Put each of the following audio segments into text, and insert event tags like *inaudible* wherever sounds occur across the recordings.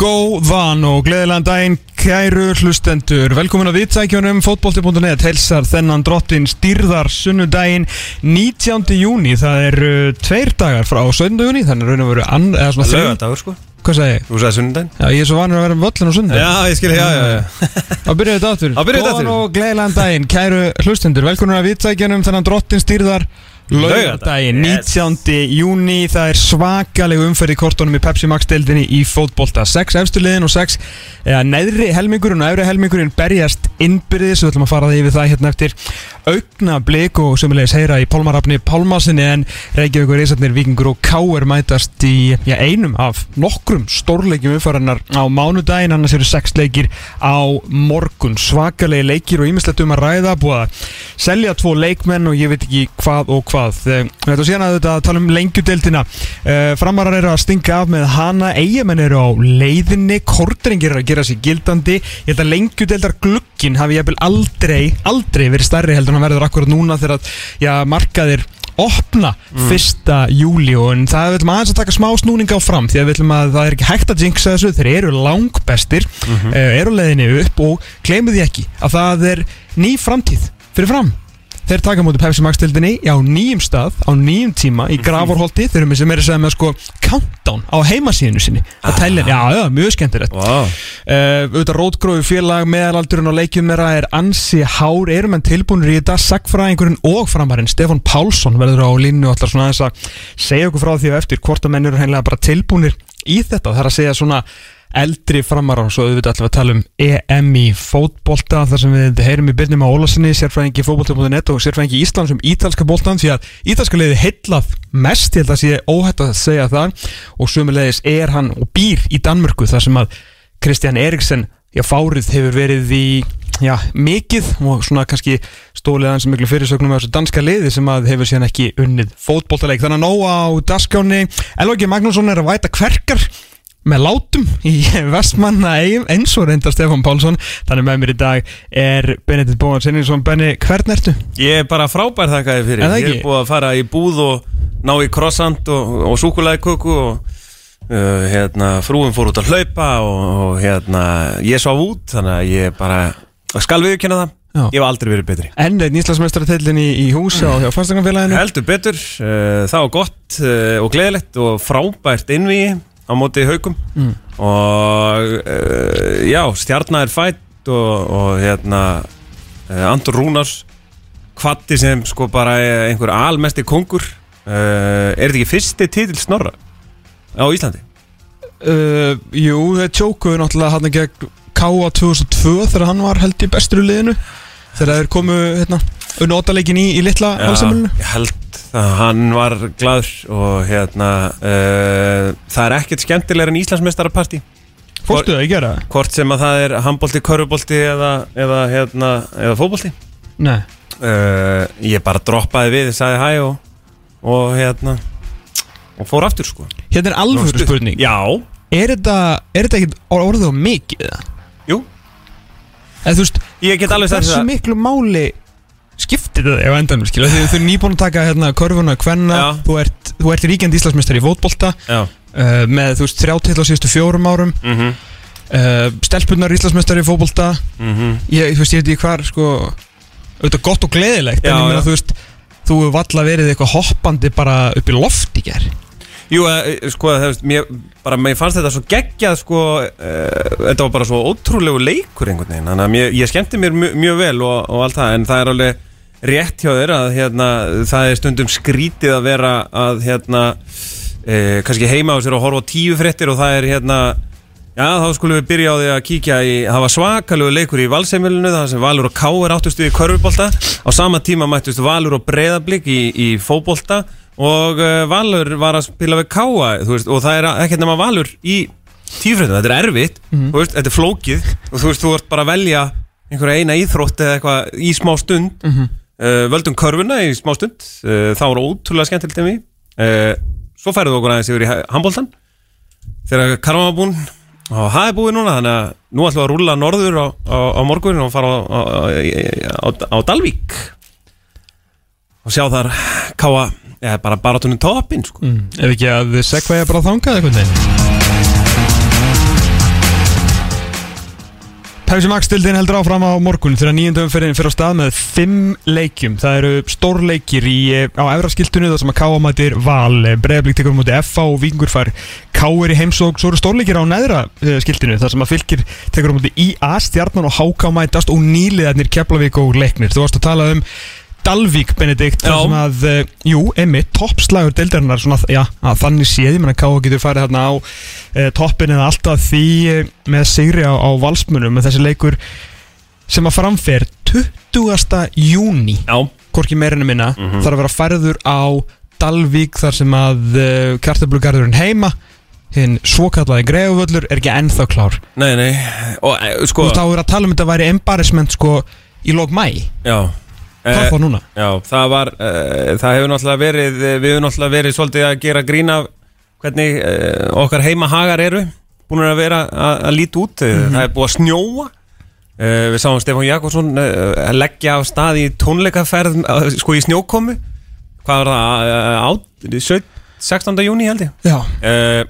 Góðan og gleðilegan daginn, kæru hlustendur Velkomin að viðtækjunum, fótbolti.net Helsar þennan drottin stýrðar sunnudaginn 19. júni Það eru uh, tveir dagar frá 17. júni Þannig raun og veru ann, eða svona þrjú Lögadagur sko Hvað sagði ég? Þú sagði sunnudaginn Já, ég er svo vanur að vera með völlin á sundag Já, ég skilja, já, já, já *laughs* Þá byrjuðu þetta aftur Þá byrjuðu þetta Góðan aftur. og gleðilegan daginn, kæru hlustendur Velkomin að viðtækjunum, þennan drottin stýrðar Laugardaginn, Yes. 19. júni Það er svakaleg umferð í kortunum í Pepsi Max deildinni í fótbolta. 6 efstu liðin og 6 eða neðri helmingurinn og efri helmingurinn berjast innbyrðis, við ætlum að fara það yfir það hérna eftir augna blik og sömulegis heyra í Pálmarafni Pálmasinni en Reykjavíkur Ísarnir, Víkingur og Káur mætast í já, einum af nokkrum stórleikjum umfæranar á mánudaginn, annars eru 6 leikir á morgun, svakalegi leikir og ímislegt um að ræða, búið að selja tvo leikmenn og ég veit ekki hvað og hvað Eh, Þetta síðan að þetta tala um lengjudeldina uh, Framarar eru að stinga af með hana Eyjamenn eru á leiðinni Kortringir eru að gera sér gildandi. Ég held að lengjudeldar glukkin hafi ég aldrei, aldrei verið stærri heldur en hann verður akkurat núna þegar að já, markaðir opna fyrsta júli og en það viljum aðeins að taka smá snúninga á fram því að við viljum að það er ekki hægt að jinxa þessu þeir eru langbestir, mm eru á leiðinni upp og gleymið því ekki að það er ný framtíð fyrir fram Þeir taka mútið Pepsi Max tildinni á nýjum stað, á nýjum tíma í Gravorholti, þeir eru með sem er að segja með sko countdown á heimasíðinu sinni að tælja, já, já, mjög skemmtilegt. Vá. Uh, auðvitað rótgrófi félag meðalaldurinn á leikjum þeirra er ansi hár. Erum en tilbúinir í þetta? Sagfræðingurinn og framarinn Stefan Pálsson verður á línu og allar svona aðeins að segja okkur frá því og eftir hvort að menn eru hreinlega bara tilbúinir í þetta. Það er að segja svona eldri framar og svo auðvitað við að tala um EM í fótbolta þar sem við heyrum í byrnum á Ólasinni sérfræðingi fótbolta.net og sérfræðingi Íslands um ítalska boltan því að ítalska leiði heillað mest, ég held að sé óhætt að segja það. Og sömulegis er hann og býr í Danmörku þar sem að Kristján Eriksen já, fárið hefur verið í já, mikið og svona kannski stólið hans miklu fyrirsögnum af þessu danska liði sem að hefur síðan ekki unnið fótboltaleik. Þannig að nóg á daskjáni Elvagi Magnússon er að væta kverkar með látum í vestmanna eins og reyndar Stefán Pálsson. Þannig með mér í dag er Benedikt Bóðan Sinninsson Benni, hvern ertu? Ég er bara frábær þakkaði fyrir. Ég ekki? er búið að fara í búð og ná í krossand og, og súkulæðiköku og uh, hérna, frúin fór út að hlaupa og, og hérna, ég svaf út þannig að ég bara skal viðkynna það. Já. Ég hef aldrei verið betri. Enn eitt nýslasmestarateillin í, í húsi á hjá fastakanfélaginu Heldur betur, uh, það var gott uh, og gleðilegt og frábært innvíi á móti haugum Mm. og uh, já, stjarnar er fætt og, og hérna uh, Andur Rúnars kvatti sem sko bara er einhver almesti kongur uh, er þetta ekki fyrsti titil snorra á Íslandi? uh, Jú, þeir tjókuðu náttúrulega hann gegn K.A. 2002 þegar hann var held í bestur í liðinu þegar þeir komu hérna unnótaleikin í, í litla halsamölinu ég held að hann var gladur og hérna uh, það er ekkert skemmtilegur en Íslandsmeistarapartí Fórstu það að gera? hvort sem að það er handbolti, körfubolti eða, eða, hérna, eða fótbolti. Nei. Uh, ég bara droppaði við, sagði hæ og, og hérna og fór aftur sko. Hérna er alvöru spurning. Já, Er þetta, ekkert orðið á mikið? jú, þú veist, ég get alveg sagt hversu það. miklu máli skiptir þetta á endanum skilja því þú er nýbúin að taka hérna körfuna hvenna þú ert, þú ert ríkjandi Íslandsmeistari í fótbolta uh, með þú veist þrjá til á síðustu fjórum árum. Mhm. Uh, stelpunnar Íslandsmeistari í fótbolta. Mhm. Ég, þú veist, ég veit ekki hvar sko, auðvitað gott og gleðilegt Já, en ég meina þú veist þú hefur valla verið eitthvað hoppandi bara upp í loft í ger Jú, uh, sko, það veist, mér, bara, mér fannst þetta svo geggjað, sko, uh, þetta var bara svo ótrúlegu leikur einhvern veginn, þannig að mér, ég skemmti mér mjög, mjög vel og, og allt það, en það er alveg rétt hjá þér að, hérna, það er stundum skrítið að vera að, hérna, uh, kannski heima á sér og horfa tíu fréttir og það er, hérna, já, þá skulum við byrja á því að kíkja í, það var svakalegu leikur í valseimilinu, það sem Valur og Ká er áttustu í körfubolta, á sama tíma mættust Valur og Breiðablík í, í fótbolta og uh, Valur var að spila við Káa þú veist, og það er ekkert nema Valur í tífréttum, þetta er erfitt þú veist, þetta er flókið og þú veist, þú ert bara að velja einhverja eina íþrótt eða eitthvað í smá stund. Uh, völdum körfuna í smá stund. Uh, það voru ótrúlega skemmtilegt en við uh, svo færðu okkur aðeins yfir í handbóltan þegar Karma var búinn og það er búið núna, þannig að nú ætlum við að rúlla norður á, á, á morgun og fara á, á, Dalvík. Og sjá þar káa, eða bara baratunni toppin sko. mm. ef ekki að segva ég bara þangað eitthvað neginn Pepsi Max stildin heldur áfram á morgun þegar nýjönda umferðin fyrir á stað með fimm leikjum. Það eru stórleikir í, eh, á efraskiltunni þar sem að Káa mætir Val, Breiðablík tekur á móti FA og Vingur fær Káir í heimsók. Svo eru stórleikir á neðra eh, skiltinu þar sem að fylgir tekur á móti IA, Stjarnan og Háká mætast og nýliðarnir Keflavík og Leiknir. Þú varst að tala um Dalvík Benedikt þar sem að, uh, jú, emmi, toppslagur deildarinnar svona, já, að þannig séð, ég menna Káa getur farið þarna á uh, toppin eða alltaf því uh, með sigri á, á valsmunum með þessi leikur sem að framfer 20. júni hvorki meirinu minna, Mhm. þarf að vera færður á Dalvík þar sem að kartablugarðurinn heima hinn svokallaði greifuvöllur er ekki ennþá klár nei, nei Og eh, sko, og þá er að tala um þetta væri embarrassment sko í lók mæ, já hvað Eh, þá núna? Já, það var, uh, það hefur náttúrulega verið, eh, við hefur náttúrulega verið svolítið að gera grína hvernig okkar heimahagar eru búin að vera að, að líti út, mm það er búið að snjóa. Við sáum Stefán Jakobsson að leggja af stað í tónleikaferð, sko í snjókomu, hvað var það, á, 17, 16. júni held ég? Já, uh,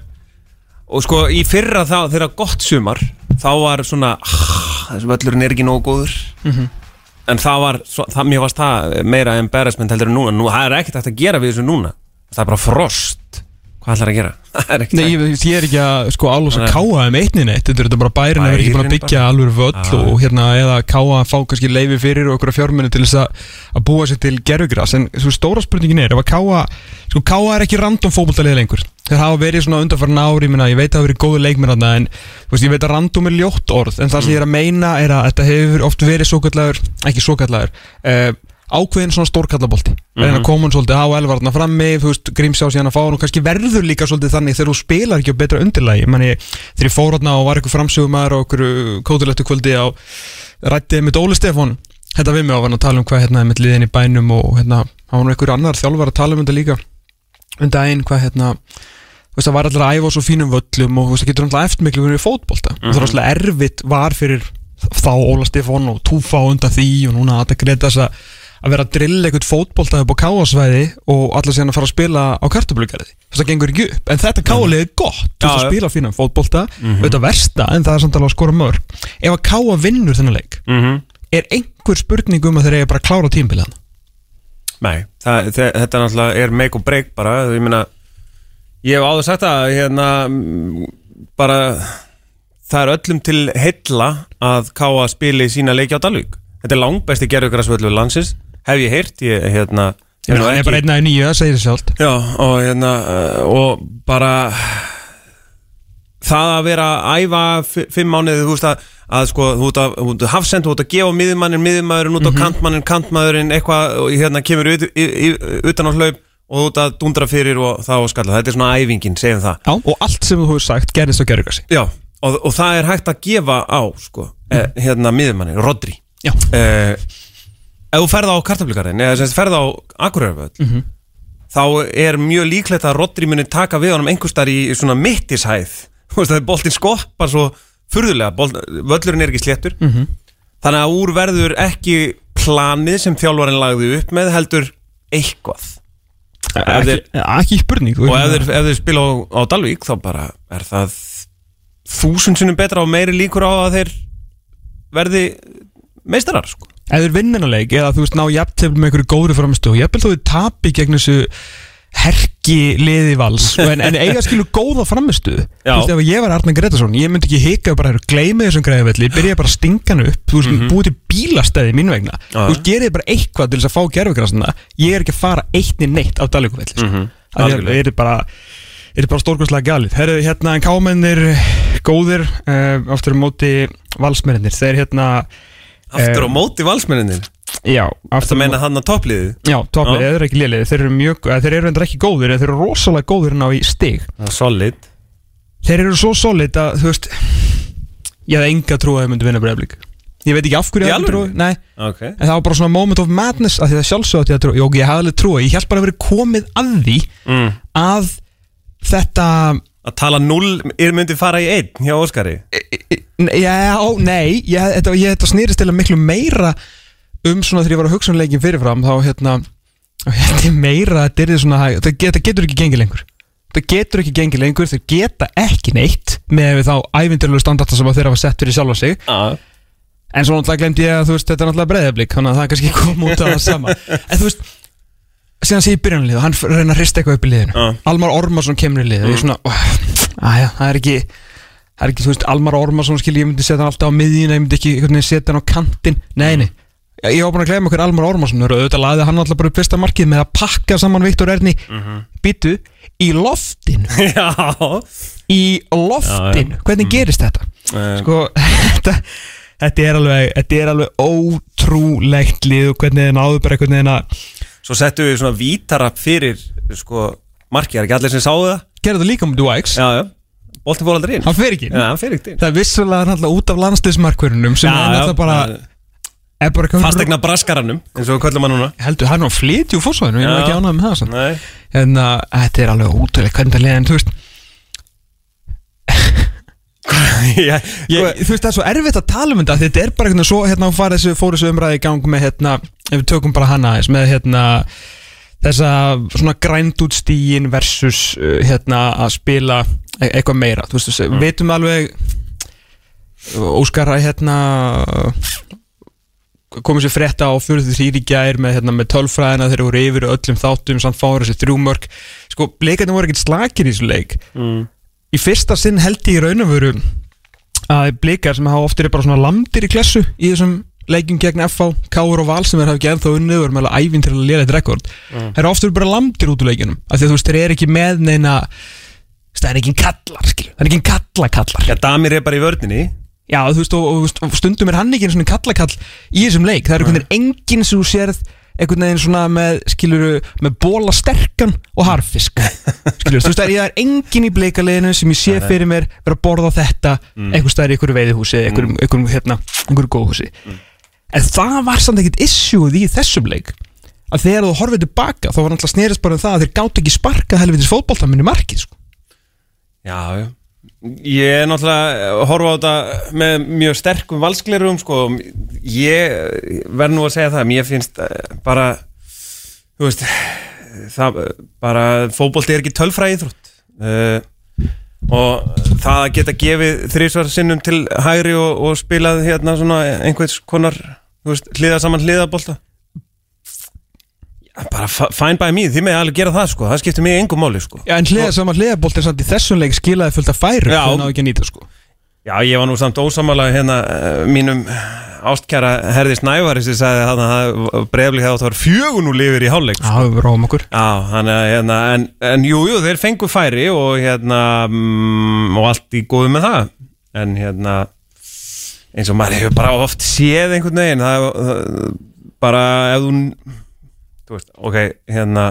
Og sko í fyrra þá, þegar gott sumar, þá var svona, ah, þessu völlurinn er ekki nógu góður En það var, það, mér varst það meira embarrassment heldur en núna. Nú, það er ekkert hægt að gera við þessu núna. Það er bara frost. Hvað ætlar að gera? *laughs* Er Nei, ég, ég er ekki að sko alveg að káa um einni neitt. Þetta er bara bærin að vera ekki búin að byggja alveg völl og hérna eða káa að fá kannski leifi fyrir og okkur fjármunni til þess að, að búa sér til gerfugras en svo stóra spurningin er ef að káa sko káa er ekki random fótboltalið lengur þeir hafa verið svona undanfarn ári minna, ég veit að það hafa verið góðu leikmenn þarna en veist, ég veit að random er ljótt orð en það sem ég er að meina er að þetta hefur oft verið svo kallaður, ekki svo kallaður uh, ákveðin svona stórkallabolti. Mm -hmm. hann svolítið á elvarna frammi grímsjá síðan að fá hann og kannski verður líka svolítið þannig þegar þú spilar ekki á betra undirlagi. Mani, þegar ég fór hann og var eitthvað framsögumæður og okkur kóðulegtu kvöldi á rættið með Óli Stefán þetta við mig á að tala um hvað hérna er mitt liðin í bænum og hérna, hann var nú einhver annar þjálfar að tala um þetta líka. Um daginn hvað hérna veist, það var allir að æfa á svo fínum völlum og það getur alltaf eftirmiklu verið í fótbolta. Og það er alltaf erfitt var fyrir þá Óla Stefán og Túfa undan því og núna að þetta greita þess að vera að drilla eitthvað fótbolta upp á káasvæði og allir síðan að fara að spila á að það gengur ekki upp, en þetta káalið er gott. Þú veist að spila fínan fótbolta auðvitað versta, en það er samt alveg að skora mörg. Ef að káa vinnur þennan leik mm -hmm. er einhver spurning um að þeir eiga bara að klára tímbilið Nei, það, þe- þetta náttúrulega er make or break bara. Ég meina, ég hef áður sagt að hérna mm, bara það er öllum til heilla að káa spili sína leiki á Dalvík. Þetta er langbesti gerðugrasvöldu landsins hef ég heyrt, ég hérna hef nú það er bara einn að nýju, það segir það sjálft. Já, og hérna og bara það að vera að æfa fi- fimm mánuði, þú veist að, að sko, þú ert að, þú ert að hafsend, þú ert að gefa miðjumannin, miðjumæðurinn út á kantmannin, kantmaðurinn eitthvað, og hérna kemur ut, í, í, utan á hlaup og þú ert að dundra fyrir og þá skalla, þetta er svona æfingin, segjum það. Já, og allt sem þú hefur sagt gerðist á gerðugasi Já, og, og það er hægt að gefa á sko, eh, hérna miðjumannin, Rodri. Já, eh, ef þú ferð á kartaflikarinn eða sem ferð á Akureyravöll þá er mjög líklegt að Rodri muni taka við honum einhverstar í svona mittishæð það er boltinn skoppar svo furðulega, bolt, völlurinn er ekki sléttur. Þannig að úr verður ekki planið sem þjálfarinn lagði upp með heldur eitthvað Ekki, ekki spurning og ef þeir, ef þeir spila á, á Dalvík þá bara er það þúsund sinnum betra og meiri líkur á að þeir verði meistarar sko. Ef þeir vinna hennar leik eða þú veist ná jafntefn með einhverju góðri framistu og held þú þið tapi gegn þessu herki liði vals. *laughs* En, en eiga skilu góða framistu þú veist ef ég var Arne Gretarsson ég myndi ekki hika bara að gleyma þessum greiðavelli byrja bara að stinga hann upp. Þú veist Mhm. búið til bílastæði mín vegna. Þú veist gerið bara eitthvað til þess að fá gerfugrasna ég er ekki að fara eitt í neitt á Dalíkuvelli sko. Mhm. það er, bara er bara stórkvæmslega galið. Herru, hérna, en kámennir góðir uh, aftur á móti valsmennir þeir hérna Aftur Eh, á móti valsmenninir já, aftur meina hann að toppliðið Já, toppið, Já. þeir eru ekki liðið, þeir eru mjög, þeir eru endur ekki góðir, þeir eru rosalega góðir ná í stig. Solid Þeir eru svo solid að, þú veist, ég hefði enga trú að þeir myndi vinna breyflík. Ég veit ekki af hverju ég hefði trú, nei, Ok en það var bara svona moment of madness að því það sjálfsögði að trú, Jó, ég hefði alveg trú, ég held bara að verið komið að því mm. að þetta, Að tala null er myndi fara í einn hjá Óskari já, nei, ég, þetta, ég, þetta snýrist til að miklu meira um svona þegar ég var að hugsa um leikin fyrirfram, þá hérna, hérna meira þetta er svona, þetta get- þetta getur ekki gengið lengur. Það getur ekki gengið lengur, þeir geta ekki neitt með þá ævindirlegu standarta sem þeir hafa sett fyrir sjálfa sig ah. En svo náttúrulega glemdi ég að þú veist, þetta er náttúrulega breyðablík Þannig að það kannski kom út af það sama *laughs* En þú veist, síðan sé ég byrjanlið og hann f- reyna að hrista eitthvað upp í liðinu Já. Almar Ormarsson kemur í lið og ég er svona, það er ekki Það er ekki, þú veist, Almar Ormarsson skil ég myndi setja hann alltaf á miðjuna, ég myndi ekki setja hann á kantinn Nei, nei, ég var búin að gleyma okkur Almar Ormarsson auðvitað laði hann alltaf bara upp fyrsta markið með að pakka saman Viktor Erni. Mhm. Býtu, í loftin *laughs* Já. Í loftin, hvernig gerist þetta? Eh, sko, *laughs* þetta, þetta er alveg þetta er alveg ótrúlegt lið og hvernig þið náðu bara einhvern veginn að Svo settum við svona vítarap fyrir sko, markið, er ekki allir sem sáðu það? gera það líka um Já, já, boltin fór aldrei inn. Hann fer ekki. Já, hann fer ekki það er vissulega náttúrulega út af landsliðsmarkverunum sem er náttúrulega bara, Fastegna braskaranum, eins og við köllum hann núna. Heldur hann flyti úr fórsvæðinu ég er ekki ánægð með það en uh, þetta er alveg ótrúlega hvernig það liðin þú veist *laughs* Já, Ég, þú veist það er svo erfitt að tala um þetta Þetta er bara einhvern veginn svo hérna fór þessu, fór þessu umræði í gang með hérna ef við tökum bara hana aðeins með hérna þessa svona grænt út stíin versus uh, hérna að spila e eitthvað meira. Þú veist, mm. veitum alveg Óskar að hérna komið sér frétta á 43 í gær með, hérna, með tölfræðina þegar voru yfir öllum þáttum samt fára þessi þrjúmörk sko, leikarnir voru ekkert slakir í þessu leik. Mm. í fyrsta sinn held ég í raun og veru að blikar sem hafa oftir bara svona lamdir í klessu í þessum leikjum gegn FH, Káur og Val sem þeir hafa ekki ennþá unnið og eru með alveg ævinn til að lera eitt rekord þeir eru oftir bara lamdir út úr leikjunum. Af því að þú veist, þeir eru ekki með neina það er ekki kallar, skilju það er ekki kalla kallar Já, Damir er bara í vörninni já, þú veist, og, og, og, og stundum er hann ekki einu svona kallakall í þessum leik. Það er einhvern veginn enginn sem þú sérð einhvern veginn svona með, skiluru, með bóla sterkan og harfisk. Skiluru, þú veist, það er, enginn í bleikaliðinu sem ég sé fyrir mér vera að borða þetta mm. einhver staðar í einhverju veiðihúsi einhverjum, einhverjum, hérna, einhverju góðhúsi. En það var samt ekkert issueð í þessum leik að þegar þú horfið tilbaka þá var náttúrulega snerist bara um það að þeir gátt ekki sparkað helvitis fótboltaminni markið sko. Já, já Ég er náttúrulega að horfa á þetta með mjög sterkum valsklerum sko. Ég verð nú að segja það Mér finnst eh, bara Þú veist það, bara fótbolti er ekki tölfræði íþrótt uh, og það að geta gefið þrísvar sinnum til hægri og, og spilað hérna svona einhvers konar veist, hliða saman hliðabolta Já, bara fine by me, þið með alveg gera það sko. Það skiptir mig engum máli sko. Já, en hliða saman hliðabolt er samt í þessum leik skilaði fullt af færu Já. sem náðu ekki að nýta sko. Já, ég var nú samt ósamála hérna uh, mínum ástkæra Herði Snævari sem sagði að það breyfli hefði átt að vera fjögun úr lifir í hálfleik Já, við ráum okkur. Já, hann er hérna en, en jú, jú, þeir fengu færi og hérna mm, og allt í góðu með það. En hérna eins og maður hefur bara oft séð einhvern veginn það, það bara ef þú þú veist, ok, hérna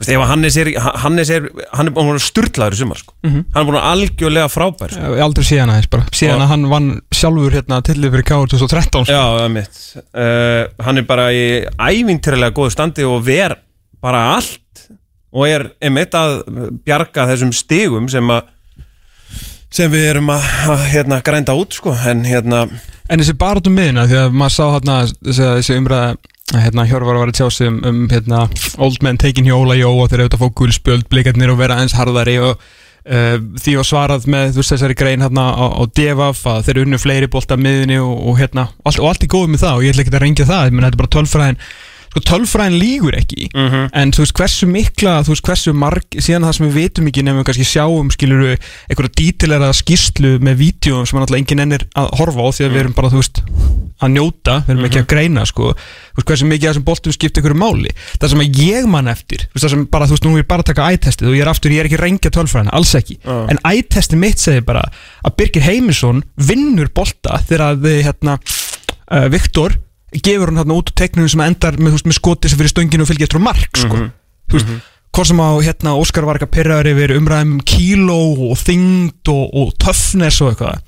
þú veist, ef Hannes er Hannes er, hann er búin að sturlaður í sumar sko. Mhm. hann er búin að algjörlega frábær sko. Ég hef aldrei séð hana þess bara Síðan að hann vann sjálfur hérna tillið fyrir K 2013 sko. Já, það er mitt uh, Hann er bara í ævintýrlega góðu standi og ver bara allt og er einmitt að bjarga þessum stigum sem að sem við erum að, að hérna, grænda út sko, en hérna En þessi barátum miðina Því að maður sá hérna þessi umræða Hérna Hjörvar var að tjá sig um, um hérna, Old men taking hjóla jó og þeir auðvitað fá gulspjöld blikarnir og vera eins harðari og uh, því var svarað með þú veist þessari grein hérna á, á Devaf að þeir unnu fleiri bolta miðinni og, og hérna allt, og allt er góð með það og ég ætla ekki að reyngja það menn þetta er bara tölfræðin sko tölfræðin lígur ekki. Mhm. en þú veist hversu mikla þú veist hversu marg síðan það sem við vitum ekki nefnum kannski sjáum skiluru einhverja dítilera skýrslu með vídeo sem náttúrulega enginn ennir að horfa á því að við erum bara þú veist að njóta, við erum ekki að greina sko, veist hversu mikið af þessum boltum skipta einhverju máli. Það sem að ég man eftir veist það sem bara, þú veist, nú er bara að taka ættestið og ég er aftur, ég er ekki að rengja tölfræðina, alls ekki. Já. en ættestið mitt segir bara að Birgir Heimisson vinnur bolta þegar að við, hérna, uh, Viktor gefur hann hérna út úr teiknunum sem endar með, veist, með skotið sem fyrir stönginu og fylgja eftir á mark sko. Mhm. þú veist, hvort sem á hérna Óskar var ekki að pyrraður yfir umræðum um kíló og þyngd og, og töffnes og eitthvað.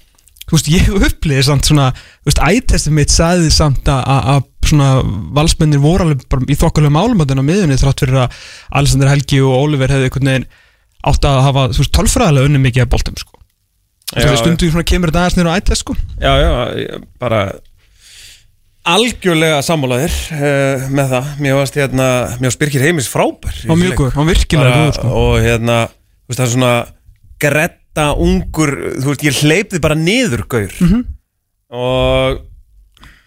Þú veist, ég upplýði samt svona þú veist, ættestið mitt sagði samt að- svona valsmennir voru alveg bara í þokkulega málumöndin á miðunni þrátt fyrir að Alexander Helgi og Oliver hefði einhvern veginn átt að hafa, þú veist, tölfræðilega unni mikið að boltum, sko. Já, Þú veist, stundum svona kemur þetta aðeins niður á ættest, sko. Já, já, bara algjörlega sammálaðir uh, með það, mér varst hérna mér Birkir Heimis frábær í Hann var þessum mjög leik. góður, hann var virkilega góður, sko. og hérna, þú veist, það er svona gretta ungur, þú veist, ég hleypði bara niður gaur. Mhm. og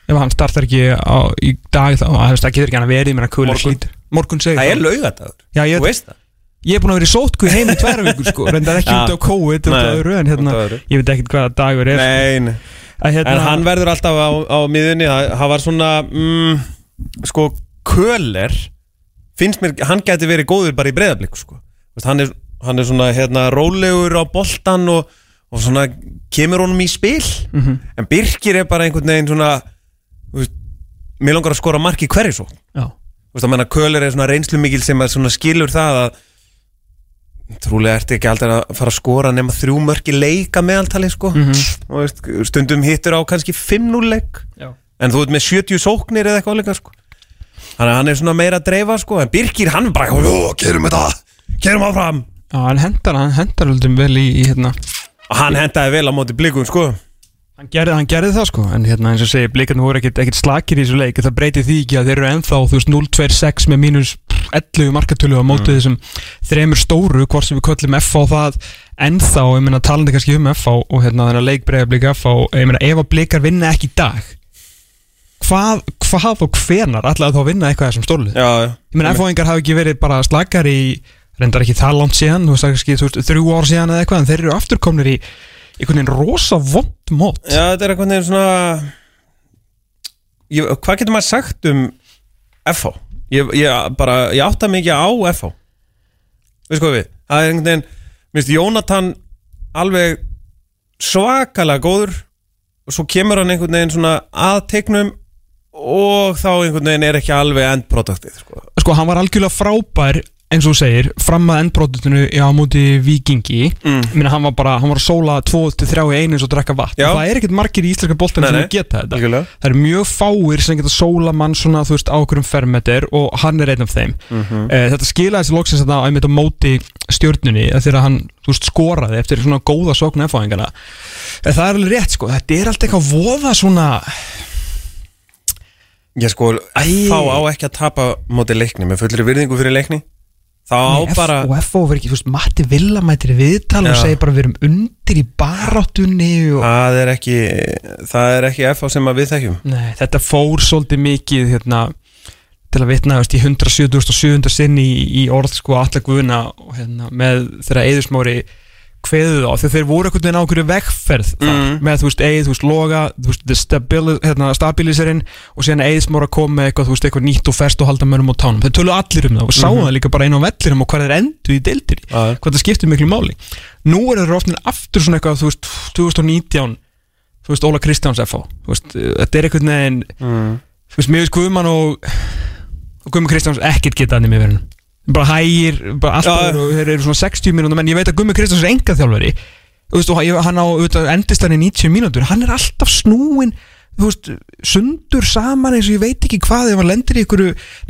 ef hann startar ekki á, í dag þá, að það getur ekki hann að verið með hann kulir Morgun. morgun segir það er laugadagur Þú veist það. Ég er búin að vera í sótku heim í tværa vikur sko, *laughs* reyndar ekki Já. út á COVID út á Nei, öðru, en hérna, ég veit ekkert hvaða dagur er Nei, nei. að, hérna, En hann verður alltaf á, á miðunni Það var svona mm, Sko, Köller Finnst mér, hann gæti verið góður bara í breyðablík sko. Hann, hann er svona hérna, rólegur á boltan og, og svona kemur honum í spil Mhm. En Birkir er bara einhvern veginn svona veist, Mér langar að skora mark í hverju svo Þú veist að menna Köller er svona reynslu mikil sem að svona skilur það að trúlega ertu ekki aldrei að fara að skora nema þrjú mörki leika meðaltali sko. Mhm. og veist, stundum hittur á kannski 5-0 leik. Já. en þú ert með 70 sóknir eða eitthvað leika sko. Þannig að hann er svona meira að dreifa sko en Birkir hann bara, "Jó, gerum þetta. Gerum áfram. Já, hann hendar hann hendar vel í, í hérna. Hann hendaði vel á móti blikum sko Hann gerði, hann gerði það sko, en hérna eins og segi, blikarnir voru ekkert, ekkert slakir í þessu leik, það breyti því ekki að þeir eru ennþá, þú veist, 0-2-6 með mínus 11 markatölu á mótið Mm. þessum þremur stóru, hvort sem við köllum F á það ennþá, ég meina talandi kannski um F á og hérna þennan leik breyða blika F á, ég meina ef að blikar vinna ekki í dag, hvað, hvað og hvenar ætlaði þá að vinna eitthvað þessum já. Ég meina F-fáingar hafa ekki verið bara slakar í reyndar ekki það langt síðan, þú veist, þrjú ár síðan eða eitthvað, en þeir eru afturkomnir í einhvern veginn rosa vond mót. já, þetta er eitthvað neginn svona ég, hvað getur maður sagt um FH ég, ég bara, ég átta mikið á FH veist hvað við það er einhvern veginn, minnst Jónatan alveg svakalega góður og svo kemur hann einhvern veginn svona að teiknum og þá einhvern veginn er ekki alveg endproduktið sko. sko hann var algjörlega frábær eins og þú segir, fram að endbrótutinu á móti vikingi Mm. Meina, hann var bara, hann var að sóla 2-3 í einu eins og drekka vatn Já. það er ekkert margir í íslenska boltan Nei, sem geta þetta Algjörlega. það er mjög fáir sem geta sóla mann svona þú veist á okkur um fermeter og hann er einn af þeim Mhm. eh, þetta skilaði loksins þetta á einmitt á móti stjórnunni þegar hann veist skoraði eftir svona góða sóknu efáðingana það er alveg rétt sko, þetta er allt eitthvað voða svona ég sko, Æ. FH á ekki að tapa móti leikni með fullri virðingu fyrir leikni þá Nei, bara og FO verður ekki, þú veist, Matti Villa mætir í viðtal og segir bara við erum undir í baráttunni og það er ekki það er ekki FH sem við þekkjum. Nei, þetta fór svolítið mikið hérna, til að vitna veist, í 170.700 sinn í, í orð sko og, hérna, með þeirra eðusmári kveðuð á þegar þeir voru einhvern veginn á okkur vegferð þar, Mm. með þú veist eið, þú veist loga þú veist hérna, stabiliserinn og síðan eðsmára kom með eitthvað, þú veist, eitthvað nýtt og ferst og halda mönnum á tánum þeir tölu allir um það og sáum það líka bara inn á vellirum og hvað þeir endu í deildir Já. hvað það skiptir miklu máli nú er þeir ofnin aftur svona eitthvað þú veist, 2019 þú veist, Óla Kristjáns veist, þetta er einhvern veginn mm. þú veist, veist Guðmann og, og Guðmann Kristjáns ekkert geta bara hægir, bara Já. alltaf og þeir eru svona 60 mínútur menn ég veit að Guðmann Kristjáns er enga þjálfari þú veist, og hann á auðvitað, endist hann í 90 mínútur. Hann er alltaf snúin þú veist, sundur saman eins og ég veit ekki hvað ef hann lendir í ykkur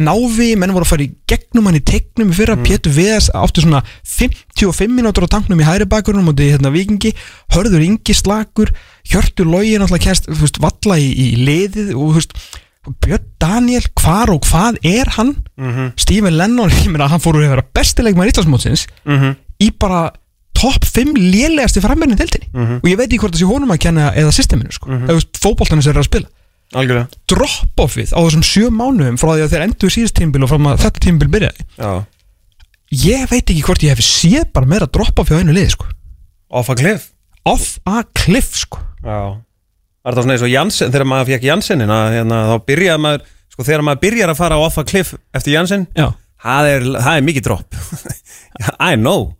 návi, menn voru að fara í gegnum hann í tegnum í fyrra, mm. Pétur Viðas áttu svona 55 mínútur á tanknum í hæri bakgrunum og hérna vikingi, hörður yngi slakur, hjörtur login alltaf kennst, þú veist, valla í, í liðið og þú veist, Björn Daniel hvar og hvað er hann Mhm. Stephen Lennon, *laughs* ég meina hann fór að vera bestileikmaður Íslandsmótsins Mhm. í bara topp 5 lélegasti frammennin deildinni Mhm. og ég veit ekki hvort það sé honum að kenna eða systeminu sko, mm -hmm. fótboltanum sem er að spila algjörlega drop-offið á þessum sjö mánuðum frá því að þeir endur síðast tímbil og frá að þetta tímbil byrjaði já. ég veit ekki hvort ég hef séð bara meira drop-offið á einu liði sko. off a cliff off a cliff sko. já. Var það svona eins og Janssen þegar maður fekk Janssenin að hérna, þá byrjaði maður sko þegar maður byrjar að fara off a cliff eftir Janssen það er, það er mikið drop *laughs* I know.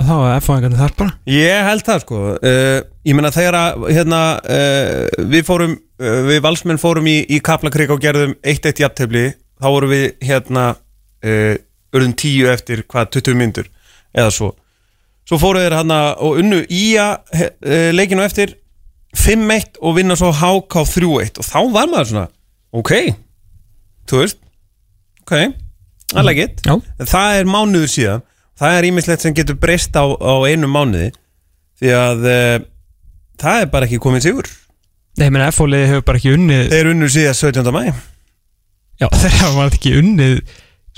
Þá er F-fáingarnir þar bara. Ég held það sko. Uh, Ég meina þegar að hérna, uh, við fórum uh, við valsmenn fórum í, í Kaplakrik og gerðum 1-1 jafntefli þá vorum við hérna uh, urðum 10 eftir hvað 20 myndur eða svo. Svo fóru þeir hérna og unnu Ía uh, leikinu eftir 5-1 og vinna svo HK 3-1 og þá var maður svona ok, þú veist ok, I like it. Já, En það er mánuður síðan. Það er ímislegt sem getur breyst á, á einu mánuði. Því að uh, það er bara ekki komin sigur. Nei, ég meina F-fáliði hefur bara ekki unnið þeir unnu síðan 17. mæ Já, *laughs* þeir hafa ekki unnið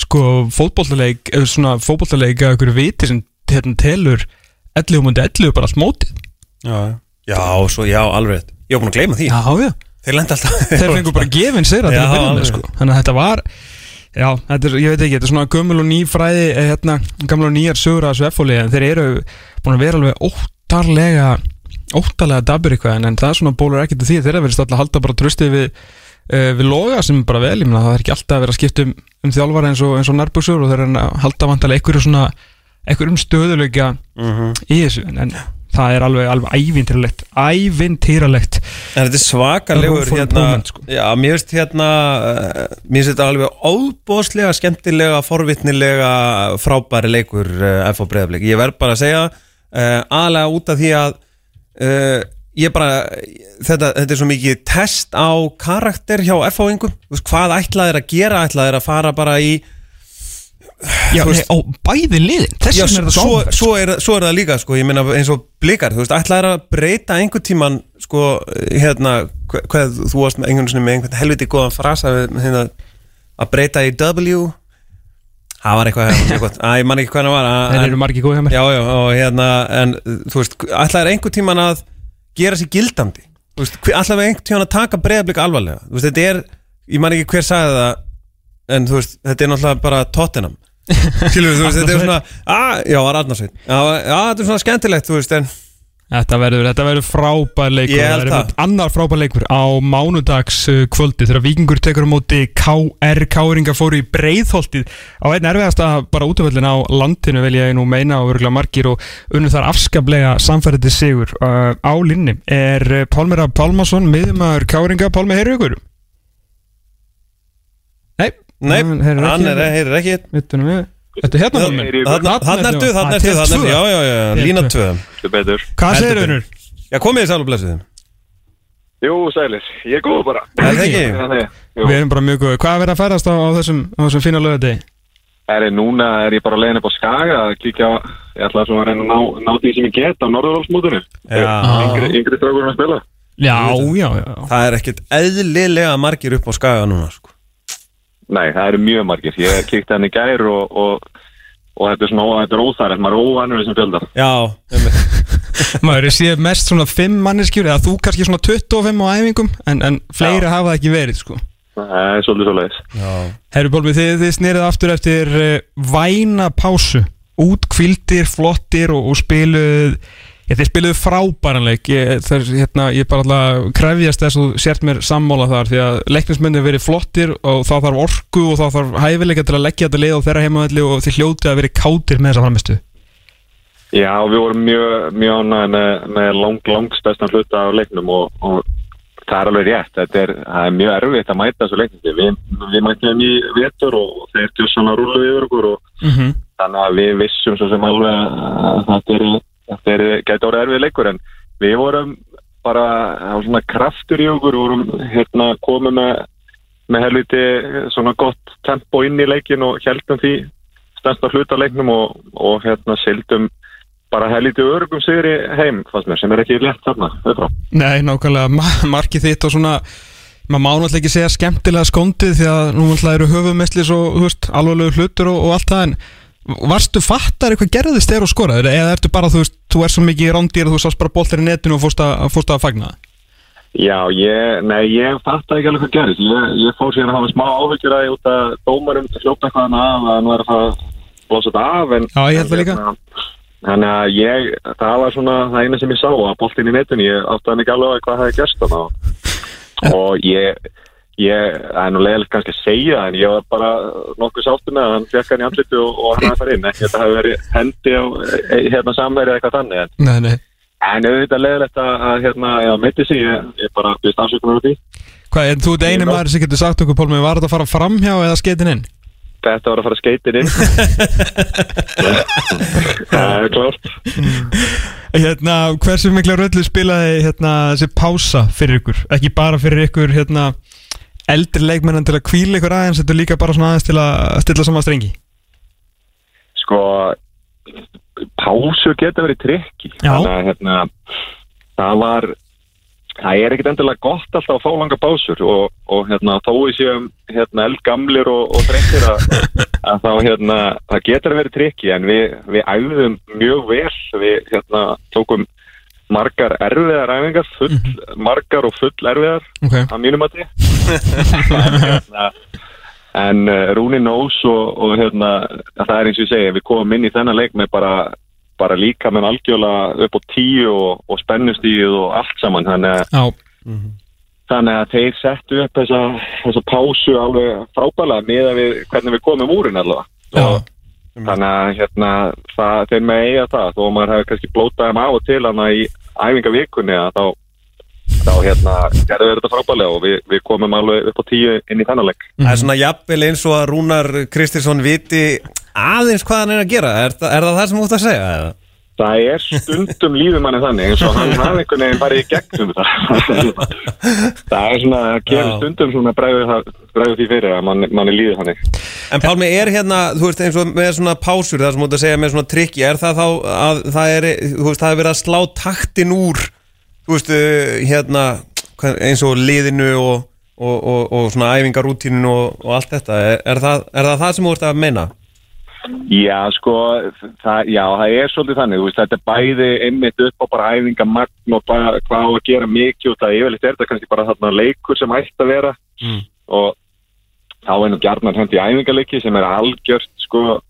sko fótbollaleik eða svona fótbollaleik að ykkur viti sem hérna telur 11 múndi 11 bara allt mótið. Já. já, svo já, alveg. Ég var búin að gleyma því Já, já Þeir lenda alltaf Þeir fengur bara gefin sér að Já, til að byrja með sko Þannig að þetta var Já, þetta er, ég veit ekki, þetta er svona gömul og ný fræði eh, hérna, gamla og nýjar sögur af þessu F-fóli en þeir eru búin að vera alveg óttarlega óttarlega dabur eitthvað en, en það er svona bólur ekkert því þeir eru verið alltaf að halda bara tröstið við uh, við loga sem er bara vel, ég meina það er ekki alltaf að vera að skipta um, um þjálfara eins og, og nærbuksur og þeir eru að halda svona einhverjum stöðuleika Mhm. í þessu en það er alveg, alveg ævintýralegt ævintýralegt En þetta er svakalegur hérna sko. Já, mér finnst hérna uh, Mér finnst þetta alveg óbóðslega skemmtilega, forvitnilega frábæri leikur uh, F.O. Breiðablik Ég verð bara að segja uh, aðlega út af því að uh, ég bara þetta, þetta er svo mikið test á karakter hjá F.O.ingum Hvað ætlaðir að gera? Ætlaðir að fara bara í Já, Þú nei, veist- á bæði liðin Já, er það svo, svo svo, er, svo er það líka sko, ég meina eins og blikar, þú veist, ætlaðir að breyta einhvern tíman, sko, hérna hva- hvað, þú varst með einhvern með einhvern helviti góðan frasa hérna, að breyta í W. Það var eitthvað, eitthvað að ég man ekki hvað það var að, Þeir eru margir góð hjá mér. Já, já, og hérna en þú veist, ætlaðir einhvern tíman að gera sér gildandi, veist, ætlaðir einhvern tíman að taka breyðablik alvarlega, þú veist, þetta er ég man ekki hver sagði það en þú veist, þetta er náttúrulega bara Tottenham Skilur, þú veist, þetta er svona að, Já, Arnarsveit þetta er svona skemmtilegt, veist, Þetta verður, verður frábær leikur. Það er einmitt annar frábær leikur á mánudags uh, kvöldi þegar Víkingur tekur á móti KR Káringa fóru í breiðholtið. Á einn erfiðasta bara útvöldin á landinu vil ég nú meina og örgulega margir og unnu þar afskaplega samfærið sigur uh, á linni er uh, Pálmira Pálmason miðumæður Káringa Pálmi, heyrðu ykkur? Nei, Nei, hann heyrir hann ekki. er, Þetta er hérna þannig Ah, ertu, til þannig ertu tvö. Já, já, já, lína betur. Hvað segir önnur? Já, komið þið sæl og blessuð Jú, sælir. Ég er góð bara. Er það ekki? Þannig, jú. Við erum bara mjög góð Hvað er verið að færast á, á þessum? Er ég núna, er ég bara leiðin upp á Skaga að kíkja á, ég ætla svo að reyna að ná, ná því sem ég get á Norðurvaldsmútinu. Já. Yngri, yngri strákurinn að spila. Já, já, já Það er ekkit eðlilega margir upp á skaga núna, sko Nei, það eru mjög margir. Ég kíkti hann í gær og, og, og þetta er svona, þetta er óþægilegt. Maður er óvænur þessum fjöldar. Já. *laughs* Maður er séð mest svona 5 manneskjur eða þú kannski svona 25 á æfingum en, en fleiri hafa það ekki verið sko Það er svolítið svo leiðis. já Herru Bólmi, þið, þið snýrið aftur eftir uh, væna pásu útkvildir, flottir og, og spiluð þið spiluðu frábæranleik ég, þess, hérna, ég bara alltaf krefjast þess og sért mér sammála þar því að leiknismennir verið flottir og þá þarf orku og þá þarf hæfileika til að leggja þetta leið á þeirra heimavalli og þið hljótið að verið kátir með þessa framistu Já, við vorum mjög, mjög ánægð með, með lang, langs bestan hluta af leiknum og, og það er alveg rétt. Þetta er, er mjög erfitt að mæta þessu leiknum. Við, við mætum í vetur og þeir svona rúlu yfir okkur og mm -hmm. þannig að við vissum svo sem alveg að þetta er, þetta gæti orðið erfið leikur en við vorum bara á svona kraftur í okkur vorum hérna komið með með helviti svona gott tempo inn í leikin og heldum því stærsta hluta leiknum og, og hérna sildum bara helviti örgum sigri heim fannst mér sem er ekki létt þarna uppfrá. Nei, nákvæmlega, ma markið þitt og svona maður má náttúrulega ekki segja skemmtilega skóndið því að nú náttúrulega eru höfumesslis og alvarlegu hlutur og, og allt það en varstu fattar eitthvað gerðist þegar og skoraður eða ertu bara, þú veist, þú er svo mikið rándýr þú sást bara boltar í netinu og fórst að, fórst að fagna það? Já, ég, nei, ég fatt ekki alveg hvað gerist. Ég, ég fór síðan að hafa smá áhyggjur að ég út að dómarum fljóta eitthvað hana af að nú er það að blossa þetta af. En, Já, ég held það líka. Þannig að ég, það var svona það eina sem ég sá að boltinn í netinu, ég átti hann ekki alveg að hvað. *laughs* Og ég, það er nú leiðilegt kannski að segja en ég var bara nokkuð sáttu með að hann fekk hann í andlitu og, og hann hafði farið inn. Ekki að það hefði verið hendi á eh, hérna samverið eitthvað þannig. En, Nei, nei en auðvitað leiðilegt að, að hérna, meiti sig, ég, ég bara byrst afsökunar á því. Hvað, en þú ert eini maður sem getur sagt okkur, Pálmi, var þetta að fara framhjá eða skeitin inn? Þetta var að fara skeitin inn *laughs* Það er klart Hérna, hversu mikla röllu spilaði hérna þessi pása fyrir ykkur? Ekki bara fyrir ykkur, hérna eldri leikmennan til að kvíla ykkur aðeins þetta er líka bara svona aðeins til að stilla saman strengi. Sko Pásu geta verið trikki. Já. Þannig að hérna Það var Það er ekkit endilega gott alltaf að fá langa pásur og, og hérna þó við séum hérna eldgamlir og, og þreyttir að, *laughs* að þá hérna það getur verið trikki en við, við æfðum mjög vel. Við hérna tókum margar erfiðar æfingar, full, margar og full erfiðar Ok, að mínum að *laughs* en, hérna, en uh, Rúni Nós og, og hérna, það er eins og ég segi, við komum inn í þennan leik með bara, bara líka með algjörlega upp á tíu og, og spennustíð og allt saman. Þannig að, já, þannig að þeir settu upp þessa, þessa pásu alveg frábælega með við hvernig við komum úr henni allavega. Og þannig að hérna, það, þeir með eiga það þó að maður hefur kannski blótað þeim á og til hana í æfingavikunni að þá þá hérna gerðu við þetta frábælega og við, við komum alveg upp á tíu inn í þennan leik Það er svona jafnvel eins og að Rúnar Kristinsson viti aðeins hvað hann er að gera Er, er það það sem þú ert að segja? Það er stundum lífum manni þannig eins og hann *laughs* hafi einhvern veginn farið í gegnum þetta *laughs* það er svona, það kemur Já. stundum svona bregður því fyrir að manni, manni líður þannig En Pálmi, er hérna, þú veist, eins og með svona pásur, það sem þú ert að segja með svona trikki, er það þá að það er, þú veist, það er verið að slá taktin úr, þú veist, uh, hérna, eins og liðinu og, og, og, og svona æfingarútíninu og, og allt þetta, er, er, það, er það það sem þú ert að meina? Já, sko, það, já, það er svolítið þannig, þú veist, þetta er bæði einmitt upp á bara æfingamagn og bara hvað á að gera mikið og það yfirleitt er þetta kannski bara þarna leikur sem ætti að vera Mm. og þá er nú gjarnan hendi æfingaleiki sem er algjört, sko,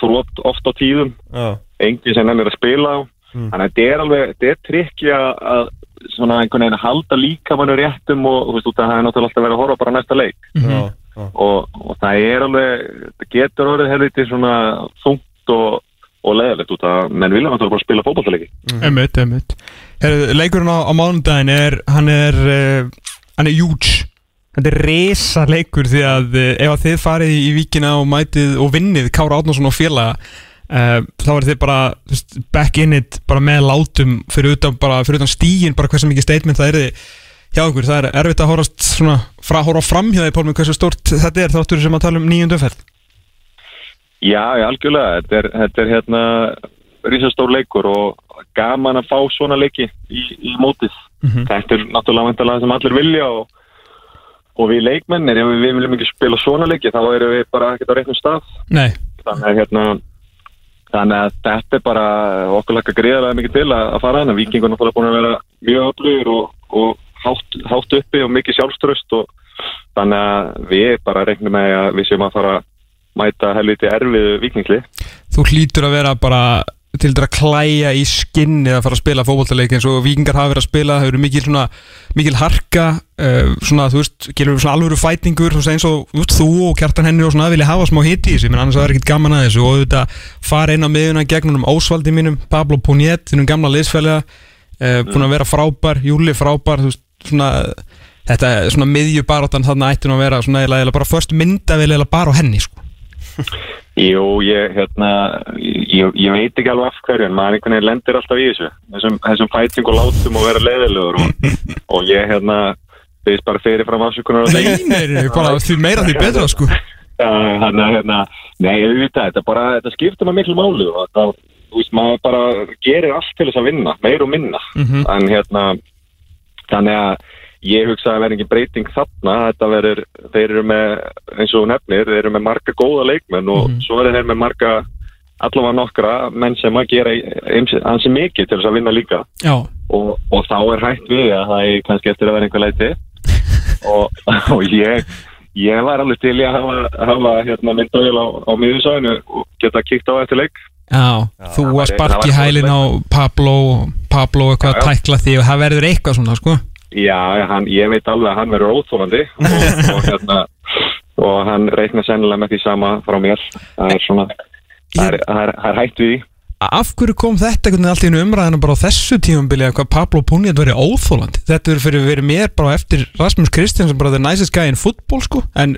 þrótt oft á tíðum, Já, engi sem henni er að spila á, Mm. þannig að þetta er alveg, þetta er trikki að, svona einhvern veginn að halda líka mannu réttum og, þú veist, út að það er náttúrulega alltaf verið að horfa bara á næsta leik já, já. Og, og það er alveg það getur orðið helviti svona þungt og, og leðilegt út að menn vilja bara spila fótballtaleiki Einmitt, einmitt. Herru, leikurinn á, á mánudaginn er hann er, uh, hann er huge. Þetta er resa leikur því að uh, ef að þið farið í, víkina og mætið og vinnið Kára Átnarsson og félaga uh, þá er þið bara back in it bara með látum fyrir utan, bara, fyrir utan stígin bara hversu mikið statement það er þið hjá ykkur, það er erfitt að horast svona, fra, horfa fram hjá því Pálmi hversu stórt þetta er þáttur sem að tala um nýjundumferð Já, já, algjörlega. Þetta er, þetta er hérna risastór leikur og gaman að fá svona leiki í, í mótið. Mhm. þetta er náttúrulega sem allir vilja og, og við leikmennir ef við viljum ekki spila svona leiki þá erum við bara ekkert á réttum stað. Nei, þannig að hérna þannig að þetta er bara okkur lakka greiðlega mikið til að, að fara hana vikingur náttúrulega búin að vera mjög öflugur og hátt, hátt uppi og mikið sjálfströst og þannig að við bara reiknum með að við séum að fara að mæta helviti erfið vikingsli þú hlýtur að vera bara til dæra að klæja í skinni að fara að spila fótballtaleik eins og vikingar hafa verið að spila það verið mikil, svona, mikil harka uh, svona, þú veist, gerur svona alvöru fætingur þú veist, eins og veist, þú og kjartan henni og svona vilja hafa smá hitt í þessu, menn annars það er ekkit gaman að þessu og þetta fara inn á miðuna gegnum um ósvaldi mínum, Pablo Puniet þinnum gamla liðsfælega uh, búin að vera frábær, Júli frábær þú veist, svona, þetta svona miðjubaróttan þarna ætti nú að vera svona eiginlega bara först myndavel bara á henni sko. Jú, ég, hérna, ég, ég veit ekki alveg af hverju en maður einhvern veginn lendir alltaf í þessu þessum, þessum fæting og látum og vera leiðilegur og, *laughs* og ég hérna þegar bara fyrir fram afsökunar Nei, nei, bara *laughs* því meira því betra sko. Þannig að hérna, nei, ég veit það, þetta bara, þetta skiptir maður miklu máli og það, þú veist, maður bara gerir allt til þess að vinna, meir og minna Mhm. en hérna þannig að ég hugsa að verði engin breyting þarna, þetta verður þeir eru með, eins og nefnir þeir eru með marga góða leikmenn og Mhm. svo verður þeir með marga allavega nokkra menn sem að gera hansi mikið til þess að vinna líka. Og, og þá er hægt við að það er kannski eftir að vera einhver leiti. *laughs* Og, og ég ég var alveg til að hafa, hafa hérna, myndavél á, á miðursæðinu og geta kíkt á eftir leik Já, þú að sparki hælinn á Pablo Pablo eitthvað að tækla því og það verður eitthvað svona sko. Já, hann, ég veit alveg að hann verður óþólandi *laughs* og, og, hérna, og hann reikna sennilega með því sama frá mér. Það er svona það er, er, er hægt við Af hverju kom þetta einhvern veginn allt í einu umræðina bara á þessu tímambili að hvað Pablo Puniet verið óþólandi Þetta verið fyrir verið mér bara eftir Rasmus Kristjánsson bara the nicest guy in football sko. En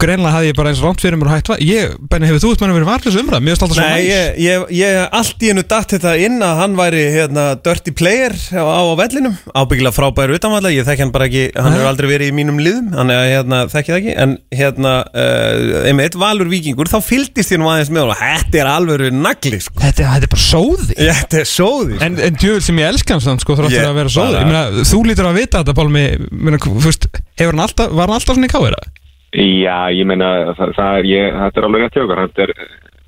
greinlega hafði ég bara eins rámt fyrir mér og hægt Ég, Benni, hefur þú veist manni verið varlis umræð? Mér finnst alltaf svo Nei, ég, ég, ég allt í hennu datt þetta inn að hann væri hérna, dirty player á, á vellinum. Ábyggilega frábæður utanvalla, ég þekki hann bara ekki hann Nei. hefur aldrei verið í mínum liðum hann er hérna, þekki það ekki, en hérna uh, einmitt valur vikingur, þá fyldist ég nú aðeins með og þetta er alveg nagli, sko, Þetta, þetta er bara sóði. *laughs* Þetta er sóði sko. En, en djöfur sem ég elska hans sko, Ég að vera bara- Ég meina, Þú lítur að vita þetta, Pálmi. Meina, þú veist, hefur hann alltaf, Var hann alltaf svona í káira? Já, ég meina það, það er, ég, þetta er alveg rétt hjá okkur þetta er,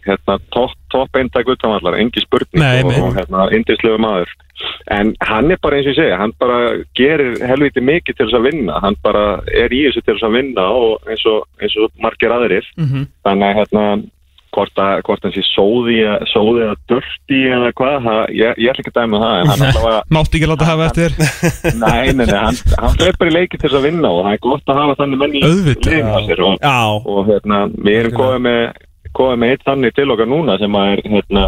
hérna, topp top eintak utanvallar, engi spurning Nei, og, og hérna, indislegu maður. En hann er bara eins og ég segja hann bara gerir helviti mikið til þess að vinna. Hann bara er í þessu til þess að vinna og eins og, eins og margir aðrir. Mhm. þannig að hérna hvort, að, hvort hann sé sóði, eða dörti eða hvað, það, ég, ég ætla ekki að dæma það *laughs* Mátti ekki láta hafa eftir *laughs* Nei, nei, nei, hann, hann bara í leiki til þess að vinna og það er gott að hafa þannig menn í sér og, Já, og hérna, við erum komið með, komið með eitt þannig til okkar núna sem að er, hérna,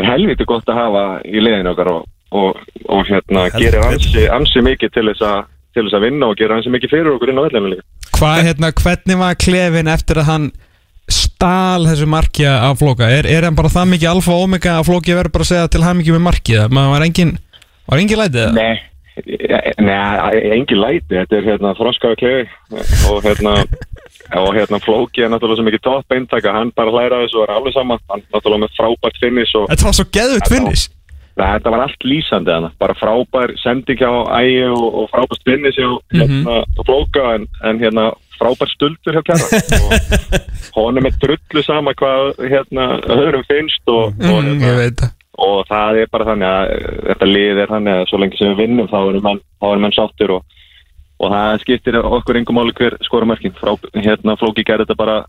er helviti gott að hafa í liðinu okkar og, og, og hérna, gerir ansi, ansi mikið til þess, að, til þess að vinna og gerir ansi mikið fyrir okkur inn á vellinu líka. Hvað, hérna, hvernig var klefin eftir að hann stál þessu markja af flóka? Er, er hann bara það mikið alfa og omega að flóki verður bara að segja til hann mikið með markið? Maður var engin, var engin lætið? Nei, nei, engin læti, þetta er hérna þroskaðu klefi. Og hérna, og hérna Flóki er náttúrulega svo mikið topp eintaka, hann bara hlæra þessu og er alveg sama, hann náttúrulega með frábært finish og Þetta var svo geðvitt finnis þetta var allt lýsandi hana, bara frábær sending hjá ægi og, og frábær spinnis hjá hérna, mm Flóka en, en hérna frábær stuldur hjá kjara *laughs* og honum er drullu sama hvað hérna öðrum finnst og, og, mm, Ég hérna, og það er bara þannig að þetta lið er þannig að svo lengi sem við vinnum þá erum menn, menn sáttir og, og það skiptir okkur yngum máli hver skora mörkin. Frá, hérna Flóki gerði þetta bara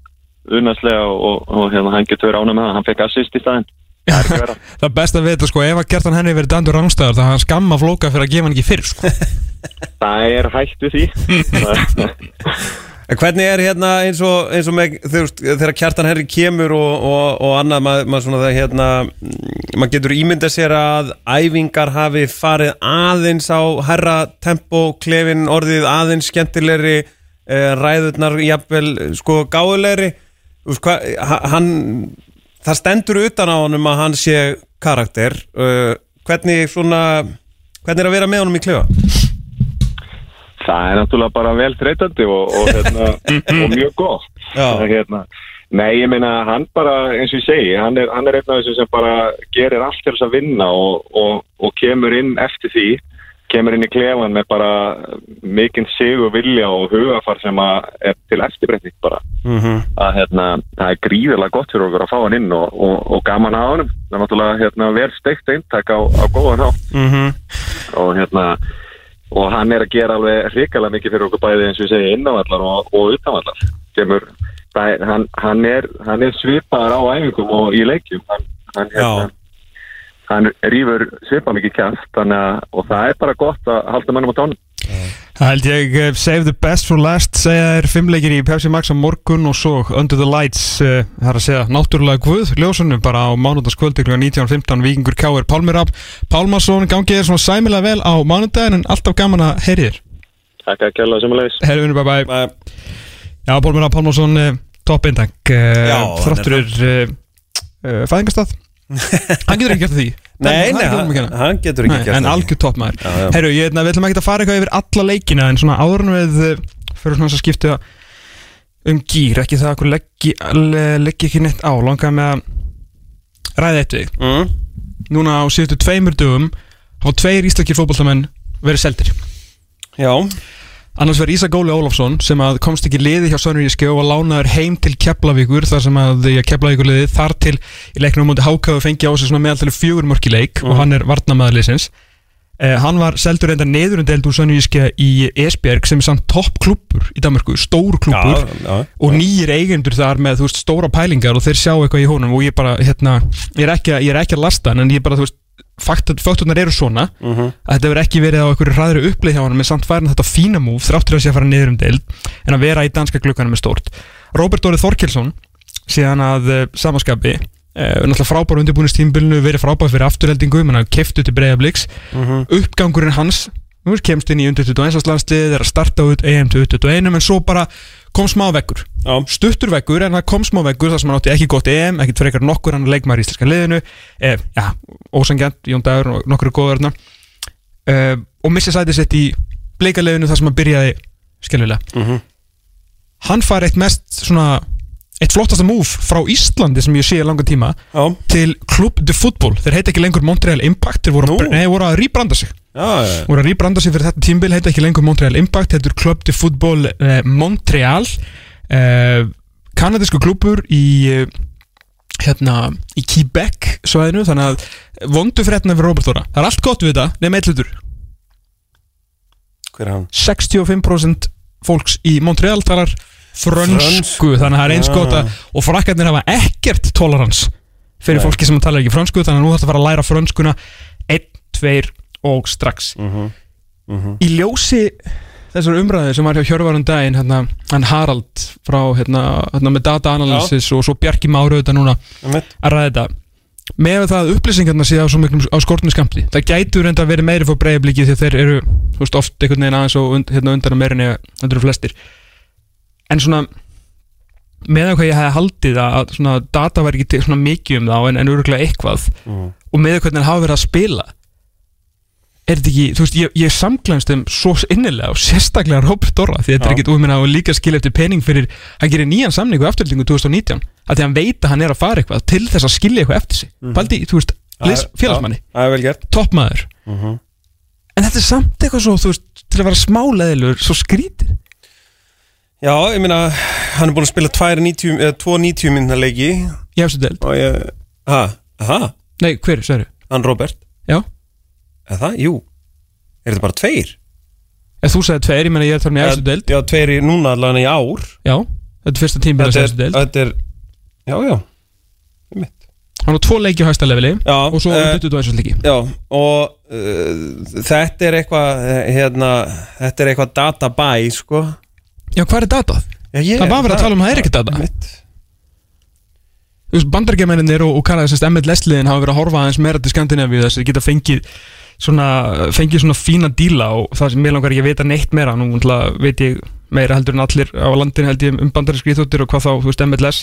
unnæslega og, og, og hérna hann getur ánum með það. Hann fekk assist í staðinn. *laughs* Það er best að vita sko, ef að Gertan Henry verið dandur rángstæðar þá hann skamma flóka fyrir að gefa hann ekki fyrr sko. það er hægt við því *laughs* En hvernig er hérna eins og, eins og með, veist, þegar kjartan herri kemur og, og, og annað, maður mað svona það hérna, mm, maður getur ímyndað sér að æfingar hafi farið aðeins á herra tempo, klefin orðið aðeins skemmtilegri, eh, ræðurnar jafnvel sko gáðulegri, það stendur utan á honum að hann sé karakter, uh, hvernig svona, hvernig er að vera með honum í klefa? Það er náttúrulega bara vel þreytandi og, og, hérna, og mjög gott. Það Hérna, nei, ég meina, hann bara, eins og ég segi, hann er, hann er einn af þessum sem bara gerir allt til þess að vinna og, og, og kemur inn eftir því, kemur inn í klefan með bara mikinn sigur vilja og hugafar sem er til eftirbreytning bara. Mm Að hérna, það er gríðarlega gott fyrir okkur að fá hann inn og, og, og gaman að honum. Það er náttúrulega hérna, vel steikt eintak á, á góðan hátt -hmm. og hérna og hann er að gera alveg hrikalega mikið fyrir okkur bæði eins og ég segi innanvallar og, og utanvallar. Kemur, það, er- hann, hann, er, hann er svipaðar á æfingum og í leikjum. Hann, hann, hérna, hann rýfur svipað mikið að, og það er bara gott að halda mannum á tónum Það held ég uh, save the best for last segja þér fimmleikir í Pepsi Max á morgun og svo Under the Lights uh, það er að segja náttúrulega Guð ljósunum bara á mánudagskvöldi kl. 19.15 Víkingur K.R. Pálmi Rapp Pálmarsson gangið þér svona sæmilega vel á mánudagin en alltaf gaman að heyri þér Takk að kella leiðis Herri vinur, bye bye Já, Pálmi Rapp Pálmarsson topp eintak Já, uh, þráttur er fæðingastað *laughs* hann getur ekki gert því Nei, nei, hann, hann getur ekki gert en algjör topp maður Já, já. Herru, ég ætlum ekki að fara eitthvað yfir alla leikina en svona áður en við uh, fyrir svona þess að skipta um gýr, ekki það að okkur leggji, le- leggji ekki neitt á, langaði með að ræða eitt við. Mm. Núna á síðustu tveimur dögum hafa tveir íslækir fótballtamenn verið seldir. Já, Annars verður Ísak Óli Ólafsson sem að komst ekki liði hjá Sönur Íski og var lánaður heim til Keflavíkur þar sem að Keflavíkur liði þar til í leiknum móti Hákaðu fengi á sig meðaltali fjögur mörki leik og hann er varnamaður liðsins eh, Hann var seldur enda neðurundeld úr Sönur Íski í Esbjerg sem er samt topp klúppur í Danmarku, stór klúppur já, já. og nýjir eigendur þar með veist, stóra pælingar og þeir sjá eitthvað í honum og ég bara, hérna, ég er ekki, ég er ekki að lasta hann en ég bara, þú veist, fakturnar eru svona Mhm. að þetta verður ekki verið á einhverju hraðri upplið hjá hann með samt færin þetta fína múf þráttur að sé að fara niður um deild en að vera í danska glukkanum er stórt Robert Orið Þorkelsson síðan að uh, samaskapi uh, náttúrulega frábár undirbúinistímbilinu verið frábær fyrir afturheldingu menn að keftu til breyðabliks Mhm. uppgangurinn hans kemst inn í undir 21 landslið er að starta út EM 21 en svo bara kom smá vekkur. Stuttur vekkur en það kom smá vekkur þar sem hann átti ekki gott EM, ekkit frekar nokkur hann leikmaður í íslenska liðinu. Eh, já, ósangjant, Jón Dagur og nokkur góður eh, og missi sætið sitt í bleikaliðinu þar sem hann byrjaði skiljulega Mhm. hann fær eitt mest svona eitt flottasta múf frá Íslandi sem ég sé í langan tíma Já, til Club de Football. Þeir heita ekki lengur Montreal Impact þeir voru, nei, voru að rýbranda sig. Já, já. voru að rýbranda sig fyrir þetta tímbil heita ekki lengur Montreal Impact heitur Club de Football eh, Montreal eh, kanadísku klubur í eh, hérna í Quebec svæðinu þannig að vondu fréttina fyrir Robert Þóra það er allt gott við þetta, nefn eitthlutur Hver er hann? 65% fólks í Montreal talar frönsku, þannig að það er eins gott að og frakkarnir hafa ekkert tolerans fyrir Nei. fólki sem talar ekki frönsku þannig að nú þarf að fara að læra frönskuna 1, 2 og strax Mhm. Mhm. í ljósi þessar umræði sem var hjá Hjörvarun daginn hérna, hann Harald frá hérna, hérna með data analysis og svo Bjarki Máru þetta núna Einmitt. að ræða þetta með það að upplýsingarna sé á, á skortinu skamti það gætur reynda að vera meiri fór breyðabliki því að þeir eru veist, oft einhvern veginn aðeins og und, hérna, undan að meirinni þetta eru flestir en svona með hvað ég hefði haldið að að svona data væri ekki mikið um þá en, en öruglega eitthvað Mhm. og með hvernig hann hafa verið að spila er þetta ekki, þú veist, ég, ég samklæmst þeim svo innilega og sérstaklega Robert Dorra því þetta er ekkit úminna og líka skil eftir pening fyrir hann gerir nýjan samning og afturlendingu 2019 að því hann veit að hann er að fara eitthvað til þess að skilja eitthvað eftir sig. Mhm. Paldi, þú veist, Já, félagsmanni. toppmaður, Mhm. en þetta er samt eitthvað svo, þú veist, til að vera smáleðilur svo skrítið Já, ég meina, hann er búin að spila tvær 90, eða tvo 90 minna leiki. Í eftir aha, nei, hver, særu hann Robert eða það, jú Er þetta bara tveir? ef þú sagði tveir, ég menna ég er þar með eftir deild Já, tveir í núna allavega í ár já, þetta er fyrsta tímbil að eftir er, deild þetta er, já, já Einmitt. hann har tvo leiki á hæsta leveli Já, og svo uh, byttu þú leiki Já, og uh, þetta er eitthvað, eh, hérna, þetta er eitthvað databæ, sko já, hvað er datað? Já, ég, Það var verið að tala um að það er ekki data. Mitt. Þú veist, bandargemennir og, og kannar þessast MLS-liðin hafa verið að horfa aðeins meira til Skandinavíu þess að geta fengið svona, fengið svona fína díla og það sem mér langar ekki að vita neitt meira nú veit ég meira heldur en allir á landinu held ég um bandarinskri íþjóttir og hvað þá, þú veist, MLS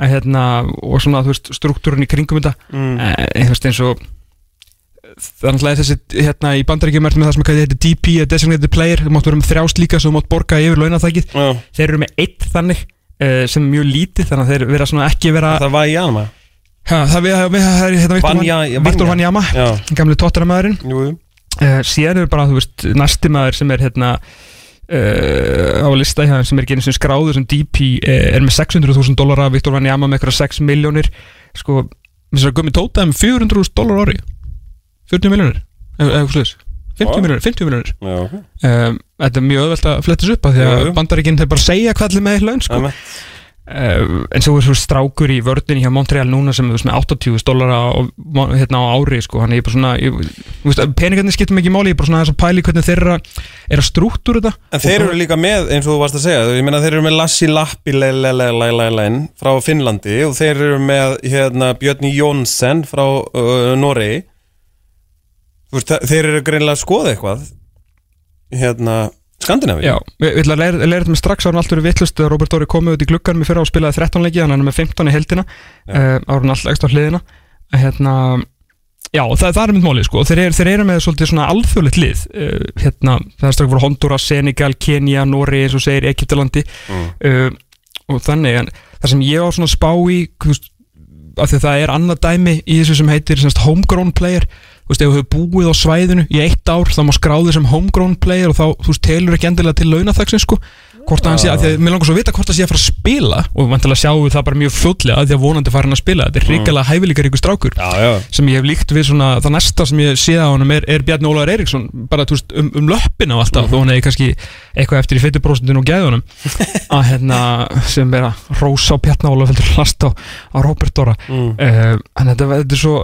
að, hérna, og svona, þú veist, struktúrun í kringum þetta mm. mm. þú veist, eins og er náttúrulega þessi, hérna, í bandaríkjum er með það sem að þetta heitir DP, a designated player þú mátt vera með þrjást líka, svo þú mátt borga yfir launatækið Já, þeir eru með eitt þannig sem er mjög lítið þannig að þeir vera svona ekki vera það var í anma ha, það við, við, það er hérna Viktor Vanja- Van- Viktor Vanjama gamli jú. uh, síðan eru bara þú veist næsti maður sem er hérna uh, á lista þeim sem er einu sem skráður sem DP uh, er með 600.000 dólara Viktor Vanjama með eitthvað 6 miljónir sko, þess að gummi tóta um 400.000 dólar ári. 40 miljónir eða eitthvað sluðis 50 Wow. miljónir, 50 miljónir um, þetta er mjög öðvelt að flettis upp að því að jú. bandaríkinn þeir bara segja hvað allir með laun sko. En svo er svo strákur í vördinni hjá Montreal núna sem er þú veist, með 80 dólara hérna, á ári sko. hann er bara svona peningarnir skiptum ekki máli, ég er bara svona þess að pæli hvernig þeirra er að struktúra þetta En þeir eru líka með, eins og þú varst að segja Ég meina þeir eru með Lassi Lappi frá Finnlandi og þeir eru með hérna, Björni Jónsson frá uh, Noregi þeir eru greinlega að skoða eitthvað hérna, Skandinavi Já, við ætlum að læra, þetta með strax árun allt verið vittlust Robert Dóri komið út í glugganum í fyrra og spilaði 13 leiki hann er með 15 í heldina uh, árun allt ekstra hliðina. Að hérna Já, það, það er mynd málið sko. Þeir, eru- þeir eru með svolítið svona alþjóðlegt lið. Uh, hérna, það er strax voru Honduras, Senegal, Kenya, Norri eins og segir Egyptalandi. Mm. uh, og þannig en það sem ég á svona spá í þú veist, af því að það er annað dæmi í þessu sem heitir semst, homegrown player. Þú veist, ef þú hefur búið á svæðinu í eitt ár þá má skráði sem homegrown player og þá, þú veist, telur ekki endilega til launaþaksins sko, hvort að hann sé, að því að mér langar svo að vita hvort það sé að fara að spila. Og vantilega sjáum við það bara mjög fljótlega að því að vonandi farin að spila, þetta er ríkilega hæfileikar ykkur strákur. Já, já. sem ég hef líkt við svona, það næsta sem ég séð á honum er, er Bjarni Ólaður Eiríksson. Bara veist, um, um löppina og alltaf þó hann hefði kannski eitthvað eftir í 50% og gæðunum. *laughs* Að hérna sem er að rósa á Bjarni Ólaður heldur last á, á Robert Dóra Mm. uh, en þetta, þetta er svo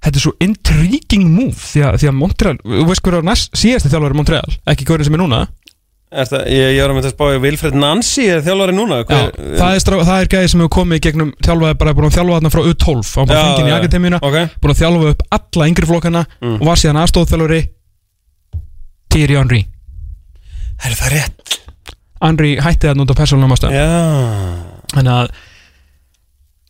þetta er svo intriguing move. Því að, því að Montreal, þú veist hverju næst síðasti þjálfari í Montreal, ekki hverju sem er núna? Er það, ég, ég var með þess að spá Vilfred Nancy er þjálfari núna Já, Hver, það, er strá, það er gæði sem hefur komið í gegnum þjálfaði bara búin að þjálfa þarna frá U12 hann bara Já, fengið í já. akademíuna Ok, búin að þjálfa upp alla yngri flokkana Mm. og var síðan aðstóðþjálfari Thierry Henry er það rétt? Henry hætti það nút á persónum Já þannig að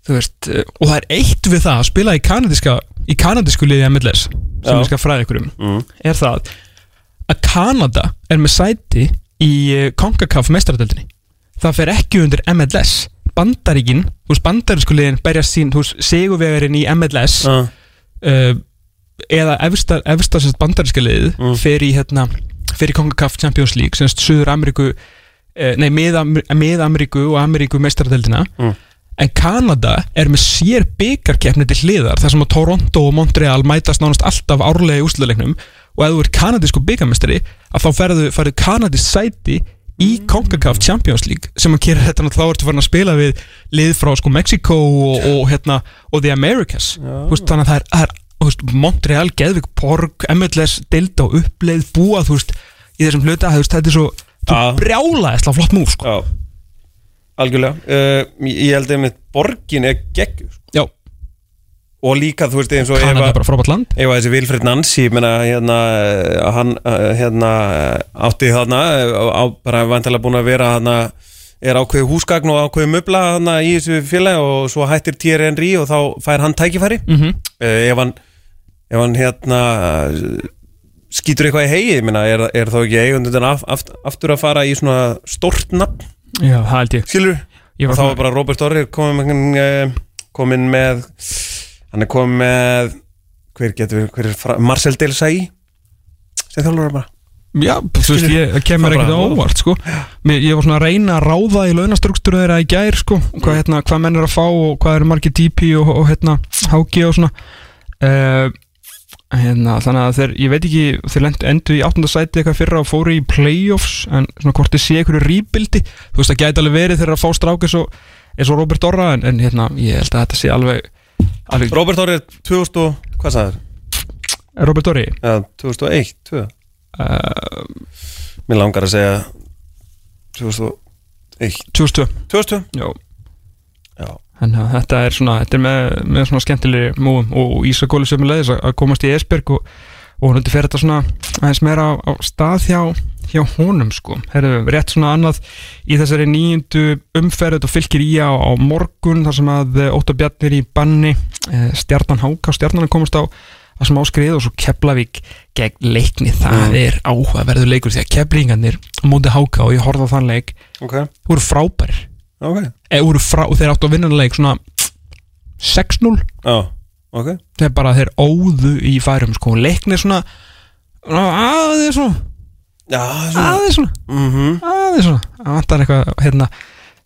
þú veist, og það er eitt við það að spila í kanadiska í kanadisku liði MLS sem Já. ég skal fræða ykkur um mm. er það að Kanada er með sæti í eh, CONCACAF meistaradeldinni það fer ekki undir MLS Bandaríkin, þú veist bandarísku liðin berjast sín, þú veist sigurvegarinn í MLS uh. uh, eða efsta, efsta sérst bandaríska liðið Mm. fer í hérna fer í CONCACAF Champions League semst Suður Ameríku uh, nei, með, Amer með Ameríku og Ameríku meistaradeldina Mm. en Kanada er með sér byggarkeppni til hliðar þar sem að Toronto og Montreal mætast nánast alltaf árlega í úsluleiknum og ef þú ert kanadísku byggarmestari að þá ferðu, ferðu kanadísk sæti í CONCACAF Champions League sem að gera þetta þá ertu farin að spila við lið frá sko Mexico og, og, hérna, og The Americas. Þú veist, þannig að það er, það er veist, Montreal, Geðvik, Borg, MLS Dilda og uppleið búa þú veist, í þessum hluta, veist, þetta er svo brjála eftir flott múf sko. Já, algjörlega. Uh, Ég held að borgin er gegg Já, Og líka, þú veist, eins og Kanada er bara frábært land Ef að þessi Vilfred Nancy, ég meina, hérna, hann, eh, hérna, átti þarna, eh, á, bara vantilega búin að vera þarna, er ákveðið húsgagn og ákveðið möbla þarna í þessu félagi og svo hættir Thierry Henry og þá fær hann tækifæri. mm -hmm. Ef hann, ef hann, hérna, skýtur eitthvað í hegi, ég meina, er, er þá ekki eigundur af, aft, aftur að fara í svona stórt nafn, Já, það held ég Og var þá er bara Robert Orri komin, eh, komin með hann er komin með hver getur, hver er fra, Marcel Delsay sem þjálfur bara Já, þú veist, ég, það kemur ekkert bara- á óvart sko. Mér, Ég var svona að reyna að ráða í launastruktúru þeirra í gær sko. hvað, hérna, hvað menn er að fá og hvað eru margir DP og, og hérna, HG og svona uh, hérna, Þannig að þeir, ég veit ekki þeir lendu endu í áttundasæti eitthvað fyrra og fóru í playoffs en svona hvort þið sé einhverju rýbildi þú veist, það gæti alveg verið þeirra að fá strák eins og, eins og Robert Orra en, en hérna, ég held að þetta sé alveg, alveg. Robert Orri er 2000 og, hvað sagður? Robert Orri? Ja, 2001, 2 uh, Mér langar að segja 2001 2002 2002? Já. Já. Þannig að þetta er svona, þetta er með, með svona skemmtilegri múum og Ísakóli sem er leiðis að komast í Esberg og, og hún fer þetta svona aðeins meira á, á stað hjá, hjá honum sko. Herðu, rétt svona annað í þessari nýjundu umferð og fylgir í á, á morgun þar sem að eh, Óttar Bjarnir í banni. Eh, Stjarnan Háka og Stjarnan komast á að sem áskrið og svo Keflavík gegn leikni, það Mm. er áhugaverður leikur því að Keflingarnir móti Háka og ég horfði á þann leik, Ok, voru frábærir. Ok. Eða voru frá, þeir áttu að vinna leik svona 6-0 Já, ok. Þeir bara þeir óðu í færum sko, leiknir svona aðeins svona, svona aðeins svona. Mm aðeins svona, það vantar eitthvað hérna,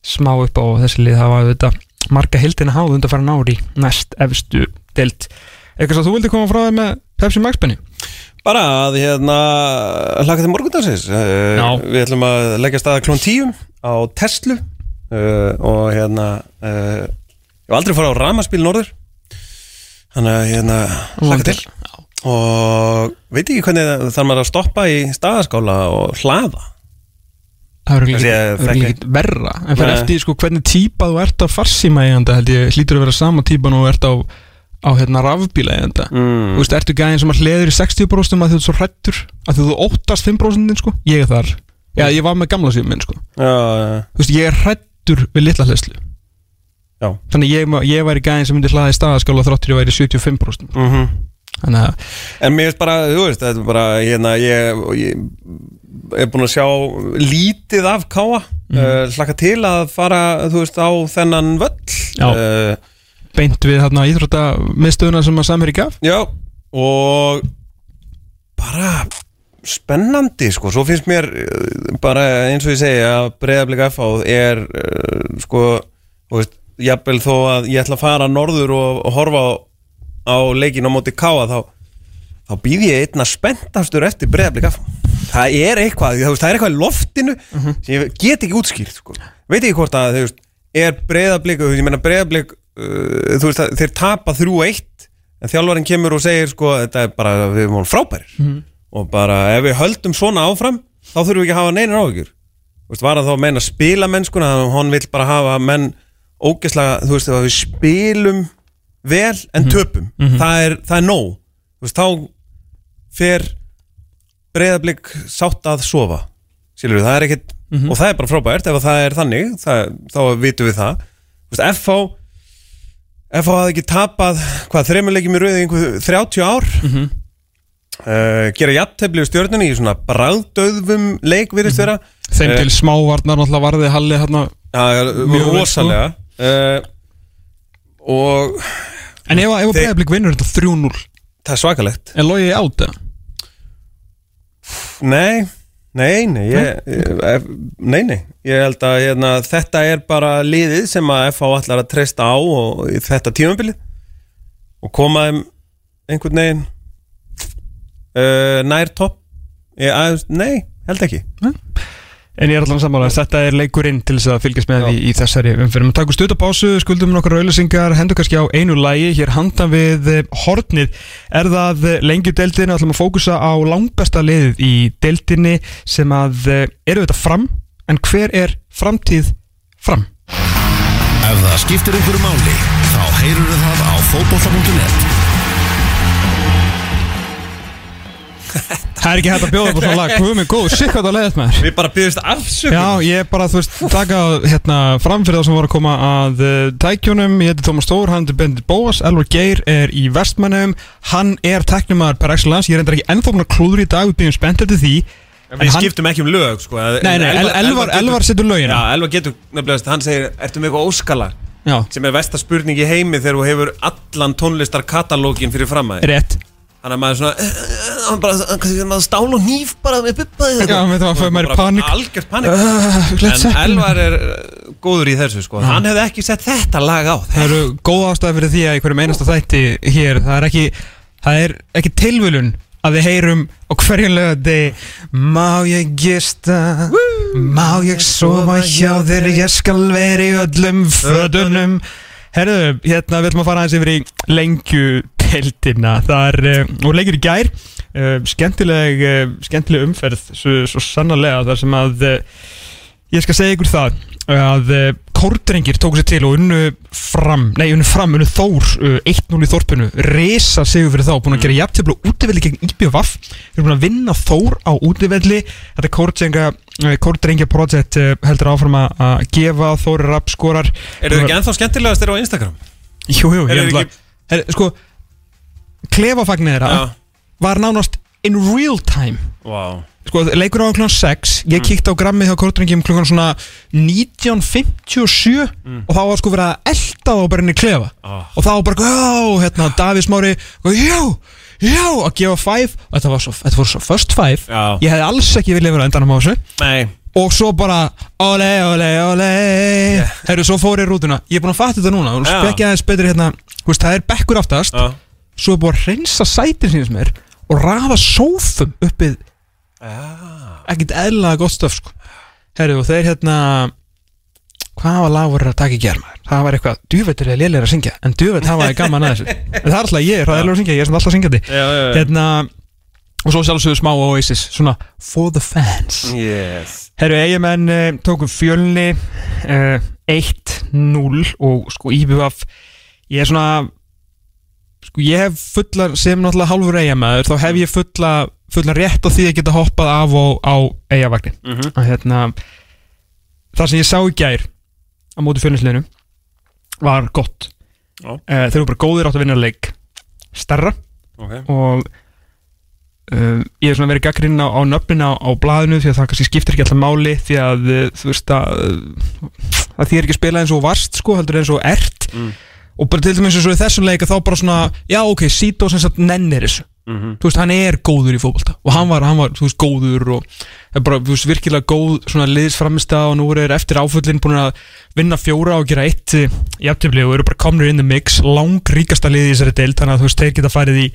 smá upp á þessi lið. Það var þetta marga hildina háð undan fara nári næst efstu deilt eitthvað sem þú vildi koma frá þér með Pepsi Max Benny Bara að hérna hlaka til morgundagsins. Uh, Já. Við ætlum að leggja staða klón 10 á Tesla uh, og hérna uh, ég hef aldrei farið á ramaspíl norður. Þannig að hérna hlaka til og veit ekki hvernig þarf maður að stoppa í staðaskála og hlaða? Það er Þessi, ekki, verra. En fyrir eftir sko, hvernig típa þú ert á farsíma eiganda held ég hlýtur að vera sama típan og þú ert á, á hérna, rafbíla eiganda mm. Þú veist, ertu gæðin sem að hleður í 60% að þú ert svo hrættur að þú óttast 5% sko, ég er þar. Já, ég var með gamla síðan minn sko. Já, já, Þú veist, ég er hrættur við litla hlæslu já. Þannig ég, ég væri gæðin sem myndi hlaða í staðaskála þráttur ég væri 75% mm að, En mér finnst bara, þú veist, þetta er bara hérna, ég, ég er búin að sjá lítið af káa mm. uh, hlaka til að fara, þú veist, á þennan völl. Uh, beint við hérna íþrótta miðstöðuna sem að Samherji gaf. Já, og bara spennandi, sko, svo finnst mér uh, bara eins og ég segi að breyðablika F er uh, sko, þú veist, jafnvel þó að ég ætla að fara norður og, og horfa á, á leikin á móti káa þá, þá býð ég einna spenntastur eftir breyðablika F það er eitthvað, það er eitthvað í loftinu sem ég get ekki útskýrt, sko. Veit ekki hvort að, veist, er breyðablika ég meina breyðablik uh, að þeir tapa 3-1 en þjálfarinn kemur og segir sko þetta er bara, við erum frábærir. Mhm. og bara ef við höldum svona áfram þá þurfum við ekki að hafa neina veist, var hann þá að meina spila mennskuna að hann vill bara hafa menn ógeðslega, þú veist, ef við spilum vel en töpum. Það, er, það er nóg. Veist, þá fer breyðablík sátt að sofa skilur það ekkit og það er bara frábært ef það er þannig það, þá vitum við það. Veist, FH FH hafði ekki tapað hvað, þremuleikjum í rauði einhver 30 ár. Mhm. uh, gera jafntefli við stjórnunni í svona bragdauðvum leik virðist vera. Þeim Eh, til smávarnar náttúrulega varði Halli hérna Mjög vel, rosalega. Uh, og En ef, Þeir- Breiðablík vinnur þetta 3-0 það er svakalegt. Er logið átt eða? Nei, Nei, nei, ég, ég, nei, nei, ég held að hérna, þetta er bara liðið sem að FH allar að treysta á og þetta tímabilið og koma þeim einhvern veginn uh, nær topp. Að, Nei, held ekki En ég er allan sammála, þetta er leikurinn til þess að fylgjast með því í þessari umfyrir. Við takum stutt á pásu, skuldum nokkar auðlýsingar, hendur kannski á einu lægi, hér handan við eh, hornið. Er það lengju deildinni, ætlum að fókusa á langbesta liðið í deildinni sem að eh, eru þetta fram, en hver er framtíð fram? Ef það skiptir einhverju máli, þá heyrur það á fótbolta.net Það er ekki hægt að bjóða upp á svona lag, hvað er góð, shit hvað það leiðist með. Við bara byrjast afsökun Já, ég bara, þú veist, taka hérna fram fyrir það sem voru að koma að uh, tækjunum, ég heiti Tómas Stór, hann er Bendit Bóas, Elvar Geir er í vestmannum, hann er tæknumar per excellence, ég enda ekki ennþá búin að klúður í dag, við byggjum spennt eftir því. En Við hann- skiptum ekki um lög sko. Nei, nei, El- Elvar, Elvar setur lögina Já, Elvar getur nefnilegast, hann segir Ertu með eitthvað óskala? Já, Sem er versta spurning í heimi þegar þú hefur allan tónlistarkatalógin fyrir fram að þér. Rétt Þannig að maður svona eh, eh, Hann bara, kannski maður stál og hníf bara með buppaði Já, með það að fá meiri panik. Algjört panik. Uh, En Elvar er eh, góður í þessu sko. Hann hefði ekki sett þetta lag á Það eru góð ástæði fyrir því að í hverjum einasta þætti hér, það er ekki, það er ekki tilvölun að við heyrum á hverjum lögði Má ég gista, má ég sofa hjá þér, ég skal vera í öllum födunum Herðu, hérna við ætlum að fara aðeins yfir í lengju teltina Það er, uh, og lengur í gær uh, skemmtileg, uh, skemmtileg umferð svo, svo sannarlega þar sem að ég skal segja ykkur það að kórdrengir tóku sér til og unnu fram, nei unnu fram, unnu Þór uh, 1-0 í Þorpinu, resa sigur fyrir þá, búin að gera jafnteflu útivelli gegn IBVF, við erum búin að vinna Þór á útivelli, þetta kórdrenga kórdrengja project uh, heldur áfram að gefa Þóri Rapp skorar. Eru þið ekki ennþá skemmtilegast þeirra á Instagram? Jú, jú, Eru ég ætla her, sko, klefafagnir þeirra Já. var nánast in real time. Vá. Sko, leikur á klukkan 6 ég Mm. kíkti á grammið hjá Kortringum klukkan svona 1957 og þá var sko verið að elda þá bara inn í klefa. Mm. Ah. og þá bara, já, hérna, Davís Mári já, já, að gefa 5 og þetta var svo, þetta voru svo first 5 Já. ég hefði alls ekki viljað vera endan á þessu. Nei. Og svo bara, ole, ole, ole herru, svo fór ég rútuna. Ég er búin að fatta þetta núna, þú Já. spekja aðeins betri hérna, þú veist, það er bekkur aftast. Já svo er búin að reynsa sætin síns mér og rafa sófum uppið ekkert eðlaða gott stöf sko. herru og þeir hérna hvað var lag voru að taka í germa það var eitthvað, djúveitur er lélir að syngja en djúveit hafa ég gaman að þessu *laughs* en það er alltaf ég, það er að syngja, ég er alltaf Já, já, já. Hérna og svo sjálfsögur smá Oasis svona for the fans. Yes. Herru, eigamenn uh, tókum fjölni uh, 1-0 og sko IBF ég er svona sko ég hef fullar sem náttúrulega hálfur eigamæður þá hef ég fulla, fulla rétt á því að geta hoppað af og á eigavagnin Mhm. að hérna það sem ég sá í gær á móti fjölnisleinu var gott Já. uh, þeir eru bara góðir átt að vinna leik starra Ok og uh, ég hef svona verið gaggrinn á, á nöfnin á, á blaðinu því að það kannski skiptir ekki alltaf máli því að uh, þú veist að að því er ekki að spila eins og varst sko heldur eins og ert Mm. Og bara til dæmis eins og í þessum leika þá bara svona já ok, Sito sem sagt nennir þessu. Mhm. þú veist, hann er góður í fótbolta. Og hann var, hann var, þú veist, góður og er bara, þú veist, virkilega góð svona liðsframista og nú er eftir áföllin búin að vinna fjóra og gera eitt eh, jafntefli og eru bara komnir in the mix. Lang ríkasta liði í þessari deild þannig að þú veist, þeir geta farið í,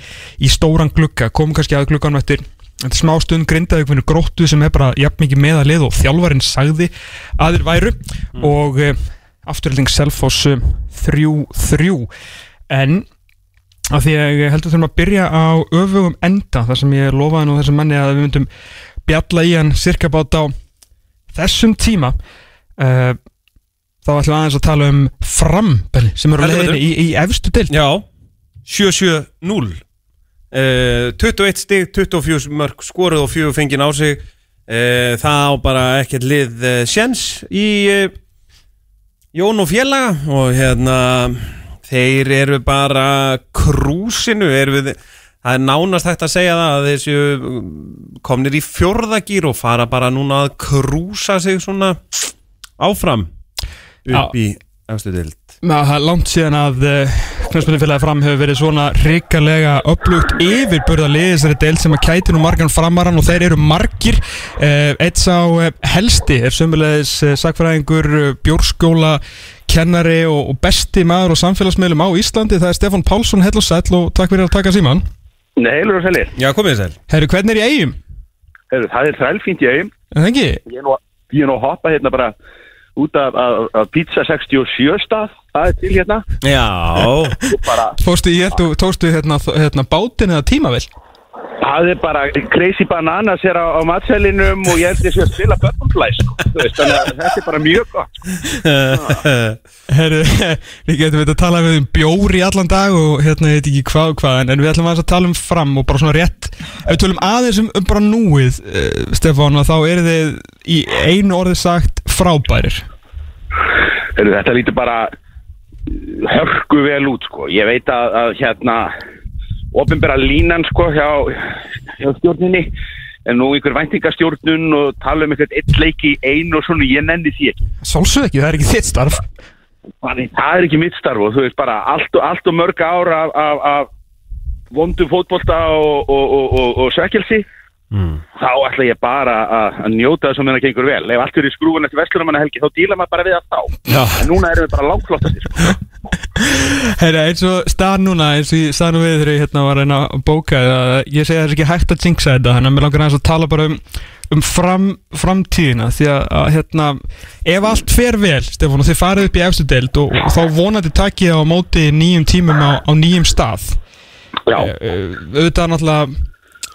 í stóran glugga. Komum kannski að glugganum eftir. Smá stund grindaði hvernig gróttu sem er bara jafn mikið með að lið og þjálfarinn sagði að þeir væru. Og afturhalding Selfoss um, 3-3 en af því að ég heldur þurfum að byrja á öfugum enda þar sem ég lofaði nú þessum manni að við myndum bjalla í hann cirka bát á þessum tíma uh, þá ætlum við aðeins að tala um frambenni sem eru leiðinni í, í efstu dild Já 7-7-0 uh, 21 stig, 24 mörg skoruð og fjögur fengið á sig. Uh, Það á bara ekkert lið uh, sjens í Jón og félaga og hérna þeir eru bara krúsinu eru við Það er nánast hægt að segja það að þessu komnir í fjórðagýr og fara bara núna að krúsa sig svona áfram upp Já. í efstu dild það er langt síðan að uh, knöspilufélagi fram hefur verið svona hrikalega upplugt yfir burða liðisari deil sem að kæti nú margan framarann og þeir eru margir uh, Eitt sá uh, helsti er sömulegis sakfræðingur, bjórskóla kennari og, besti maður og samfélagsmiðlum á Íslandi það er Stefán Pálsson, hell og sæll og takk fyrir að taka síman Nei, heilur og sælir. Já, komið sæl Herru, hvernig er í eigum? Heyrðu, Það er þrælfínt í eigum. Er það ekki? Ég er nú, ég er nú að hoppa hérna bara út af, af, af Pizza 67 stað. Það er til hérna. Já bara, held þú, tókstu hérna, hérna bátin eða tímavill? Það er bara crazy bananas hér á, á matselinum og ég held sé að spila butterfly, sko. Þannig að þetta er bara mjög gott. *laughs* Herru, við getum við að tala við um bjór í allan dag og hérna ég veit ekki hvað og hvað en, við ætlum að tala um fram og bara svona rétt ef við tölum aðeins um, um bara núið uh, Stefán, þá eru þið í einu orði sagt frábærir Heyrðu, þetta lítur bara hörku vel út sko. Ég veit að, að hérna ofinbera línan sko hjá, hjá stjórninni. En nú einhver væntingastjórnun og tala um einhvern eitt leiki í einu og svona, ég nenni því ekki. Sálsög ekki, það er ekki þitt starf. Þannig, það er ekki mitt starf og þú veist bara allt og, allt og mörg ár af, af, af vondum fótbolta og, og, og, og, sökjelsi þá ætla ég bara að, að njóta þess að mér gengur vel. Ef allt er í skrúfun eftir vestunumanna helgi þá díla maður bara við það þá. Já. En núna erum við bara langflottastir. Sko. *laughs* Herra, eins og stað núna, eins og sagði nú við þegar ég hérna var að að bóka að ég að það er ekki hægt að jinxa þetta þannig að mér langar að tala bara um, um fram, framtíðina því að, að hérna, ef allt fer vel Stefán og þið farið upp í efstu deild og, og þá vonandi takið á móti nýjum tímum á, á nýjum stað. Eh, eh, auðvitað náttúrulega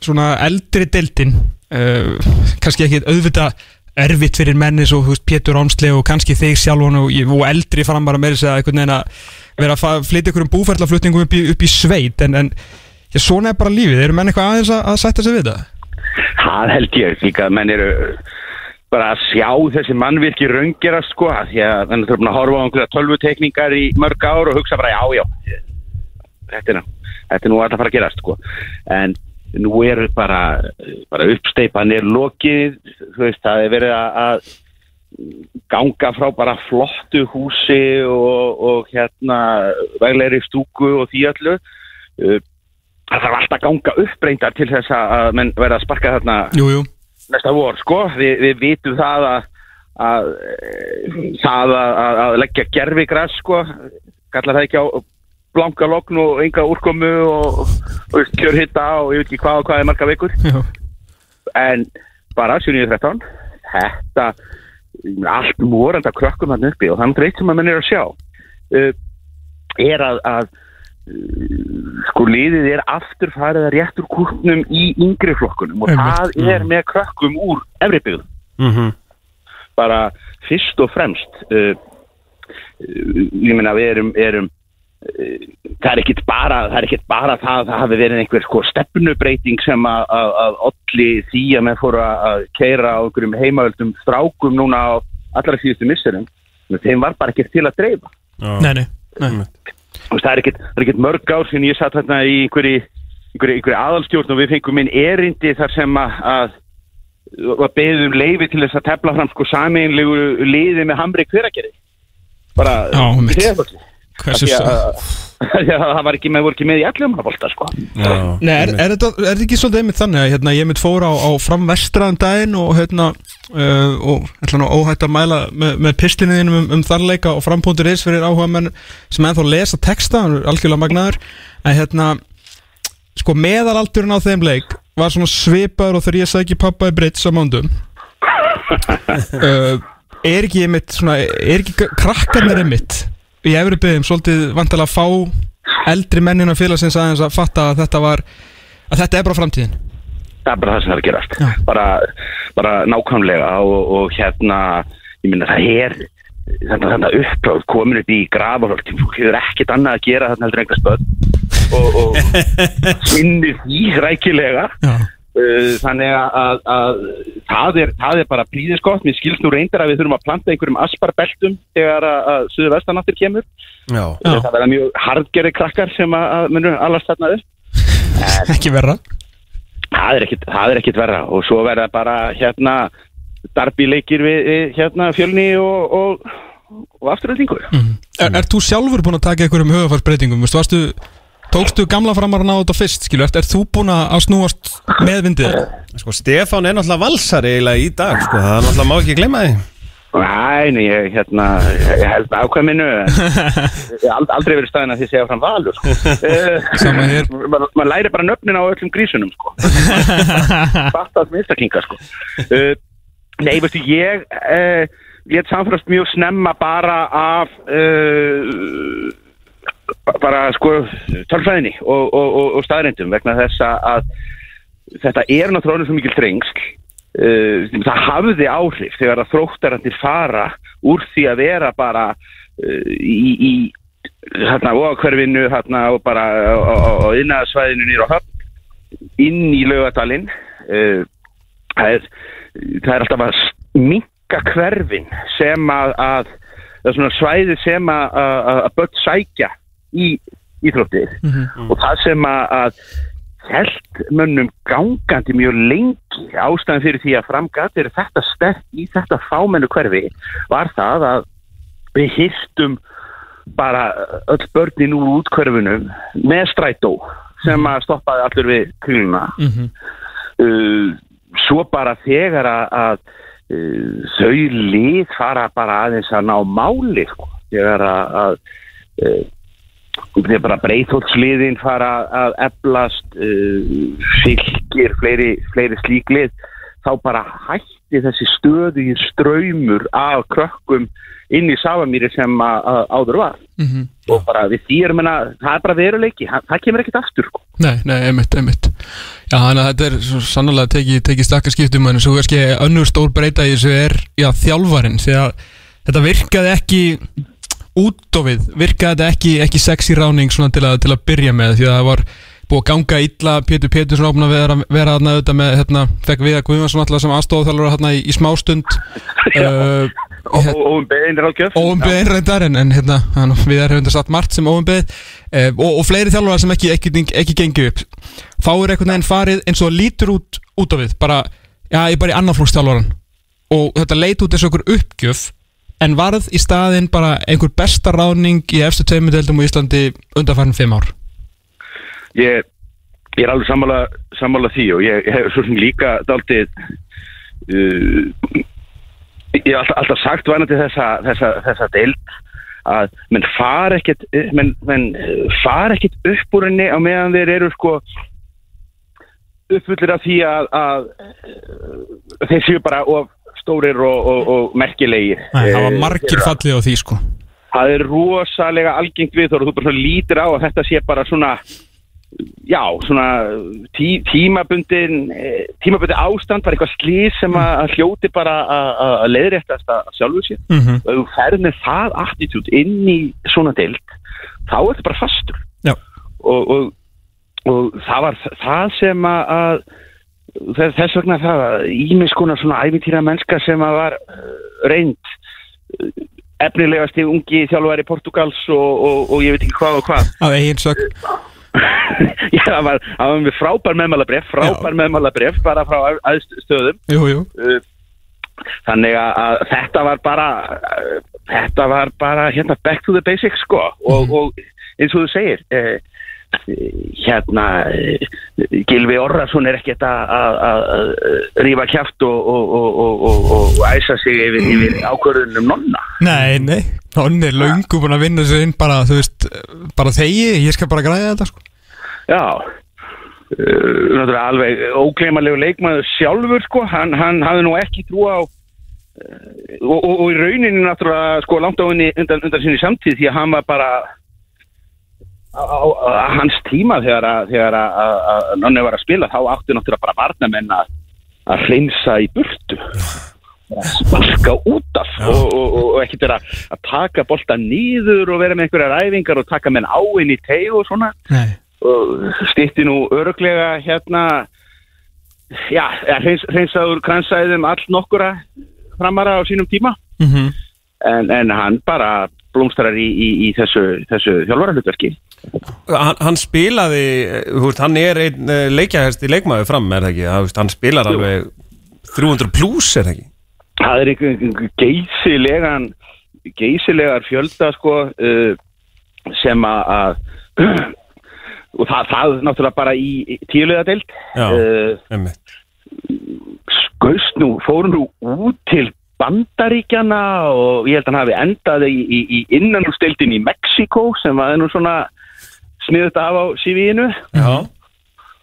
svona eldri deildin uh, kannski ekki auðvitað erfitt fyrir menni svo Pétur Ámsli og kannski þig sjálfan og, og eldri framar að meira segja einhvern veginn að vera að flytja ykkur um búferðlaflutningum upp, upp í sveit en, en já, svona er bara lífið, eru menn eitthvað aðeins að, að sætta sig við það? Það held ég líka að menn eru bara að sjá þessi mannvirki raungerast sko því að eru búin að horfa á einhverja tölvutekningar í mörg ár og hugsa bara já já þetta er, þetta er nú alltaf að fara að gerast sko en nú er bara, bara uppsteipan er lokið veist það er verið að, ganga frá bara flottu húsi og, og hérna veglegri stúku og því öllu. Uh, það þarf alltaf ganga upp reyndar til þess að menn verða að sparka þarna Jú, jú, næsta vor, sko, Vi, við vitum það að, að eh, að, að leggja gerfi græs, sko, kallar það ekki á blanka lokn og enga úrkomu og, og kjörhitta og ég veit ekki hvað og hvað er marga vikur. Já, en bara 7.13 þetta allt moranda krökkum hann uppi og þannig reitt sem að menn er að sjá. Uh, er að, að uh, sko liðið er aftur farið að rétt úr kúrnum í yngri flokkunum og það er með krökkum úr efribyggðum Mhm. bara fyrst og fremst uh, ég meina við erum, erum það er ekkit bara það er ekkit bara það að það hafi verið einhver sko stefnubreiting sem að, að, að olli því að menn fóru að- að keira á einhverjum heimavöldum strákum núna á allra síðustu misserum þeim var bara ekkert til að dreifa Já. nei, nei, nei. Það er ekkert, er ekkert mörg ár sem ég satt hérna í einhverju, einhverju, einhverju aðalstjórn og við fengum inn erindi þar sem að, að að beðum leifi til þess að tefla fram sko sameinlegu liði með hamri hveragerði bara Já, einmitt. Hversu svo? að- að *laughs* það var ekki með, voru ekki með í allum að bolta sko Já. Nei, er, er, þetta, er þetta ekki svolítið einmitt þannig að hérna, ég mitt fór á, á fram vestraðan daginn og hérna uh, og ætla nú óhætt að mæla með, með pislinni þínum um, um þarleika og fram.is fyrir áhuga menn sem ennþá lesa texta, er algjörlega magnaður en hérna sko meðalaldurinn á þeim leik var svona svipaður og þegar ég sæki pappa í Brits á mándum *laughs* uh, er ekki einmitt svona, er ekki krakkarnir einmitt í byggðum svolítið vantilega að fá eldri mennina félagsins aðeins að fatta að þetta var að þetta er bara framtíðin? Það er bara það sem það er að gerast. Já. bara, bara nákvæmlega og, og hérna ég minna það er þetta, þetta uppráð komin upp í grafahöld fólk hefur ekkert annað að gera þarna heldur einhver spöld og, og *laughs* sinnir því rækilega. Já, þannig að, að, að það, er, það er bara blíðiskott mér skilst nú reyndar að við þurfum að planta einhverjum asparbeltum þegar að, að suðu vestanáttir kemur. Já. Já. það verða mjög hardgerði krakkar sem að, munum allast þarna upp. *laughs* Ekki verra. Það er ekkit, það er ekkit verra. Og svo verða bara hérna darbileikir við, við hérna fjölni og, og, og afturöldingu Er, er þú sjálfur búin að taka einhverjum höfafarsbreytingum? Varstu, tókstu gamla framar að ná þetta fyrst, skilu? Er, er þú búin að snúast með vindið? Sko, Stefán er náttúrulega valsari eiginlega í dag, sko, það er náttúrulega má ekki glemma því. Næ, nei, ég, hérna, ég held en *laughs* ég hef ald- aldrei verið staðin að því segja fram valur sko. Sama hér. Man, man læri bara nöfnin á öllum grísunum sko. *laughs* Fattast með einstaklinga sko. uh, Nei, veistu, ég uh, let samfélast mjög snemma bara af uh, bara sko tölfræðinni og, og, og, og staðrindum vegna þess að þetta er náttúrulega svo mikil trengsl uh, það hafði áhrif þegar að þróttarandir fara úr því að vera bara uh, í, í hérna óakverfinu hérna og bara á, innaðsvæðinu nýra á höfn inn í laugadalinn uh, það, er, það er alltaf að minka hverfin sem að, að svæði sem að, að, að börn sækja í íþróttir. Og það sem að, að held mönnum gangandi mjög lengi ástæðan fyrir því að framgat er þetta sterk í þetta fámennu hverfi var það að við hýrstum bara öll börnin úr útkörfunum með strætó sem að stoppaði allur við kríluna uh, svo bara þegar að, að uh, þau lið fara bara aðeins að ná máli sko, þegar að, að uh, þegar bara breyþólsliðin fara að eflast uh, fylgir fleiri, fleiri slíklið þá bara hætti þessi stöðu í ströymur af krökkum inn í Safamýri sem áður var. Mhm. og bara við því erum að það er bara veruleiki, það, kemur ekkert aftur sko. Nei, nei, einmitt, einmitt. Já, þannig að þetta er sannlega tekið teki stakka skiptum en svo kannski önnur stór breyta í þessu er, já, þjálfarin því að þetta virkaði ekki út og við, virkaði þetta ekki, ekki sexy ráning svona til að, til að byrja með? Því að það var búið að ganga illa Pétur Pétursson ápna að vera, vera þarna auðvitað með, hérna, fekk við að Guðvarsson alltaf sem aðstofþjálfur hérna í, í smástund. Uh, og, og, og um beðin ráðgjöf óumbyggð einrændar en, hérna, við erum hundar satt margt sem óumbyggð eh, og, og fleiri þjálfarar sem ekki, ekki, ekki gengi upp. Þá er einhvern veginn farið eins og lítur út út á við, bara, já, ég er bara í annarflókstjálfaran og þetta leit út eins og einhver uppgjöf en varð í staðinn bara einhver besta ráning í efstu tveimundöldum á Íslandi undanfærin fimm ár? Ég, ég er alveg sammála, sammála því og ég, ég hef svo sem líka daldið uh, ég hef alltaf, alltaf sagt vanandi þessa, þessa, þessa deild að menn far ekkert menn, menn far ekkert upp úr henni á meðan þeir eru sko uppfullir af því að, að eh, þeir séu bara of stórir og, og, og merkilegir. Nei, það var Eh, margir þeirra- fallið á því sko. Það er rosalega algengt við og þú bara lítir á að þetta sé bara svona já, svona tí, tímabundin eh, tímabundin ástand, bara eitthvað slís sem að hljóti bara að- að að leiðréttast að sjálfur sér. Mm og ef þú ferð með það attitút inn í svona deild þá er þetta bara fastur. Já. og, og, og það var það sem að þess vegna það að ímis konar svona æfintýra mennska sem að var uh, reynd uh, efnilegasti ungi þjálfari Portugals og, og, og ég veit ekki hvað og hvað. Á eigin sök. *laughs* Já, það var, var með frábær meðmálabref frábær meðmálabref bara frá aðstöðum jú, jú. Uh, þannig að, að þetta var bara þetta var bara hérna back to the basics sko. Og, og eins og þú segir eh, hérna eh, Gilvi Orrason er ekkert að- rífa kjátt og, og, og, og, og, og æsa sig yfir, yfir ákvörðunum nonna. Nei, nei, hann er löngu búin að vinna sér inn bara, þú veist, bara þegi, ég skal bara græða þetta sko. Já uh, náttúrulega alveg ókleimalegu leikmaður sjálfur sko, hann, hann hafði nú ekki trú á uh, og, og, og í rauninni náttúrulega sko langt á henni undan, undan sinni samtíð því að hann var bara á, hans tíma þegar að, nonni var að spila þá áttu náttúrulega bara varnamenn að, hreinsa í burtu. Sparka út af og, og, og, og ekki vera að taka bolta nýður og vera með einhverjar æfingar og taka menn áinn í teg og svona. Nei, og stýtti nú öruglega hérna já, ja, hreins, hreinsaður kransæðum all nokkura framara á sínum tíma. Mhm. En, en hann bara blómstrar í, í, í þessu, þessu þjálfarahlutverki Hann, hann spilaði, eh, veist, hann er einn uh, leikjahæsti leikmaður fram, er það ekki? Veist, hann spilar alveg 300 pluss, er það ekki? það er einhver, einhver geysilegan geysilegar fjölda sko uh, sem að *clears throat* og það, það náttúrulega bara í tíulega deild Já. uh, skaust nú, fóru nú út til Bandaríkjana og ég held að hann hafi endað í, í, í innanúrsteildin í Mexiko sem var nú svona sniðut af á CV-inu Já.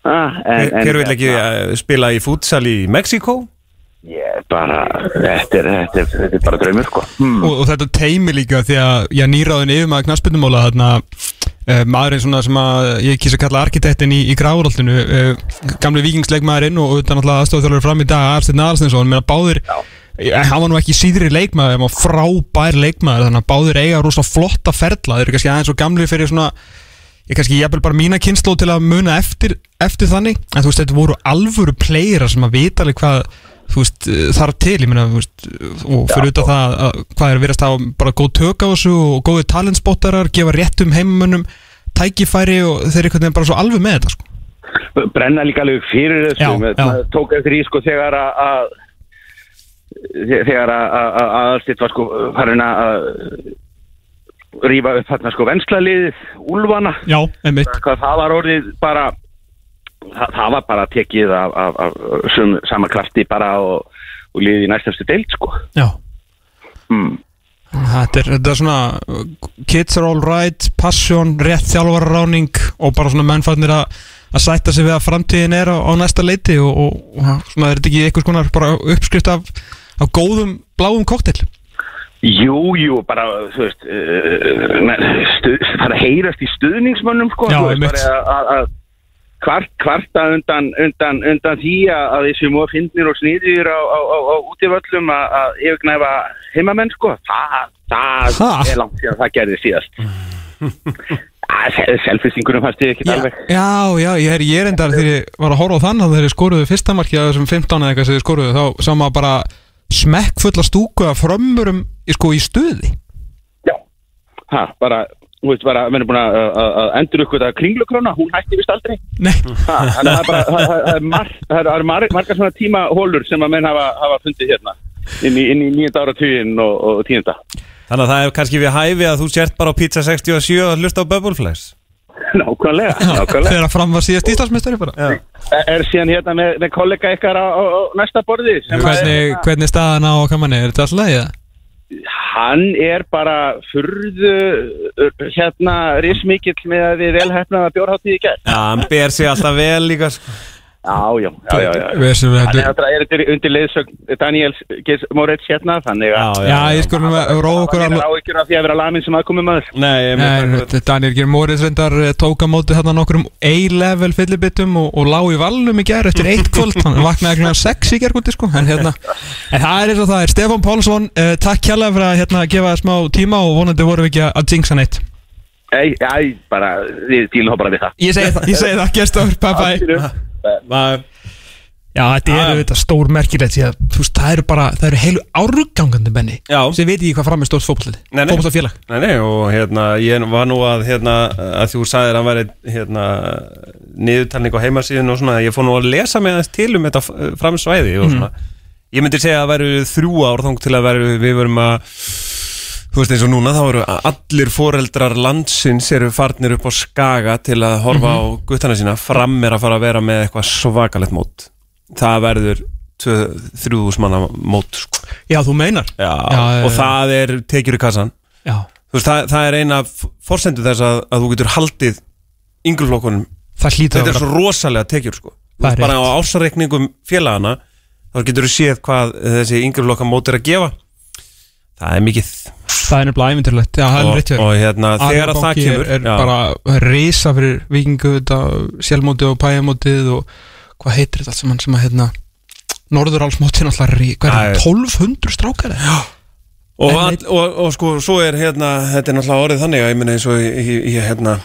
ah, en, Hver, vil ekki uh, spila í fútsal í Mexiko? Ég bara, þetta er, þetta er, þetta er bara draumur sko hmm. og, og þetta teimi líka því að ég nýráðin yfir maður knaspindumóla þarna uh, maðurinn svona sem að ég kýsa að kalla arkitektin í, í gráðuroltinu uh, gamli vikingsleikmaðurinn og utan alltaf aðstofþjálfur fram í dag Arsteinn Aðalstinsson meðan báðir eh, hann var nú ekki síðri leikmaður hann var frábær leikmaður þannig að báðir eiga rosa flotta ferla þeir eru kannski aðeins og gamli fyrir svona ég kannski jafnvel bara mína kynnsló til að muna eftir, eftir þannig en þú veist þetta voru alvöru playera sem að vita alveg hvað þú veist, þarf til, ég meina, veist, og fyrir auðvitað það að hvað er að virast að bara góð tök á þessu og góði talentspottarar, gefa réttum heimamönnum tækifæri og þeir eru bara svo alveg með þetta, sko. brenna líka alveg fyrir þessu Já, já. tók eftir í sko þegar að þegar að- að að- aðalstitt var sko farin að rífa upp þarna sko venslaliðið úlfana Já, einmitt. hvað það var orðið bara það, það var bara tekið af, af, af sum, sama krafti bara og, og liðið í næstafstu deild sko Já. hmm. Þetta er, þetta er svona kids are all right, passion, rétt þjálfararáning og bara svona mennfarnir að að sætta sig við að framtíðin er á, á næsta leiti og, og, og svona er þetta ekki einhvers konar bara uppskrift af, af góðum bláum koktel Jú, jú, bara, þú veist, það er að heyrast í stuðningsmönnum, sko, að- kvart, kvarta undan, undan, undan því að, þessi múa fyndnir og sniðir á, á, á, á útiföllum að, yfirgnæfa heimamenn, sko, það, það Ha? er langt síðan það gerði síðast. *laughs* Selfistingunum fannst ég ekki Já, alveg. já, já, ég er, ég er endar þegar ég var að horfa á þann að þegar ég skoruðu fyrsta marki að þessum 15 eða eitthvað sem þið skoruðu þá sá maður bara smekkfulla stúku af frömmurum sko, í stuði Já, ha, bara, þú veist, bara, við erum búin að, að, að endur ykkur það kringlukróna, hún hætti vist aldrei. Nei, Ha, Þannig að það er er er- margar svona tímahólur sem að menn hafa, hafa fundið hérna inn í, inn í nýjönda ára tugin og, og tíunda. Þannig að það er kannski við hæfi að þú sért bara á pizza 67 og hlusta á Bubbleflies *laughs* Nákvæmlega, nákvæmlega. þegar að fram var síðast Íslandsmeistari bara Já. Er, er síðan hérna með, með kollega ykkar á, á, á næsta borði Hvernig, er, hvernig er staðan á kamanni, er þetta alltaf leið? hann er bara furðu hérna rismikill með að við velhæfnaða bjórháttíð í gæð. Já, hann ber sig alltaf vel líka sko. Já, já, já, já, já. Við sem við Þannig að það er undir, undir leiðsögn Daniels Gils Moritz hérna, þannig að Já, ég skulum að róa okkur það er áhyggjur af því að vera lamin sem aðkomið maður. Nei, ég Nei, Daniel Geir Moritz reyndar eh, tók á móti þarna nokkrum A-level fyllibittum og, og lá í valnum í gær eftir eitt kvöld, hann vaknaði ekki sex í gærkvöldi sko, en hérna *laughs* en það er eins og það er, Stefán Pálsson uh, takk kjærlega fyrir að hérna gefa smá tíma og vonandi vorum við ekki að jinxa neitt. Ei, ei, bara, við dílum bara við það. Ég segi það, ég segi það, gestur, bye bye Bye. Já, þetta er Já. auðvitað stór merkilegt því að þú veist, það eru bara, það eru heilu árgangandi benni Já. sem veit ekki hvað fram er stórt fótbollið Nei, nei. Nei, nei, og hérna, ég var nú að, hérna, að þú sagðir að hann væri, hérna, niðurtalning á heimasíðun og svona, ég fór nú að lesa með þess til um þetta framsvæði og svona. Ég myndi segja að það væru þrjú ár þóng til að væru, við verum að, þú veist eins og núna, þá eru allir foreldrar landsins eru farnir upp á skaga til að horfa á guttana sína, fram er að fara að vera með eitthvað svakalegt mót. Það verður 3.000 manna mót, sko. Já, þú meinar Já, Já, og já. það er tekjur í kassan. Já, Þú veist, það, það er eina forsendu þess að, að þú getur haldið hlýtur Þetta er svo rosalega tekjur, sko. Bara á rétt. ásarreikningum félagana, þá getur þú séð hvað þessi yngreflokka mót er að gefa. Það er mikið. Það er nefnilega já, er Og, og hérna, þegar að það kemur, er, er já, bara risa fyrir vikingu sjálfmótið og pæjamótið og hvað heitir þetta allt saman sem að hérna Norðurálsmótið er Það það, 1200 strákar eða? og, all, og, og sko, svo er hérna, þetta er náttúrulega orðið þannig að ég minna eins og ég, hérna,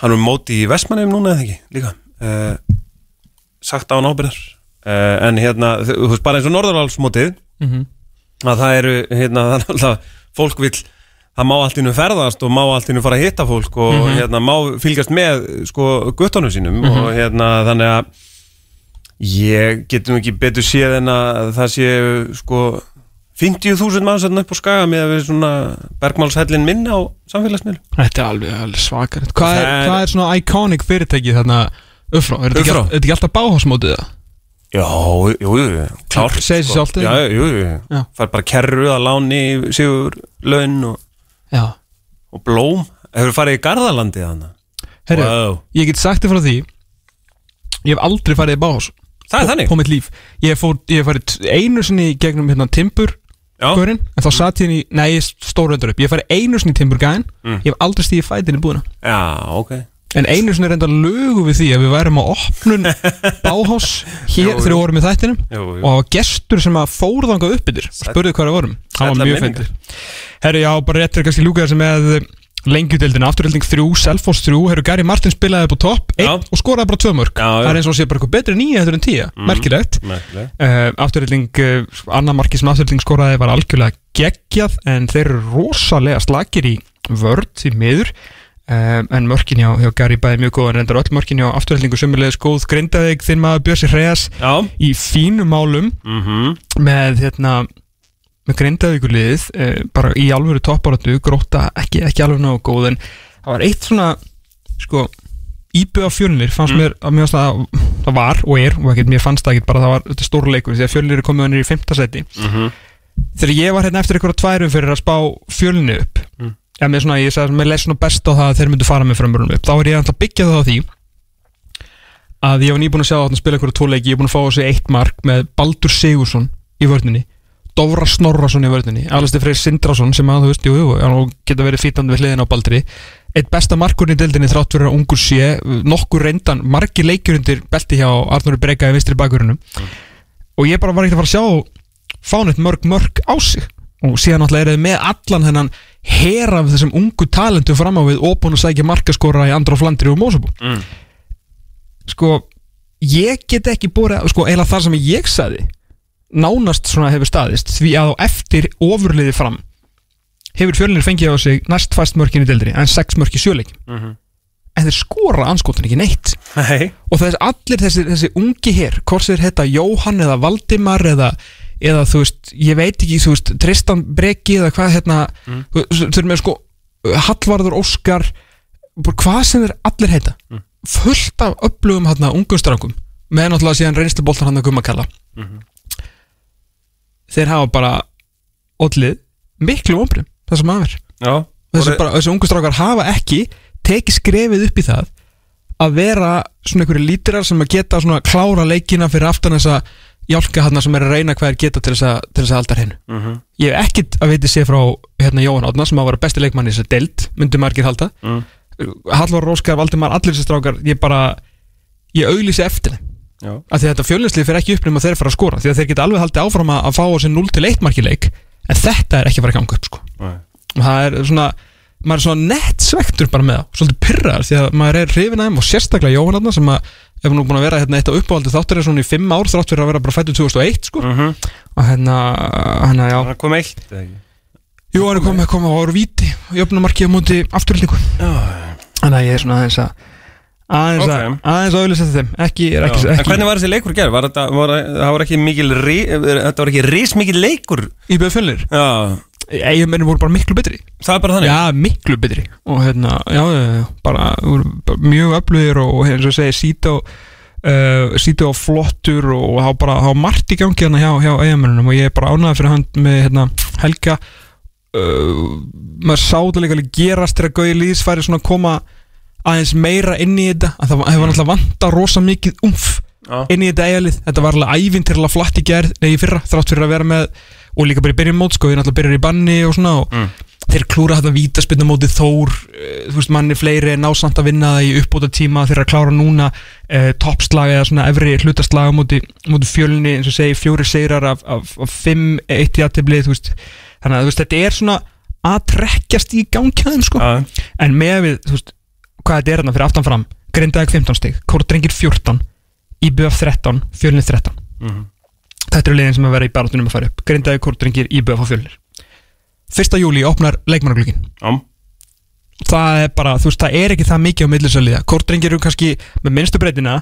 hann er móti í Vestmannheim núna eða ekki, líka. Uh, sagt á hann ábyrðar. Uh, en hérna, þú veist, bara eins og Norðurálsmótið, Mm að það eru, hérna, *laughs* það er alltaf fólk vill, það má allt innu ferðast og má allt innu fara að hitta fólk og hérna, má fylgjast með, sko, guttunum sínum og hérna, þannig að ég getum ekki betur séð en að það sé, sko 50.000 mann sætna upp á skaga með að við svona bergmálshellin minn á samfélagsmiðlu Þetta er alveg, alveg svakar hvað er, er- hvað er svona iconic fyrirtæki þarna uppfrá? Er er þetta ekki alltaf báhásmótið það? Já, jú, jú, jú, klárt Segir sjálft, Já, eða? jú, jú, Já. fær bara kerru að láni sigur laun og, og blóm. Hefur farið í Garðalandi þannig Herru, Wow. ég get sagt þér frá því Ég hef aldrei farið í báhás. Það er þannig? På mitt líf. Ég hef, fór, ég hef farið einu sinni gegnum hérna timbur Já, Gaurinn, en þá satt ég í, nei, ég stór undur upp. Ég hef farið einu sinni í timburgæðin Mm. Ég hef aldrei stíðið fætin í búðina. Já, ok En einu sinni reynda lögu við því að við værum á opnun *laughs* Báhás Hér þegar við vorum í þættinum Jú, jú. Og það var gestur sem að fór þangað upp yfir. Spurði hvað það vorum Það var mjög fyndið Herru, já, bara réttir kannski lúka þessi með lengjudeldina, afturhelding 3, Selfoss 3 Herru, Gary Martin spilaði upp á topp og skoraði bara tvö mörg. Það er eins og sé bara eitthvað betri nýja eftir en tíja Merkilegt. Merkileg uh, Afturhelding, uh, annar marki sem afturhelding skoraði var algjörlega geggjað En þeir eru rosalega slakir í vörd því miður um, En mörkin hjá, hjá Gary bæði mjög góð En reyndar öll mörkin hjá afturheldingu sömulegis góð Grindavík þinn maður Björsi Já í fínum málum mm með hérna með grindavíkurliðið eh, bara í alvöru topparatu, gróta ekki, ekki alveg náðu góð en það var eitt svona sko, íbjöð á fjölnir fannst mér að fannst að það var og er og ekkert mér fannst það ekki bara það var þetta stóru leikur því að fjölnir er komið hann í fimmta seti Mhm. þegar ég var hérna eftir einhverja tværum fyrir að spá fjölni upp Mm. Ja, með svona, ég sagði, mér leið svona best á það að þeir myndu fara með framrunum upp, þá er ég alltaf byggjað það á því að ég var nýbúin að sjá að spila einhverja tvo leiki, ég er búin að fá þessi eitt mark með Baldur Sigursson í vörninni Dóra Snorrason í vörninni Alistair Freyr Sindrason sem að þú veist, jú, jú, geta verið fítandi við hliðin á Baldri. Eitt besta markurinn í deildinni þrátt fyrir að ungur sé nokkur reyndan, margir leikjur undir belti hjá Arnur Breka í vinstri bakurinnum og ég bara var ekkert að fara að sjá fánett mörg mörg á sig og síðan náttúrulega er þið með allan þennan her af þessum ungu talentu fram á við og búin að sækja markaskora í Andrá Flandri og Mósabú Mm. sko ég get ekki búið að sko eiginlega þar sem ég sagði nánast svona hefur staðist því að á eftir ofurliði fram hefur fjölnir fengið á sig næst fæst mörkin í deildri en sex mörk í sjöleikim Mhm. en þeir skora anskotin ekki neitt Nei og þess allir þessi, þessi ungi hér hvort þeir heita Jóhann eða Valdimar eða, eða þú veist, ég veit ekki þú veist, Tristan Breki eða hvað hérna, Mm. eru með sko Hallvarður Óskar hvað sem þeir allir heita Mm. fullt af upplugum hérna ungum strangum með náttúrulega síðan reynsluboltan hann að gumma kalla Mhm. þeir hafa bara ollið miklu ombrið það sem aðver þessi, þessi ungu strákar hafa ekki tekið skrefið upp í það að vera svona einhverju lítirar sem að geta svona klára leikina fyrir aftan þessa hjálka hann sem er að reyna hvað er geta til þess að, að halda hreinu Mhm. ég hef ekkit að veiti sé frá hérna Jóhann Átna sem að vera besti leikmann í þess að deild myndi margir halda. Mm. Hallvar Róskar, Valdimar, allir þessi strákar ég bara, ég auglýsi eftir þeim. Af því að þetta fjölninslið fyrir ekki upp nema þeir fara að skora því að þeir geta alveg haldið áfram að, að fá á sig 0 til 1 marki leik en þetta er ekki að fara að ganga upp sko. Og það er svona maður er svona nett svektur bara með það svolítið pyrrar því að maður er hrifin þeim og sérstaklega Jóhann sem að ef nú búin að vera hérna eitt á uppáhaldi þáttur er svona í 5 ár þrátt fyrir að vera bara fættur 2001 sko. Mhm. og hérna, hérna já. Það kom eitt Jú, hann er að koma á áru víti jöfnumarki á móti afturlíku þannig að ég er svona aðeins að aðeins að aðeins að auðvitað þeim. Ekki, er ekki, ekki, En hvernig var þessi leikur gerð? Var þetta, var, það var ekki mikil Þetta var ekki ris mikil leikur? Í beðu fjölnir Já eigamennin voru bara miklu betri. Það er bara þannig. Já, miklu betri. Og hérna, já, bara, bara mjög öflugir og eins og segja Sító uh, Sító flottur og hafa bara hafa margt í gangi hérna hjá, hjá eigamennunum og ég er bara ánægð fyrir hann með hérna, Helga. Uh, maður sá þetta líka alveg gerast þegar Gauði Lýðs færi svona að koma aðeins meira inn í þetta. Að það hefur náttúrulega vanta rosa mikið umf inn í þetta eigalið, þetta var alveg ævintirlega flatt í gerð, nei í fyrra, þrátt fyrir að vera með og líka bara í byrjun mót, sko, ég náttúrulega byrjar í banni og svona og Mm. þeir klúra þetta vítaspinna mótið Þór eh, þú veist, manni fleiri násamt að vinna það í uppbóta tíma þeir að klára núna eh, toppslag eða svona efri hlutaslag móti, móti fjölni, eins og segi, fjóri sigrar af, af, af fimm, eitt í veist, þannig að þú veist, þetta er svona að trekkjast í gangjaðum, sko Já. en með við, þú veist, hvað þetta er hérna fyrir aftan fram, Grindavík 15 stig Kórdrengir 14, IBF 13 Fjölnir 13 Mhm. Þetta eru liðin sem að vera í barátunum að fara upp. Grindavík, Kórdrengir, IBF og Fjölnir. 1. júli opnar leikmannaglögin Já. það er bara, þú veist, það er ekki það mikið á millisaliða, Kórdrengir eru kannski með minnstu breytina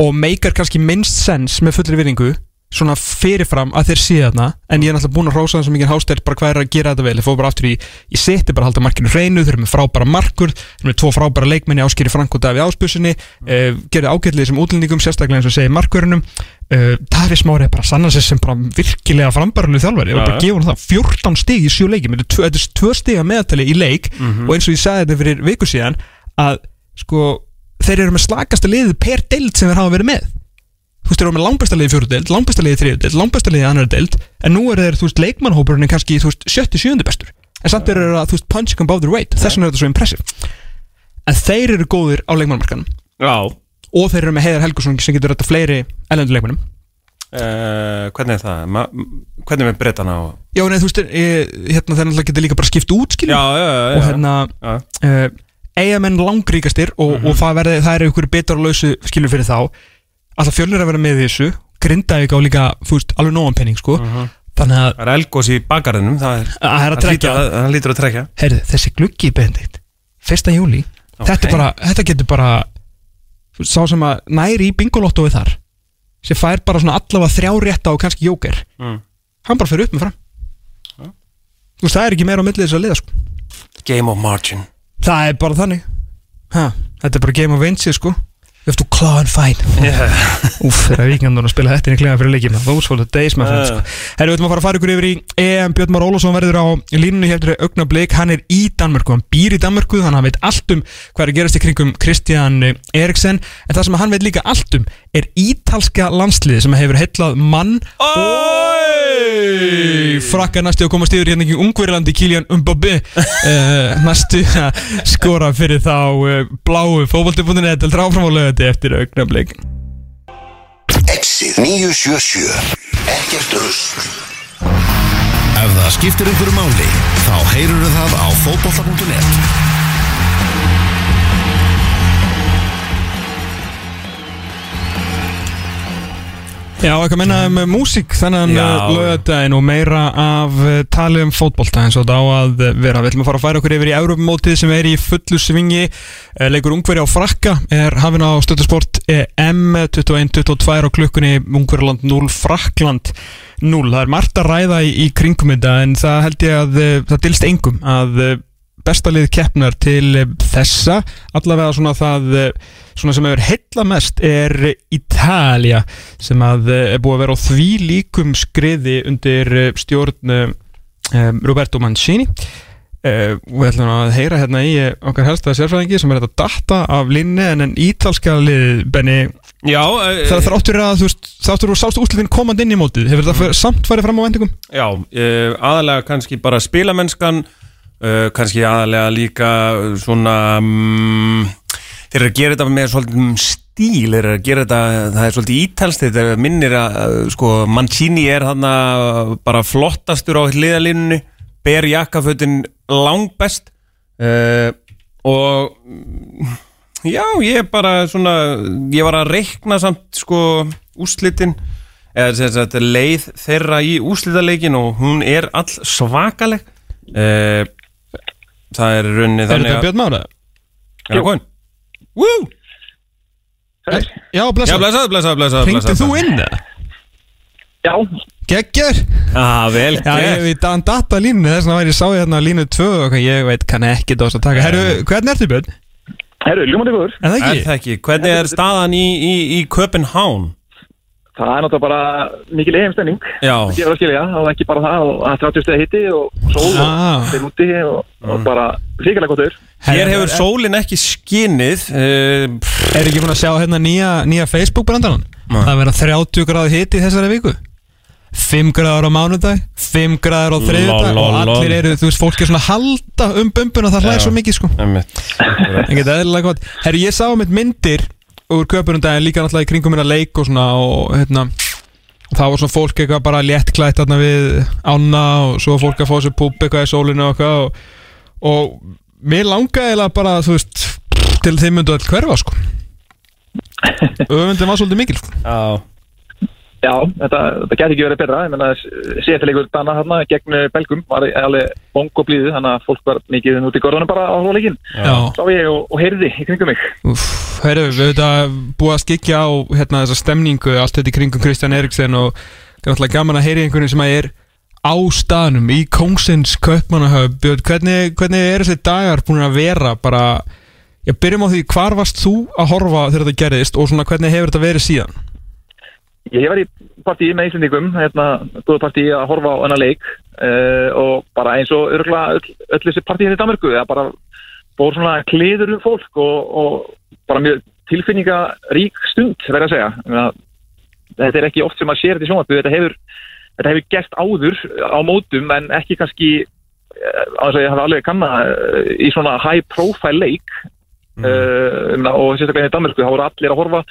og meikar kannski minnst sens með fullri virðingu svona fyrirfram að þeir séu þarna. En ég er náttúrulega búin að hrósa það sem mikið hástert bara hvað er að gera þetta vel, ég fóð bara aftur í ég seti bara halda markinu hreinu, þeir eru með frábæra markur þeir eru með tvo frábæra leikmenni áskýri Frank og Daví Áspjössinni uh, gerði ágætlið sem útlendingum, sérstaklega eins og segi markverunum uh, Daví Smári er bara að sanna sig sem bara virkilega frambærinu þjálfari, var bara að gefa hann það 14 stig í sjö leiki, þetta er tvö- þetta er tvö stiga meðatali í leik og eins og ég sagði þetta fyrir viku síðan að sko þeir eru með slakasta liðið per deild sem þeir hafa verið með. Þú veist, þeir eru með langbæsta liðið fjóru deild, langbæsta liðið þriðu deild, langbæsta liðið annar deild en nú eru þeir, þú veist, leikmannhópurinn er kannski, þú veist, sjötti, sjöndi bestur. En samt eru þeir að, þú veist, punching above their weight þess vegna er þetta svo impressive. En þeir eru góðir á leikmannmarkanum Já og þeir eru með Heiðar Helgusson sem getur þetta fleiri ellendur leikmannum uh, Hvernig er það? Ma hvernig er með breytana og... já, nei, þú veist, e, hérna þeir náttúrulega getur líka bara skipt út, skiljum Já, já, já, og hérna uh, eigamenn langríkastir og, og það, verði, það er ykkur betur og lausu skilur fyrir þá. Alltaf fjölnir að vera með þessu Grindavík á líka, þú veist, alveg nógan penning sko. þannig að Það er elgós í bakarðinum Það að að að- lítur að trekja heyrðu, þessi gluggi bendikt 1. júli, þetta, bara, þetta getur bara sá sem að næri í bingolottói þar sem fær bara svona allavega þrjá rétta og kannski jóker Mm. hann bara fyrir upp með fram. Þú veist, það er ekki meira á millið þess að liða sko. Game of margin. Það er bara þannig. Ha, þetta er bara game of inches sko have to claw and fight. Yeah. Úf, þeirra vikingandun að spila þetta inn í klefa fyrir leikjum Those were the days, my friends. Uh. Herru, við ætlum að fara að fara ykkur yfir í EM. Björn Már Ólafsson verður á línunni hefður augnablik. Hann er í Danmörku, hann býr í Danmörku Þannig að hann veit allt um hvað er að gerast í kringum Kristján Eriksen. En það sem hann veit líka allt um er ítalska landsliði sem hefur heitlað mann Oi! Frakka næstu að komast yfir hérna ekki Ungverjalandi Kíljan Mbappé. *laughs* Uh, Næstu að skora fyrir þá uh, bláu fótbolti.net til dráframálögandi eftir augnablik. Exið 977 Ekkert rust Ef það skiptir einhverju máli þá heyrur það á fótbolta.net Já, eitthvað minna um uh, músík þennan Já. lögadaginn og meira af uh, tali um fótbolta eins og þetta á að uh, vera. Við ætlum að fara að færa okkur yfir í Europamótið sem er í fullu svingi. Leikur Ungveri á frakka er hafinn á stöðusport M 21-22 á klukkunni Ungveriland 0 Frakland 0. Það er margt að ræða í, í kringum þetta en það held ég að það dilst engum að uh, besta lið keppnar til eh, þessa allavega svona það eh, svona sem hefur heilla mest er Ítalja sem að eh, er búið að vera á því líkum skriði undir stjórn um, Roberto Mancini uh, og við ætlum að heyra hérna í okkar helsta sérfræðingi sem er þetta data af linni en en ítalska lið Benny, Já, það þráttur að þú veist, þráttur að sástu úslitin komand inn í mótið hefur þetta mm. samt farið fram á vendingum? Já, uh, aðalega kannski bara spilamennskan uh, kannski aðalega líka uh, svona um, þeir eru að gera þetta með svolítið stíl þeir eru að gera þetta, það er svolítið ítalst þetta er minnir að uh, sko Mancini er hann bara flottastur á hliðalínunni, ber jakkafötin langbest uh, og mm, já, ég er bara svona ég var að reikna samt sko úslitin eða sagt leið þeirra í úslitaleikin og hún er all svakaleg uh, það er runni Er þannig þetta að Björn Mára? er það komin? Woo! Já, Já, blessa, blessaði, blessaði, blessaði Ringdi þú inn það? Já, Geggjör Ah, vel Já, ég veit að hann datta línu þess vegna væri ég sá ég hérna á línu 2 og ég veit kann ekki dós að taka Herru, hvernig ertu Björn? herru, ljúmandi góður. En það Er ekki? það ekki? Hvernig er staðan í, í, í Köpenhán? Það er náttúrulega bara mikil eigin Já, Það gefur að skilja, og ekki bara það og er 30 stegi hitti og sól og Ah. þeir úti og, og bara ríkilega gott ur hér hefur sólin ekki skinnið uh, Er ekki búin að sjá hérna nýja, nýja Facebook brandarann? Nei. Það verða 30 gráði hiti í þessari viku. 5 gráður á mánudag 5 gráður á þriðjudag Lol, og allir eru, þú veist, fólk er svona að halda um bumbuna það hlæðir svo mikið sko. En geta eðlilega gott. Herru, ég sá um eitt myndir úr köpunundaginn líka náttúrulega í kringum minna leik og svona og hérna það var svona fólk eitthvað bara léttklætt þarna við ána og svo fólk að fá sér púp eitthvað í sólinu og eitthvað og, og mér langaði eiginlega bara þú veist til þeim myndu all hverfa sko. *laughs* Öfundin var svolítið mikil sko. Já Já, þetta, þetta geti ekki verið betra, ég menna sétilegur Dana hérna gegn Belgum var alveg bong og blíðu, þannig að fólk var mikið út í gorðunum bara á hóleikin. Já. Sá ég og, og heyrði í kringum mig. Herru, við höfum þetta búið að skikja á hérna, þessa stemningu, allt þetta í kringum Kristján Eriksen og náttúrulega gaman að heyri einhvern sem að er á staðnum í Kongsins Kaupmannahöf Björn, hvernig, hvernig er þessi dagar búin að vera bara, já, byrjum á því hvar varst þú að horfa þegar þetta gerðist og svona hvernig hefur þetta verið síðan? Ég var í partíi með Íslandingum, hérna, góðu partíi að horfa á hennar leik uh, og bara eins og örgulega öll, öll þessi partíi hérna í Danmarku, það bara bór svona kliður um fólk og, og bara mjög tilfinningarík stund, verður að segja. Meina, Þetta er ekki oft sem að sér þetta í sjónvarpu, þetta hefur, þetta hefur gert áður á mótum en ekki kannski, uh, á þess að ég hafi alveg kannað uh, í svona high profile leik mm. uh, og sérstaklega í Danmarku, þá voru allir að horfa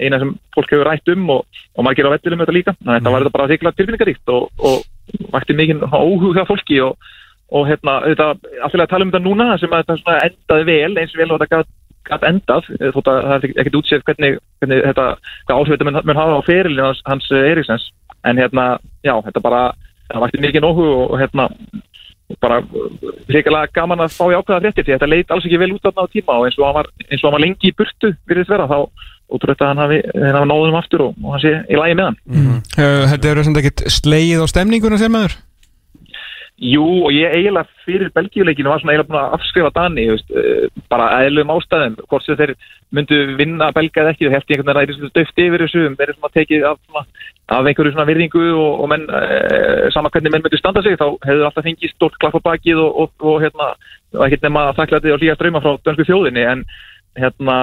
eina sem fólk hefur rætt um og, og margir á vellirum þetta líka. Þannig að þetta var þetta bara þykla tilfinningaríkt og, og vakti mikið óhug hjá fólki og, og hérna, þetta, alltaf að tala um þetta núna sem að þetta svona endaði vel eins og vel og þetta gat, gat endað eh, þótt að það er ekkert útsett hvernig, hvernig þetta, hvað áhrif þetta mun, mun hafa á ferilinu hans, hans eh, Eriksens en hérna, já, þetta bara það vakti mikið óhug og, hérna bara hrigalega gaman að fá í ákveða fréttir því þetta leit alls ekki vel út á tíma og eins og hann var, eins og hann var lengi í burtu virðist vera þá útrútt að hann hafi, hafi náðum aftur og, og hann sé í lagi með hann Mm. Þetta eru sem ekkert slegið á stemninguna sem maður? Jú og ég eiginlega fyrir Belgíuleikinu var svona eiginlega búin að afskrifa Dani veist, eh, bara aðeinlegum ástæðum hvort sem þeir myndu vinna Belga eða ekki það held ég einhvern veginn að það er döft yfir þessu þeir eru svona tekið af, svona, af einhverju svona virðingu og, og menn e, sama hvernig menn myndu standa sig þá hefur alltaf fengið stort klapp á bakið og, og, og hérna, og ekkert nema að þakklæti og hlýja ströyma frá dönsku þjóðinni en hérna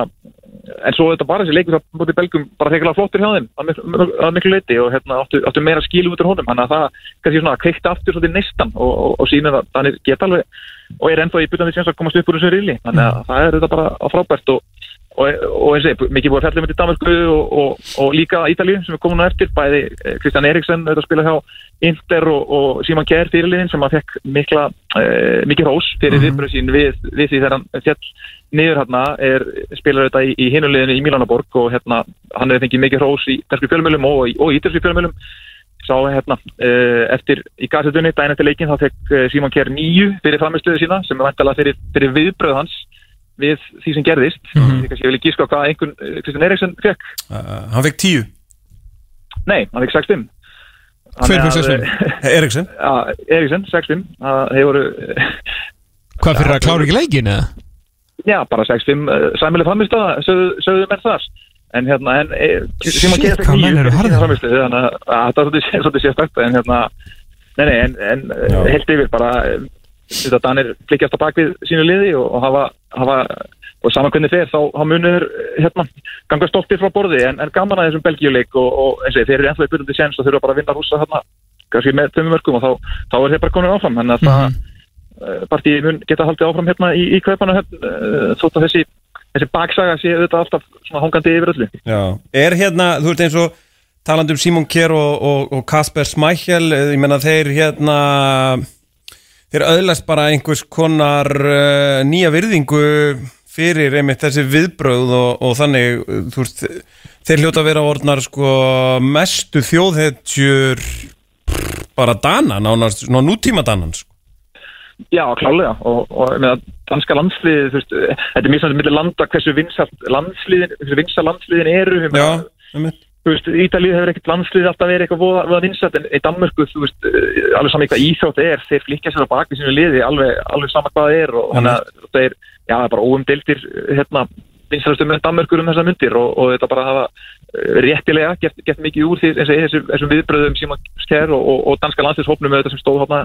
en svo þetta bara þessi leikur það mútið belgum bara þegar flottur hjá þeim að miklu, að miklu leiti og hérna áttu, áttu meira skilu út úr honum. Þannig að það kannski svona kveikta aftur svolítið neistan og, og, og sínir að hann er geta alveg og er ennþá í byrjandi sem að komast upp úr þessu rili. Þannig að það er þetta bara frábært og og, og eins og mikið búið að fjallum til Danmarku og, og, og líka Ítalíu sem er komin á eftir. Bæði eh, Kristján Eriksen auðvitað að spila hjá Inter og Simon Kjær fyrirliðin sem að fekk mikla eh, mikið hrós fyrir mm -hmm. sín við, við því þegar hann fjall niður hérna er spilar þetta í, í hinuleginu í Milanaborg og hérna hann hefur fengið mikið hrós í dansku fjölmjölum og í, og í ítalsku fjölmjölum sá hérna uh, eftir í gasetunni daginn eftir leikin þá fekk uh, Simon Kjær nýju fyrir framistöðu sína sem er vantalega fyrir, fyrir viðbröð hans við því sem gerðist mm. -hmm. kannski ég vil ekki sko hvað einhvern uh, Kristján Eriksson fekk Uh, hann fekk tíu nei, hann fekk 6-5 Hver fekk 6-5? Eriksen Já, Eriksson, 6-5 Það- þeir voru Hvað fyrir að klára ekki leikin eða? já, bara 6-5 uh, sæmileg framistöða sögðu, sögðu menn þar en hérna en, e, Kjær fekk hvað menn eru frammistöðu, þannig að að þetta er svolítið- sérstakt en hérna nei, nei, en, en held yfir bara eh, þetta Danir flikjast á bakvið sínu liði og, og hafa, hafa og saman hvernig þeir, þá, þá munur hérna, ganga stoltir frá borði en, en gaman að þessum Belgíuleik og, og eins og þeir eru ennþá í byrjandi séns og þurfa bara að vinna rúsa hérna, kannski með tömum mörgum og þá, þá er þeir bara komin áfram þannig að það uh, partíi mun geta haldið áfram hérna í, í hérna, uh, þótt að þessi, þessi baksaga sé auðvitað alltaf svona hangandi yfir öllu Já. Er hérna, þú veist eins og talandi um Simon Kjær og, og, og Kasper Smækjel, ég menna þeir hérna þeir öðlast bara einhvers konar uh, nýja virðingu fyrir einmitt þessi viðbröð og, og þannig, þú veist þeir hljóta að vera orðnar sko mestu þjóðhetjur bara danan, ánast, svona nútíma danan sko. Já, klálega og, og með að danska landsliði þú veist, eh, þetta er mjög samt millir landa hversu vinsalt landsliðin hversu vinsalt landsliðin eru Já, einmitt þú veist, Ítalíu hefur ekkert landslið alltaf verið eitthvað voða, voða vinsalt en í Danmörku, þú veist, eh, alveg saman eitthvað íþjótt er, þeir flikja sér á baki sínu liði alveg, alveg sama hvað það er og þannig að það er, já, það er bara óumdeldir hérna, vinsalastum með Danmörkur um þessar myndir og, og þetta bara hafa eh, réttilega gert, gert mikið úr því eins og þessum, viðbröðum sem að sker og, og, danska landslýshópnum með þetta sem stóð hérna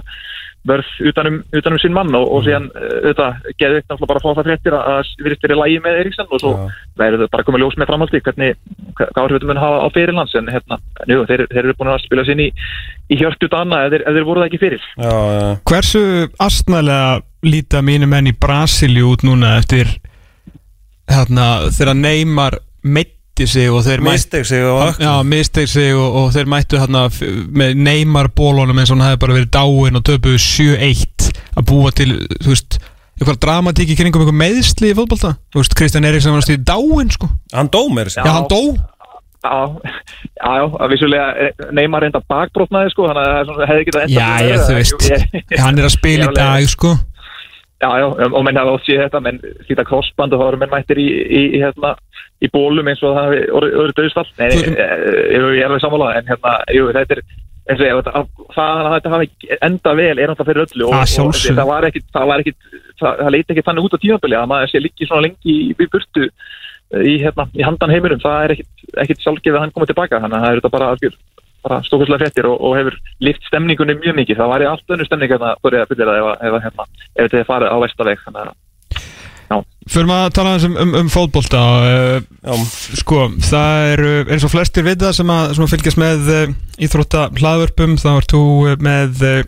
vörð utanum, utanum sinn mann og, og síðan eh, þetta geði eitt náttúrulega bara að fá það fréttir að það virðist verið lægi með Eriksson og svo verður þetta bara komið ljós með framhaldi hvernig, hva- hvað áhrif þetta mun hafa á fyrirlands. En hérna, jú, þeir, þeir eru búin að spila sinni í, í hjörtu dana ef þeir, ef þeir voru það ekki fyrir. Já, já, Hversu astnælega líta mínu menn í Brasilíu út núna eftir hérna, þegar Neymar meitti sig og þeir misteg sig og Já, misteg sig og, og þeir mættu hérna með Neymar bólunum eins og hann hefði bara verið dáin og töpuðu 7-1 að búa til, þú veist eitthvað dramatík í kringum eitthvað meðsli í fótbolta. Þú veist, Kristján Eriksson var stýði dáin sko. Hann dó mér Já, hann dó. Já, já, já, að vissulega Neymar reynda bakbrotnaði sko, þannig að það er svona- hefði getað endað Já, svona já, vel, þú veist, Ég- hann er að spila í Ég dag, sko. Já, já, og menn hafa oft séð þetta, menn slíta krossband og þá eru menn mættir í, í, í, hérna, í bólum eins og það nei, eh, jú, ég er alveg sammálað, en hérna, jú, þetta er, eins og það að þetta hafi enda vel er náttúrulega fyrir öllu og, Að og sjálfsögðu. það var ekkit, það það, það leiti ekki þannig út á tímabili að maður sé líki svona lengi í, í burtu eh, í, hérna, í handan heiminum, það er ekkit, ekkit sjálfgefið að hann komið tilbaka, þannig að það er þetta bara algjör bara stókuslega fréttir og, og hefur lift stemningunni mjög mikið, það var í allt önnu stemning hérna, fyrir að fyrir það ef, að- ef, að, hérna, ef þetta er farið á vestaveg þannig að Fyrir maður að tala um, um, um fótbolta uh, Já. Sko, það er uh, eins og flestir vita sem að, sem að fylgjast með uh, íþrótta hlaðvörpum þá ert þú uh, með uh,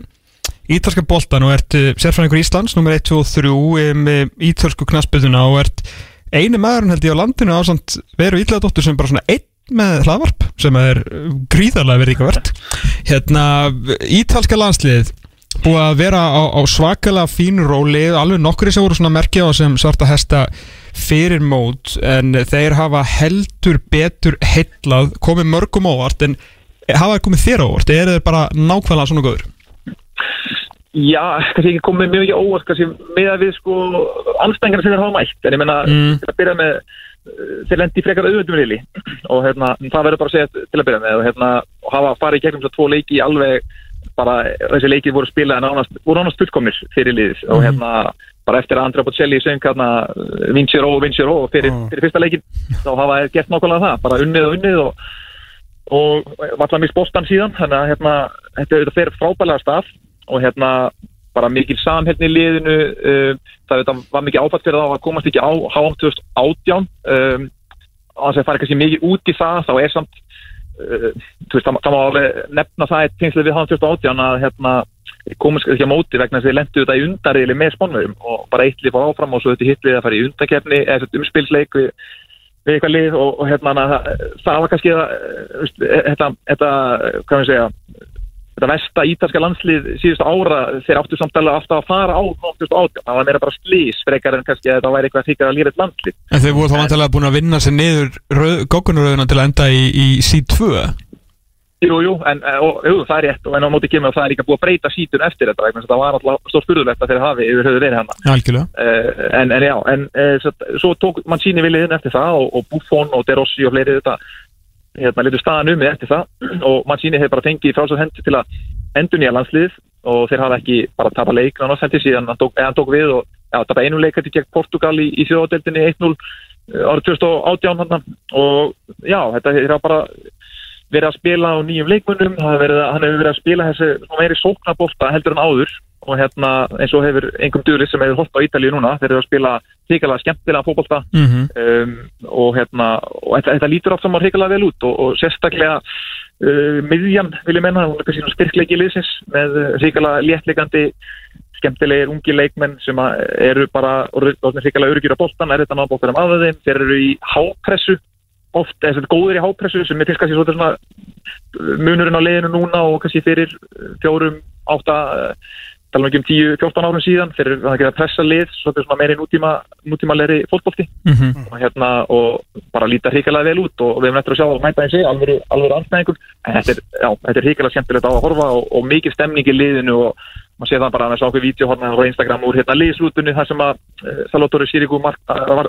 ítalska boltan og ert sérfræðingur Íslands nummer 1, 2 og 3 um uh, ítalsku knasputuna og ert eini maðurinn held ég á landinu ásamt veru ídlaðadóttur sem bara svona einn með hlaðvarp sem er gríðarlega verið verðt hérna, ítalska landsliðið búið að vera á, á svakalega fínu róli. Alveg nokkri sem voru svona merkja á sem svarta hesta fyrir mót en þeir hafa heldur betur heillað, komið mörgum óvart en hafa þeir komið þér óvart? Eða eru þeir bara nákvæmlega svona góður Já, kannski ekki komið mjög ekki óvart kannski með að við sko anstæðingar sem þeir hafa mætt. En ég menna Mm. til að byrja með uh, þeir lendi frekar auðvöndum reyli og hérna, það verður bara að segja til að byrja með og hérna, hafa farið gegnum svo tvo leiki alveg bara þessi leiki voru spilað en ánast, voru ánast fullkomnir fyrir liðið. Og hérna bara eftir að Andrea Bocelli söng hérna Vincero, Vincero fyrir, fyrir fyrsta leikin þá hafa þeir gert nákvæmlega það bara unnið og unnið og og valla mist bóstan síðan. Þannig að hérna, þetta, fer frábælega stað og hérna bara mikil samhælni í liðinu uh, það þetta, var mikið áfætt fyrir það að komast ekki á HM 2018 um, og þess að fara kannski mikið út í það þá er samt veist, það, það má alveg nefna það í tengslu við HM 2018 að hérna komast ekki á móti vegna þess að þið lendu þetta í undarriðli með spónverðum og bara eitt lið fór áfram og svo þetta hitt við að fara í undakefni eða umspilsleik við við eitthvað lið og, og hérna það, það var kannski eh, eh, þetta, hvað við segja þetta vesta ítalska landslið síðustu ára þeir áttu samtala alltaf að fara á 2018, það var meira bara slís frekar en kannski að þetta væri eitthvað þykir að lýra landslið. En þeir voru þá vantilega búin að vinna sér niður goggunaröðuna til að enda í, í C2 Jú, jú, en eh, og, jú, það er rétt og en á móti kemur að það er líka búið að breyta sítun eftir þetta þess að það var alltaf stór spurðulegt að þeir hafi yfir höfðu verið hann Algjörlega. Uh, en, en já, en uh, svo tók mann síni viliðin eftir það og, og Buffon og De Rossi og fleiri þetta hérna letur staðan um eftir það. *clears throat* Og mann síni hefur bara fengið frá svo hendi til að endur nýja landslið og þeir hafa ekki bara tapa leik náttúrulega síðan hann tók, hann tók við og já, tapa einu leik hætti gegn Portugal í, í þjóðadeldinni 1-0 eh, árið 2018 hann og já, þetta er bara verið að spila á nýjum leikmunum verið, hann hefur verið að spila þessi meiri sóknabólta heldur en áður og hérna eins og hefur einhverjum duðlið sem hefur hótt á Ítalíu núna þeir eru að spila hrigalega skemmtilega fókbólta mm -hmm. um, og hérna og þetta, þetta lítur oft saman hrigalega vel út og, og sérstaklega uh, miðjan vil ég menna, hún er kannski svona styrkleiki í liðsins með hrigalega léttleikandi skemmtilegir ungi leikmenn sem eru bara hrigalega öryggir á bóltan, er þetta ná bóltan um aðeins þeir eru í hápressu oft, eða þetta góður í hápressu sem er fyrst kannski svona uh, munurinn á leiðinu núna og kannski fyrir uh, fjórum, átta uh, tala um ekki um 10-14 árum síðan eru að gera pressa lið, svona meiri nútíma nútímalegri fótbolti Mm -hmm. og, hérna, og bara líta hríkilega vel út og við erum eftir að sjá að mæta eins og alveg, alveg anstæðingur en þetta er, já, þetta er hríkilega skemmtilegt á að horfa og, og mikið stemning í liðinu og maður sé það bara að við sá okkur vídeohorna á Instagram úr hérna liðslutunni þar sem að Salvatore Sirigu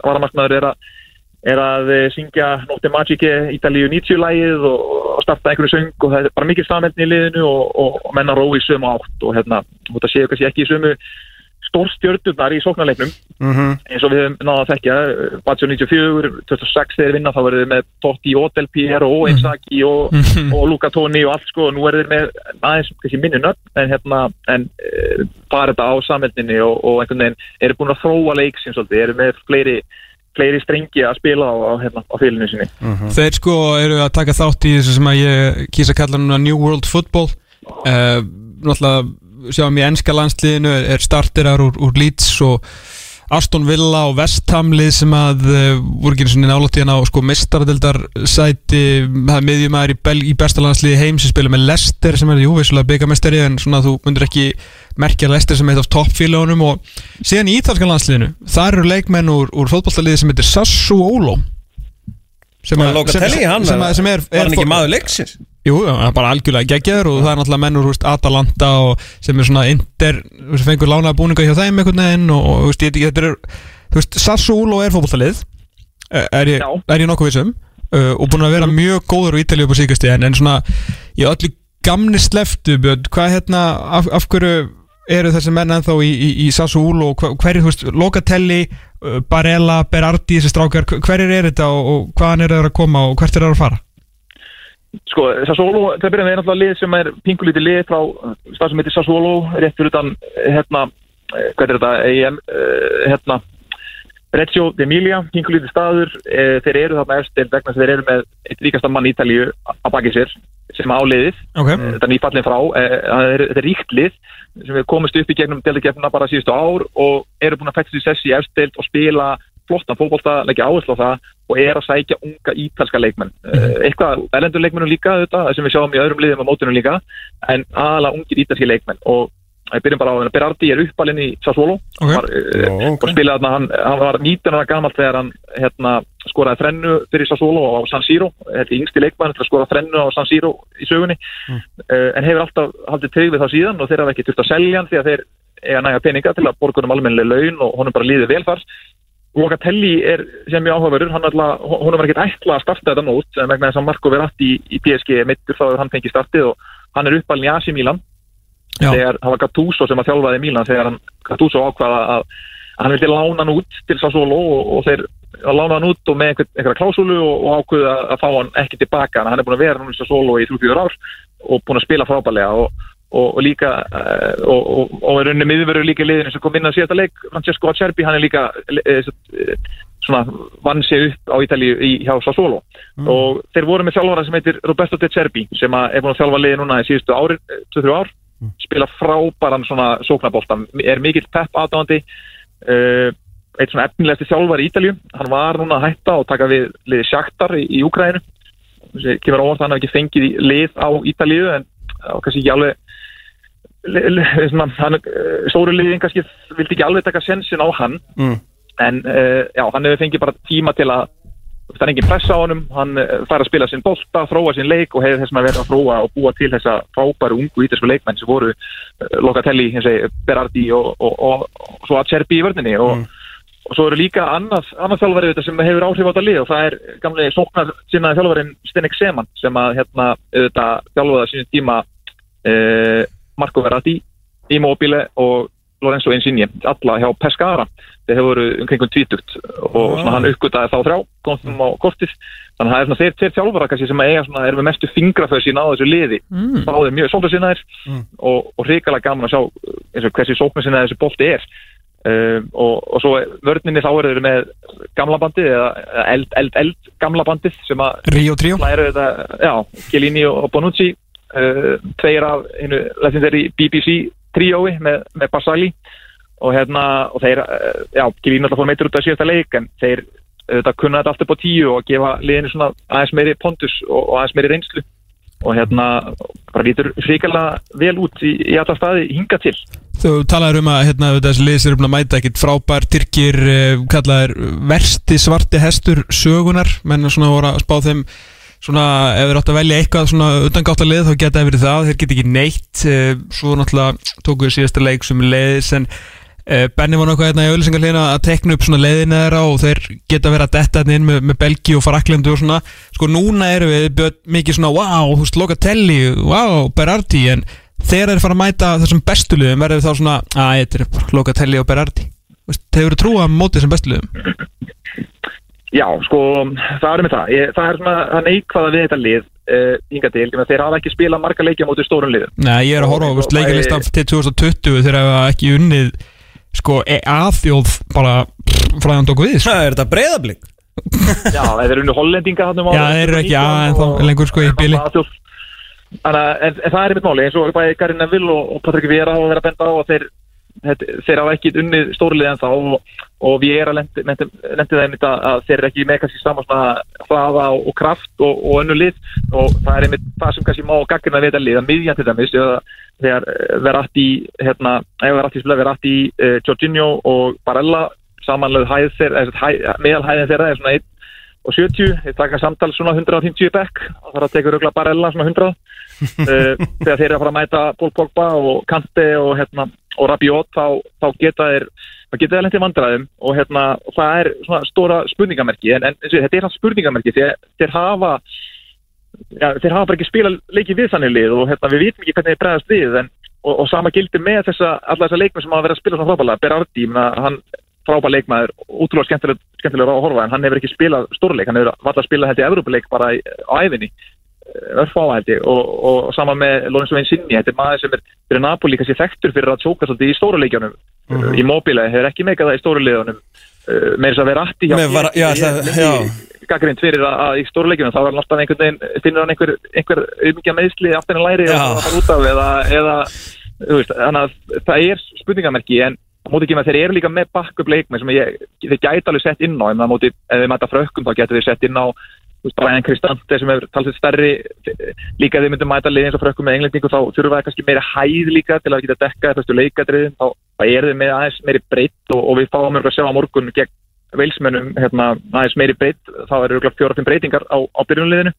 varamarknaður er að er að eh, syngja Notte Magiche Ítalíu 90-lægið og, og starta einhverju söng og það er bara mikið samendni í liðinu og, og, og menna rói sömu átt og hérna, þetta séu kannski ekki í sömu stórstjörnurnar í sóknarleiknum. Mm -hmm. eins og við höfum náða að þekkja Batsjó 94, 2006 þegar vinna þá verður við með Totti, Otel, Piero og Einsaki og, og Luca Toni og allt sko. Og nú er þeir með aðeins minni nöfn en hérna en e, bara þetta á samveldinni og, og einhvern veginn eru búin að þróa leiksins eru með fleiri fleiri strengi að spila á, á, hérna, á félinu sinni. Þeir sko eru að taka þátt í þessu sem að ég kýsa að kalla núna New World Football. Uh, Náttúrulega sjáum í ennska landsliðinu er, er starterar úr, úr Leeds og Aston Villa og West Ham lið sem að uh, voru ekki svona nálátt í hann á sko mistaradildar sæti það er miðjumæður í, í besta landsliði heim sem spila með Leicester sem er jú vissulega byggamestari en svona þú myndir ekki merkja Leicester sem eitt af toppfélagunum og síðan í ítalska landsliðinu þar eru leikmenn úr, úr fótballtaliði sem heitir sem, að- Loka sem, sem, að- sem er, er ekki maður leiksins? Jú, hann er bara algjörlega geggjaður og það er náttúrulega menn úr þú veist, Atalanta og sem er svona inter, þú veist, fengur lánaða búninga hjá þeim einhvern veginn og, og þú veist, ég, þetta er þú veist, Sassuolo er fótboltalið. Eh, er ég, er ég nokkuð vissum uh, og búin að vera mjög góður á Ítalíu upp á síkasti en, en svona, í öllu gamni sleftu, Björn, hvað hérna af, af hverju eru þessi menn ennþá í, í, í Sassuolo og hverju, þú veist, Locatelli uh, Barella, Berardi, þessi strákar hverjir er þetta og, og hvaðan eru þeir að koma og hvert er þeir að fara? Sko, Sassuolo, til að byrja með er náttúrulega lið sem er pingulítið lið frá stað sem heitir Sassuolo, rétt fyrir utan hérna, eh, hvað er þetta, EM eh, hérna, Reggio d'Emilia, pingulítið staður eh, þeir eru þarna eftir vegna sem þeir eru með eitt ríkasta mann í Ítalíu að baki sér sem áliðið, Ok, þetta er nýfallin frá það þetta er ríkt lið sem við komist upp í gegnum deildakefnina bara síðustu ár og eru búin að fætta sér sessi í efstild og spila flottan fótbolta, leggja áherslu á það og er að sækja unga ítalska leikmenn. Uh, eitthvað erlendur leikmennum líka þetta, sem við sjáum í öðrum liðum á mótunum líka en aðalega ungir ítalski leikmenn. Og við byrjum bara á að Berardi er uppalinn í Sassuolo. Ok. var, uh, Ó, ok. og spilaði hann, hann var 19 ára gamalt þegar hann hérna, skoraði þrennu fyrir Sassuolo á San Siro, þetta er yngsti leikmann til að skora þrennu á San Siro í sögunni. Uh, en hefur alltaf haldið trygg við það síðan og þeir hafa ekki þurft að selja hann því að þeir eiga næga peninga til að borgunum almennileg laun og honum bara líði vel þar Locatelli er sem mjög áhugaverður honum var ekkert ætla að starta þetta mót en vegna þess að Marco Verratti í, í PSG er mittur þá hefur hann fengið startið og hann er uppalinn í Milan Já. þegar það var Gattuso sem að þjálfaði Milan þegar hann, Gattuso ákvaða að, að hann vildi lána hann út til Sassuolo og, og þeir lána hann út og með einhver, einhverja klásulu og, og ákvaða að fá hann ekki tilbaka hann er búin að vera núna í Sassuolo í 3-4 ár og búin að spila frábælega og, og, og líka uh, og, er rauninni miðverður líka liðinu sem kom inn að síðasta leik Francesco Acerbi, hann er líka uh, svona vann sig upp á Ítalíu í, hjá Sassuolo. Og þeir voru með þjálfara sem heitir Roberto De Cerbi sem er búin að þjálfa liði núna í síðustu ári, 2-3 ár. Spila frábæran svona sóknabólta er mikill pepp aðdáðandi uh, eitt svona efnilegasti þjálfar í Ítalíu. Hann var núna að hætta og taka við liði Sjaktar í, í Úkræðinu kemur óvart að hann hafi ekki fengið lið á Ítalíu en kannski ekki alveg hann, eh, stóru liðin kannski vildi ekki alveg taka sensin á hann. Mm. en uh, já, hann hefur fengið bara tíma til að það er engin pressa á honum, hann uh, fær að spila sinn bolta, þróa sinn leik og hefur þess að vera að þróa og búa til þessa frábæru ungu ítalsku leikmenn sem voru uh, Locatelli, Berardi og, og, og, og svo Acerbi í vörninni. Og, og svo eru líka annað, þjálfari sem hefur áhrif á þetta lið og það er gamli sóknar sinnaði þjálfarin Stenek Seman sem að hérna á sínum tíma uh, Marco Verratti, Immobile og Lorenzo Insigne, alla hjá Pescara. Þeir hefur voru umkringum tvítugt og svona hann uppgötaði þá þrjá komstum á kortið, þannig að það er þeir, þeir þjálfara kannski sem eiga svona, er með mestu fingraföð sína á þessu liði, mm. þá er mjög sóknar sinnaðir og, og hrikalega gaman að sjá eins og hversi sóknar sinnaði þessu bolti er. Um, og, og svo vörninni þá eru þeir með gamla bandið eða eld, eld, eld gamla bandið sem að læra þetta, já, Chiellini og Bonucci tveir af hennu legendary BBC tríói með, með Barsali og hérna, og þeir, uh, já, Chiellini alltaf fór meitur út af síðasta leik en þeir þetta kunna þetta allt upp á tíu og gefa liðinu svona aðeins meiri pondus og, og aðeins meiri reynslu. Og hérna bara lítur hrikalega vel út í, í alla staði hinga til. Þú talaður um að hérna, þessi liðs er um að mæta ekkit frábær Tyrkir uh, kallaður versti svarti hestur sögunar menn svona voru að spá þeim svona ef þeir átt að velja eitthvað svona utangátt að lið þá geta það verið það, þeir geta ekki neitt uh, svo náttúrulega tóku við síðasta leik sem leiðis en uh, Benni var náttúrulega hérna í auðlýsingarliðina að tekna upp svona leiðina þeirra og þeir geta verið að detta hérna inn með, með Belgi og Fraklandu og svona. Sko núna eru við mikið svona wow, þú veist Locatelli, wow, Berardi en þegar þeir fara að mæta þessum bestu liðum verður þá svona, að þetta er Locatelli og Berardi. Þeir eru trúa mótið þessum bestu liðum Já, sko, það er með það. Ég, það er svona, það neikvæða við þetta lið uh, hinga til, ég meina, þeir hafa ekki spilað marga leikja mútið stórum liðum. Nei, ég er að horfa á leikalistan til 2020 þegar það ekki unnið sko, e- aðþjóð bara fræðan tóku við sko. Það er þetta breyðablík *laughs* Já, þeir eru unni hollendinga hann um Já, þeir eru ekki að en þá lengur sko í bíli Þannig að það er mitt máli, eins og bæði Gary Neville og, Patrik Vera hafa verið að benda á að þeir, þeir, þeir hafa ekki unnið stórlið en þá og, og við erum að lendi, það einmitt að, að þeir eru ekki með kannski saman svona hraða og, og kraft og, og önnu lið. Og það er einmitt það sem kannski má gaggrina við að miðjan til dæmis þegar Verratti hérna, ef Verratti spila Verratti, uh, Jorginho og Barella samanlega hæð þeirra, meðal hæðin þeirra er svona einn og 70, þeir taka samtal svona 150 bekk. Og þar að tekur auðvitað Barella svona 100 uh, *laughs* þegar þeir eru að fara að mæta Paul Pogba og Kante og, hérna, og Rabiot þá, þá geta þeir þá geta þeir lendið vandræðum og hérna, það er svona stóra spurningamerki en, en þetta er það spurningamerki þeir, þeir hafa ja, þeir hafa bara ekki spilað leikið við þannig lið og hérna, við vitum ekki hvernig þeir bregðast við en, og, og sama gildir með þessa, alla þessa leikmenn sem hafa verið að spila svona frábælega Berardi, hann frábær leikmaður, útrúlega skemmtilega, skemmtilega að horfa en hann hefur ekki spilað stórleik, hann hefur vallað að spila þetta í Evrópuleik bara á æfinni örfá held ég og, og, og sama með Lorenzo Vinsinni, þetta er maður sem er fyrir Napoli kannski þekktur fyrir að tjóka svolítið í stóru leikjónum Mhm. í móbíla, hefur ekki meikað það í stóru leikjónum uh, með þess að vera afti gaggrind fyrir að, að í stóru leikjónum þá er alltaf einhvern veginn, finnur hann einhver, einhver umbyggja meðsli aftur en læri og það út af eða, eða veist, að það er spurningamerki en á móti ekki með þeir eru líka með backup leikmenn sem ég, þeir gæti alveg sett inn á en það móti, ef þeir mæta frökkum þá getur þeir sett inn á Brian Cristante sem er talsett stærri líka ef þeir myndu mæta liðin svo frökkum með englendingu þá þurfa það kannski meira hæð líka til að geta dekka þessu leikadriðin. Þá, þá er þeir með aðeins meiri breytt og, og við fáum að sjá á morgun gegn veilsmennum hérna, aðeins meiri breytt þá eru örugglega fjóra fimm breytingar á, á byrjunliðinu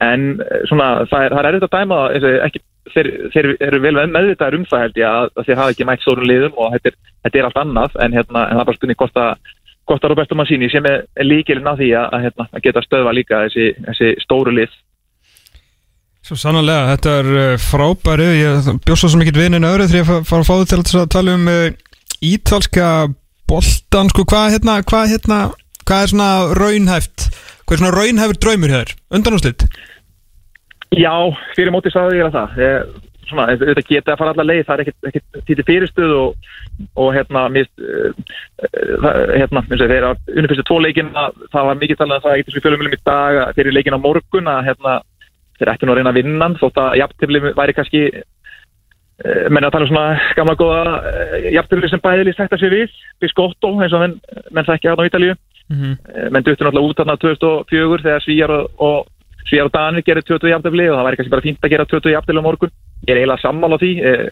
en eh, svona það er, er að dæma og ekki, þeir, þeir eru vel meðvitaðir um það held ég að, að þeir hafa ekki mætt stórum liðum og þetta er, þetta er allt annað. En, hérna, en það er bara spurning hvort að hvort að Roberto Mancini sem er, líkilinn á því að, að, hérna, að geta stöðva líka þessi, þessi stóru lið. Svo sannlega, þetta er uh, frábæri Ég bjóst svo ekki vinnin öðru ég fa- fara að fá þið til að tala um uh, ítalska boltan sko, hvað hérna, hvað hérna hvað er svona raunhæft hvað er svona raunhæfur draumur hér undanúslit Já, fyrir móti sagði ég að það. Ég, svona, þetta geta að fara allar leið það er ekkert, ekkert títi fyrirstuð og, og hérna, mist, uh, uh, hérna, eins og þeir að unni fyrstu tvo leikina, það var mikið talað um það ekkert við fjölumilum í dag að fyrir leikin á morgun að hérna, þeir ættu nú að reyna að vinna þótt að jafntefli væri kannski uh, menn að tala um svona gamla góða jafntefli sem bæðileg sætta sér við Biscotto, eins og menn, menn þekkja hérna á Ítalíu Mhm. Eh, menn duttu náttúrulega út þarna 2004 þegar Svíjar og, og Svíjar og Danir gerir 20 jafntefli og það væri kannski bara fínt að gera 20 jafntefli á morgun ég er eiginlega sammála því eh,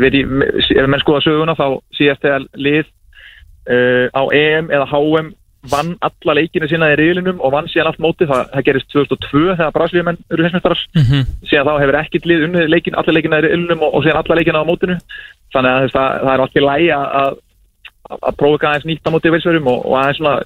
veit ég, ef menn skoða söguna þá síðast þegar lið uh, á EM eða HM vann alla leikinu sína í riðlinum og vann síðan allt móti, það, það gerist 2002 þegar Brasilíumenn eru hinsmestarar Mhm. síðan þá hefur ekkert lið unnið leikin, alla leikina í riðlinum og, og síðan alla leikina á mótinu. Þannig að það, það er allt í lægi að, að, prófa aðeins nýtt á móti vilsverum og, og aðeins svona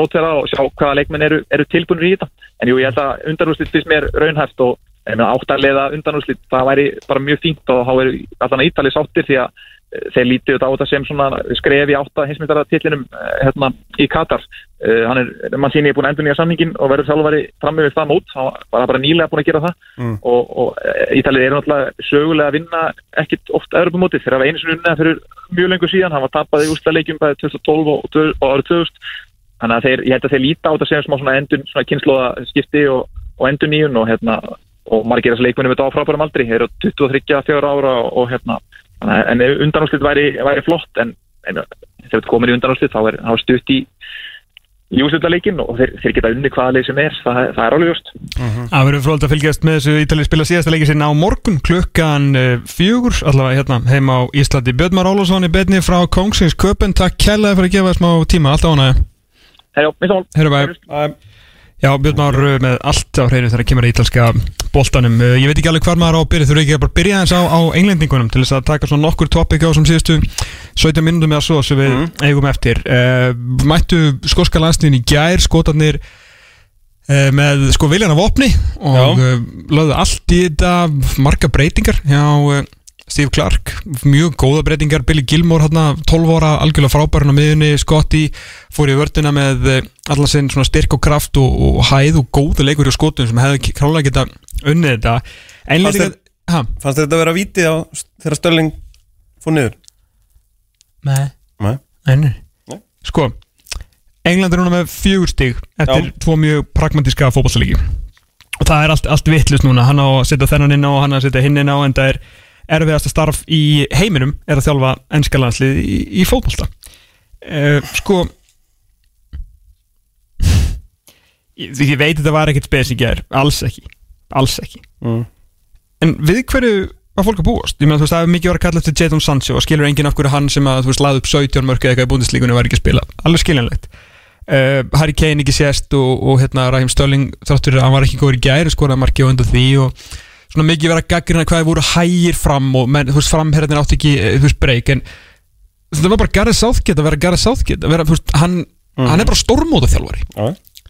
rótverða og sjá hvaða leikmenn eru, eru tilbúinir í þetta. En jú, ég held að undanúrslit fyrst mér raunhæft og áttarlega undanúrslit það væri bara mjög fínt og þá er allan ítalið sáttir því að eh, þeir lítið á þetta sem svona skref í átta hinsmyndartillinum hérna í Katar. Uh, hann er, mann síni er búin að endur nýja samningin og verður þjálfari fram með það mót. Hann var bara nýlega búin að gera það. Mm. og, og eh, Ítalið eru náttúrulega sögulega að vinna ekkit oft Europamótið þegar það var einu sinni unnið fyrir mjög lengur síðan. Hann var tapað í úrstæðleikjum bæði 2012 og, og, árið 2000 þannig að þeir, ég held að þeir líta á þetta sem svona endun, svona kynnslóða skipti og, og endur nýjun og hérna og margir þessu leikmunum þetta á frábærum aldri. Þeir eru 23-4 ára og, og hérna en undanúrslit væri, væri flott en, en þegar þetta komir í undanúrslit þá er, er stutt í í úrslitaleikin og þeir, þeir geta unni hvaða leið sem er. Það, það er alveg just Það verður fróld að fylgjast með þessu Ítalið spila síðasta leiki sinna á morgun klukkan uh, fjögur, allavega hérna heim á Íslandi. Björnmar Ólafsson í betni frá Kongsins Köpen, takk kærlega fyrir að gefa smá tíma, alltaf ánægja. Herjá, minnst ál Já, Björn Már uh, með allt á hreinu þegar það kemur að ítalska boltanum. Uh, Ég veit ekki alveg hvar maður á að byrja, þú eru ekki að bara byrja þess á, á englendingunum til þess að taka svona nokkur topic á sem síðustu 17 minútum eða svo sem við eigum eftir. Uh, Mættu skoska landsliðin í gær, skotarnir uh, með sko viljan af opni og uh, lögðu allt í þetta marga breytingar hjá Steve Clark, mjög góða breytingar. Billy Gilmore, hérna, 12 ára algjörlega frábærun á miðunni, Scotty fór í vördina með eh, allan sinn svona styrk og kraft og, og hæð og góða leikur í skotum sem hefði králega geta unnið þetta. Fannst þér- ha, Fannst þetta að vera vítið á þegar Störling fór niður? Nei, Nei. nei, nei. Sko, England er núna með fjögur stig eftir Já. tvo mjög pragmatíska fótballsalíki og það er allt, allt vittlust núna. Hann á að setja þennan inn á og hann á að setja hinn inn á en það er erfiðasta starf í heiminum er að þjálfa ennska landslið í, í fótballta uh, sko ég, ég veit þetta var ekkert spes í gær. Alls ekki, alls ekki. Mm. en við hverju var fólk að búast? Ég meðan þú veist það er mikið voru að kalla eftir Jadon Sancho og skilur enginn af hverju hann sem að þú veist laði upp 17 mörg eða eitthvað í búndislíkunni var ekki að spila. Alveg skiljanlegt. Uh, Harry Kane ekki sést og, og hérna Raheem Stölling þráttur að hann var ekki góður í gæri skoraði marki og undan því og svona mikið vera gaggrina hvað þið voru hægir fram og menn, þú veist, framherðin átti ekki eh, þú veist, breyk en þetta var bara Gareth Southgate að vera Gareth Southgate að vera, þú veist, hann, hann er bara stórmóta þjálfari Já.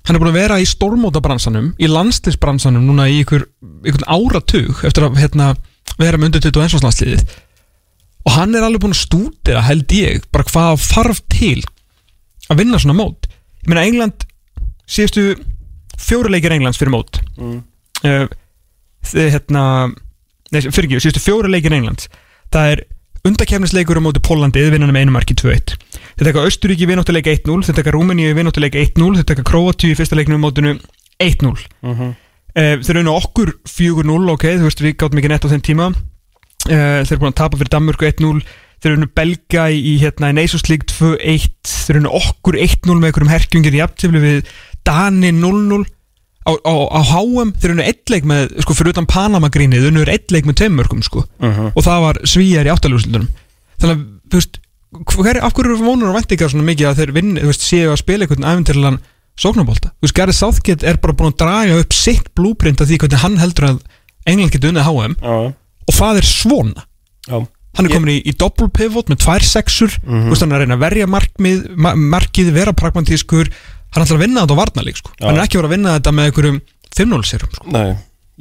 hann er búin að vera í stórmóta bransanum í landslisbransanum núna í ykkur, ykkur áratug eftir að hérna, vera með undir 21. landsliðið og hann er alveg búin að stúdira held ég, bara hvað þarf til að vinna svona mót ég meina England síðustu fjóri leikir Englands fyrir mót mm. uh, hérna nei, fyrir ekki, síðustu fjóri leikir Englands. Það er undakefnisleikur á móti Pólandi eða vinnan með einu marki 2-1 þeir taka Östuríki vináttuleik 1-0 þeir taka Rúmeníu vináttuleik 1-0 þeir taka Króatíu í fyrsta leiknum á mótinu 1-0 uh, þeir rauna okkur 4-0 ok, þú veist við gáttum ekki nett á þenn tíma. Uh, þeir eru búin að tapa fyrir Danmörku 1-0 þeir rauna Belga í, í hérna í League 2-1 þeir rauna okkur 1-0 með einhverjum herkjungir í aftifli við Dani 0-0 á, á, á HM þeir rauna eitt leik með, sko fyrir utan Panama grínið þeir rauna eitt leik með tveimörkum sko. Og það var svíjar í áttaljóðslutunum þannig að, þú veist hver, af hverju vonur og vendingar svona mikið að þeir vinni, þú veist, séu að spila einhvern æfintirlan sóknabólta, þú veist, Gareth Southgate er bara búin að draga upp sitt blúprint af því hvernig hann heldur að England geti unnið HM Já. og það er svona. Já. hann er komin í, í double pivot með tvær sexur. Þú veist, hann er að reyna að verja markmið, ma markið, vera pragmatískur hann ætlar að vinna þetta á varnalík, sko. Já. hann er ekki að vera að vinna þetta með einhverjum 5-0 sérum, sko. Nei,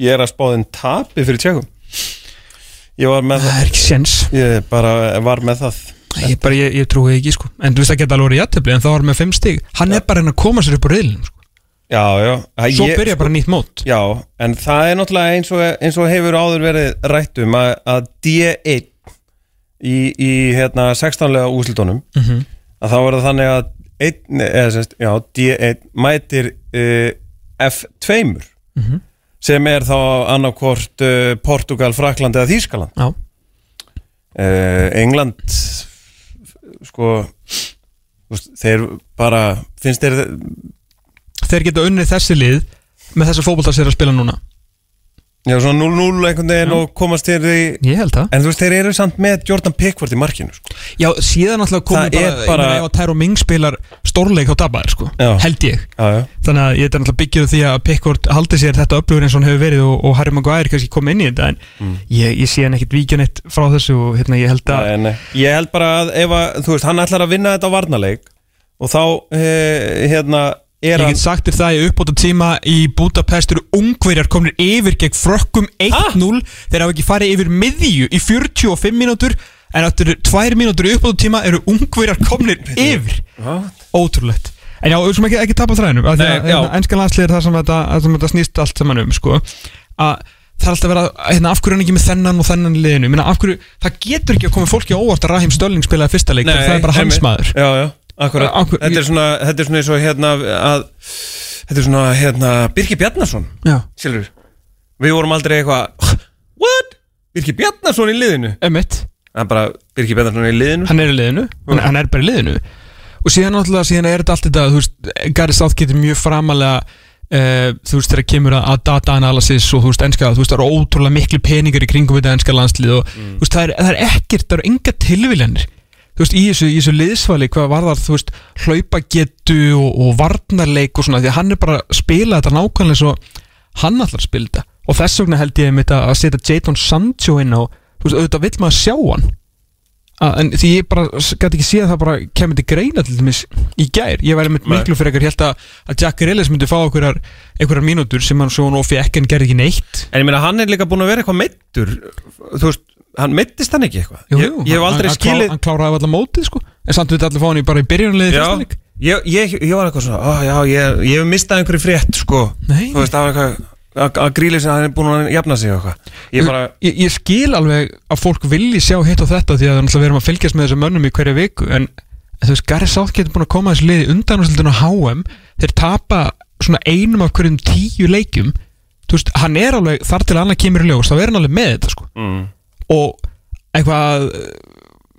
ég er að spáðin tapi fyrir tjekum það er ekki sens Ég bara var með það. Ég, bara, ég, ég trúi ekki, sko. En þú veist, það geta alveg verið jættefli, en það var með 5 stig. Hann er bara að reyna að koma sér upp á reyðlinn, sko. Já, já. Það svo ég- byrja bara nýtt mót. Já, en það er náttúrulega eins og, eins og hefur áður verið rætt um að, að D1 í, í hérna 16-lega úslitónum Mhm. að þá er það þannig að einn, eða, sérst, já, D1 mætir uh, F2 Mhm. sem er þá annarkvort uh, Portugal, Frakland eða Þýskaland. Uh, England sko þeir bara finnst þeir þeir geta unnið þessi lið með þessa fótbolta sér að spila núna já, svona 0-0 einhvern veginn og komast þeir í ég held það En þú veist, þeir eru samt með Jordan Pickford í markinu sko. já, síðan alltaf Það bara, bara- ég meina ef að Tæro Ming spilar stórleik á dabbaðir sko, Já. held ég Já, já þannig að ég er alltaf byggjuð því að Pickford haldi sér þetta upplifur eins og hann hefur verið og, og Harry Maguire kannski komið inn í þetta en Mm. ég, ég sé hann ekkit víkja neitt frá þessu og hérna ég held að Nei, nei. Ég held bara að ef að, þú veist, hann ætlar að vinna þetta á varnarleik og þá, eh, hérna, Ég get sagt þér það í uppbóta tíma í Budapest eru ungverjar komnir yfir gegn frökkum 1-0 þeir hafa ekki farið yfir miðju í 45 mínútur en eftir 2 mínútur í uppbóta tíma eru ungverjar komnir yfir. Ótrúlegt. En já, skulum ekki, ekki tapa þræðinum. Já. hérna, landslið er það sem þetta, sem þetta snýst allt saman um sko. að það er alltaf að hérna, af hverju er hann ekki með þennan og þennan liðinu? Minna, hverju, það getur ekki að koma fólki á óvart að Rahim Stölling spilaði fyrsta leik það er bara hans maður. Já, já, akkurat. Hverju- Þetta er svona, þetta er svona eins og hérna að, Þetta er svona, hérna, Birki Bjarnason Já, Silfur Við vorum aldrei eitthvað What? Birki Bjarnason í liðinu? Emitt er bara Birki Bjarnason í liðinu. Hann er í liðinu, hann, hann er bara í liðinu. Og síðan náttúrulega, síðan er þetta allt þetta þú veist, Gary Southgate er mjög framalega uh, þú veist, þegar kemur að data analysis og þú veist, enska, þú veist, það eru ótrúlega miklu peningar í kringum þetta enska landslið og þú veist, það er, það er ekkert, það eru enga tilviljanir þú veist, í þessu, í þessu liðsvali hvað var það, þú veist, hlaupagetu og, og varnarleik og svona því að hann er bara að spila þetta nákvæmlega svo hann allar spila þetta. Og þess vegna held ég mitt að setja Jadon Sancho inn á þú veist, auðvitað vill maður sjá hann. Að, en því ég bara gæti ekki sé að það bara kemur til greina til dæmis í gær. Ég væri með miklu fyrir ekkert held að, að Jack Grealish myndi fá einhverjar, einhverjar mínútur sem hann svo nú fekk en gerði ekki neitt. En ég meina, hann er líka búin að vera eitthvað meittur Þú veist, hann meittist hann ekki eitthvað? Jú, Ég, jú, ég hef aldrei hann, hann, skilið hann kláraði allar mótið sko. En samt við allir fá hann í bara í leik. Ég, ég, ég var eitthvað svona ó, já, ég, ég hef mistað einhverju frétt sko. Nei, Þú veist, það var eitthvað að, að gríli sem hann er búin að jafna sig Ég bara, ég, ég skil alveg að fólk vilji sjá hitt og þetta því að við erum að fylgjast með þessum mönnum í hverju viku en þú veist, Gary Southgate er búin að koma að þessu liði undan og á HM þeir tapa svona einum af hverjum tíu leikjum. Þú veist, hann er alveg, þar til annað kemur í ljós þá er hann alveg með þetta sko. Mm, og eitthvað eh,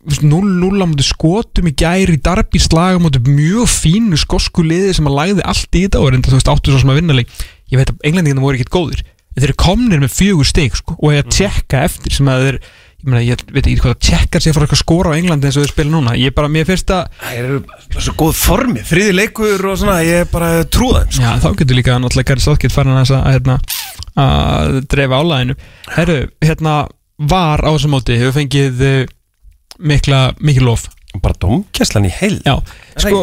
þú veist, 0-0 á móti skotum í gæri í darbi slag á móti mjög fínu skosku liði sem að lagði allt í þetta og er enda þú veist áttu svo sem að vinna leik. Ég veit að englendingarna voru ekkert góðir þeir eru komnir með fjögur stig sko, og er að tjekka eftir sem að þeir ég, meina, ég veit ekki hvað að tjekkar sér fyrir eitthvað skora á Englandi eins og þau spila núna. Ég bara, mér finnst að Það eru svo góð formi, þriði leikur og svona, ég er bara trúða þeim sko. Þá getur líka náttúrulega Gary Southgate farin að, þess að, hérna, að dreifa álæðinu Herru, hérna var á þessum móti hefur fengið uh, mikla, mikil lof. Bara domkjæslan í heil Já, það sko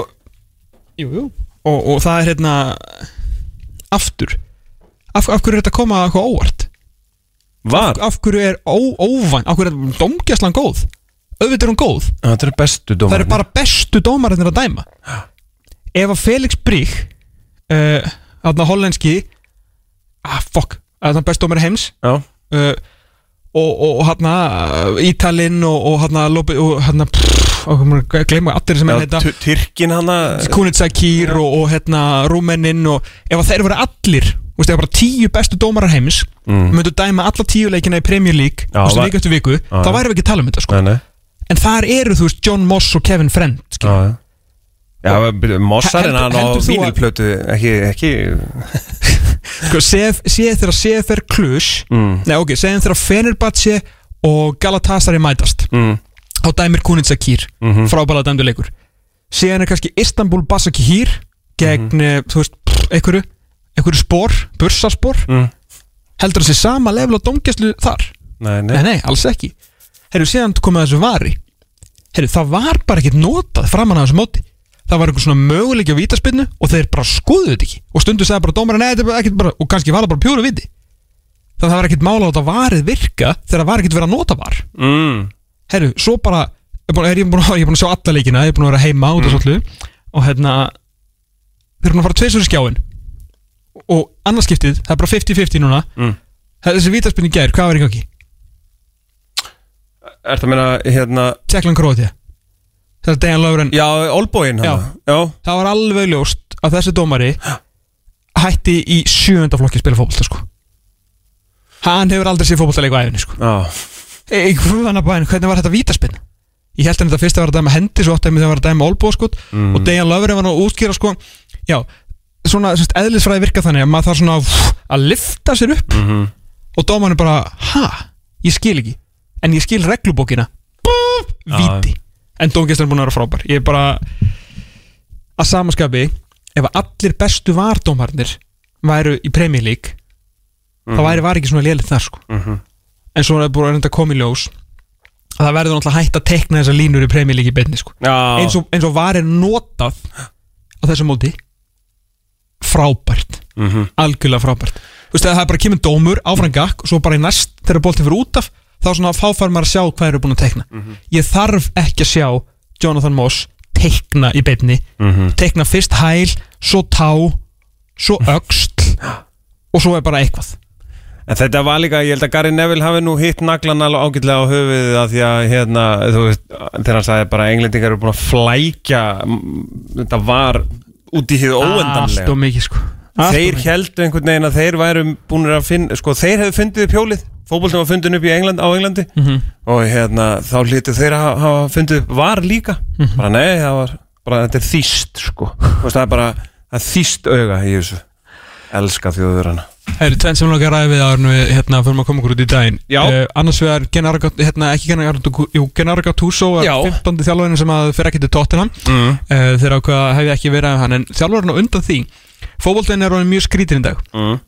Jú, jú. Og, og það er hérna aftur. Af, af hverju er þetta að koma eitthvað óvart? Var, Af hverju er ó, óvæn, af hverju er domgæslan góð? Auðvitað er hún góð. Þetta eru bestu dómar Það eru bara bestu dómarinn að dæma. Ef að Felix Brík uh, Þarna hollenski Ah, fuck. Þarna best dómari heims. Já, uh, Og, hérna Ítalinn og, og hérna og hérna Gleima allir sem er tu- Tyrkin hana Kunitsa Kýr og, og hérna Rúmeninn og ef þeir voru allir Þú veist, ef bara tíu bestu dómarar heims Mm. myndu dæma alla tíu leikina í Premier League þú veist, viku eftir viku, þá væri við ekki að tala um þetta sko. Nei, nei en þar eru, þú veist, John Moss og Kevin Friend Já, skilur. Já Mossarinn hann á vínilplötu ekki, ekki. *laughs* Sko, séð þegar CFR Klus mm, nei ok, segjum þegar Fenerbahce og Galatasaray mætast. Mm, á dæmir Kunitsa Kýr Mhm. frábæla dæmdu leikur. Síðan er kannski Istanbul Basakir gegn, mm þú veist, einhverju einhverju spór, bursaspór mm. heldur þessi sama level á domgæslu þar? Nei, nei, nei, nei, alls ekki. Herru, síðan komið þessu vari. Herru, það var bara ekkert notað framan að þessu móti það var einhver svona möguleiki á vítaspinnu og þeir bara skoðuðu þetta ekki. Og stundu sagði bara er bara og kannski var það bara pjóru viti. Þannig að það var ekkert mála á þetta varið virka þegar það var ekkert verið að nota var. Mm, herru, svo bara er er ég, búin, að- *laughs* ég er búin að sjá alla leikina, ég er búin að vera heima út og svolítið. Og hérna þeir eru búin að fara tveisur í skjáin og annarskiptið, það er bara 50-50 núna. Mm. þessi vítaspinni gær, hvað var í gangi? Ertu að meina, hérna Þetta er Dejan Löfren. Já, Olbóin Það var alveg ljóst að þessi dómari hætti í sjöunda flokki að spila fótbolta sko. Hann hefur aldrei séð fótbolta leiku á æfinni sko. Já. Ei, Hvernig var þetta vítaspinn? Ég held að þetta fyrst að vera að dæma hendi svo átt að það var að dæma olbúa sko. Mm. og Dejan Löfren var nú útskýra sko. Já, svona eðlisfræði virka þannig að maður þarf svona að, að lifta sér upp. Mhm. og dómarinn bara, ha, ég skil ekki. En ég skil reglubókina. Bú, víti en dómgæslan er búin að vera frábær. Ég er bara að samaskapi ef að allir bestu vardómarnir væru í Premier League þá væri var ekki svona lélitt þar sko. Mhm. en svo er það búin að reynda að koma í ljós að það verður náttúrulega hægt að tekna þessar línur í League í beinni sko. Eins og, eins og var er notað á þessu móti. Frábært. Mhm. algjörlega frábært. Þú veist, það er bara kemur dómur, áfram gakk og svo bara í næst þegar boltið fyrir út af þá svona fáfær maður að sjá hvað eru búin að tekna ég þarf ekki að sjá Jonathan Moss tekna í beinni. Mhm. tekna fyrst hæl, svo tá svo öxl og svo er bara eitthvað. En þetta var líka, ég held að Gary Neville hafi nú hitt naglan alveg ágætlega á höfuðið að því að hérna, þú veist, þegar hann sagði bara englendingar eru búin að flækja mm, þetta var út í allt óendanlega. Og mikið sko. Allt Þeir heldur einhvern veginn að þeir væru búin að finna, sko þeir hefðu fundið upp fótboltum var fundin upp í England, á Englandi Mhm. og hérna þá hlýttu þeir að hafa fundið upp var líka Mhm. bara nei, það var, bara þetta er þýst sko, Þú veist, það er bara það er þýst auga í þessu elska þjóðurana Það eru tvenn sem langar að ræða við en við hérna fyrir að koma okkur út í daginn Já. uh, Annars vegar Genaraga, hérna ekki Genaraga Tuso er Já. 15. þjálfarinn sem að fyrir ekki til Tottenham mm. uh, Þeir ákveða hefði ekki verið af hann En þjálfarinn á undan því Fóboltinn er mjög skrítin í dag Mm.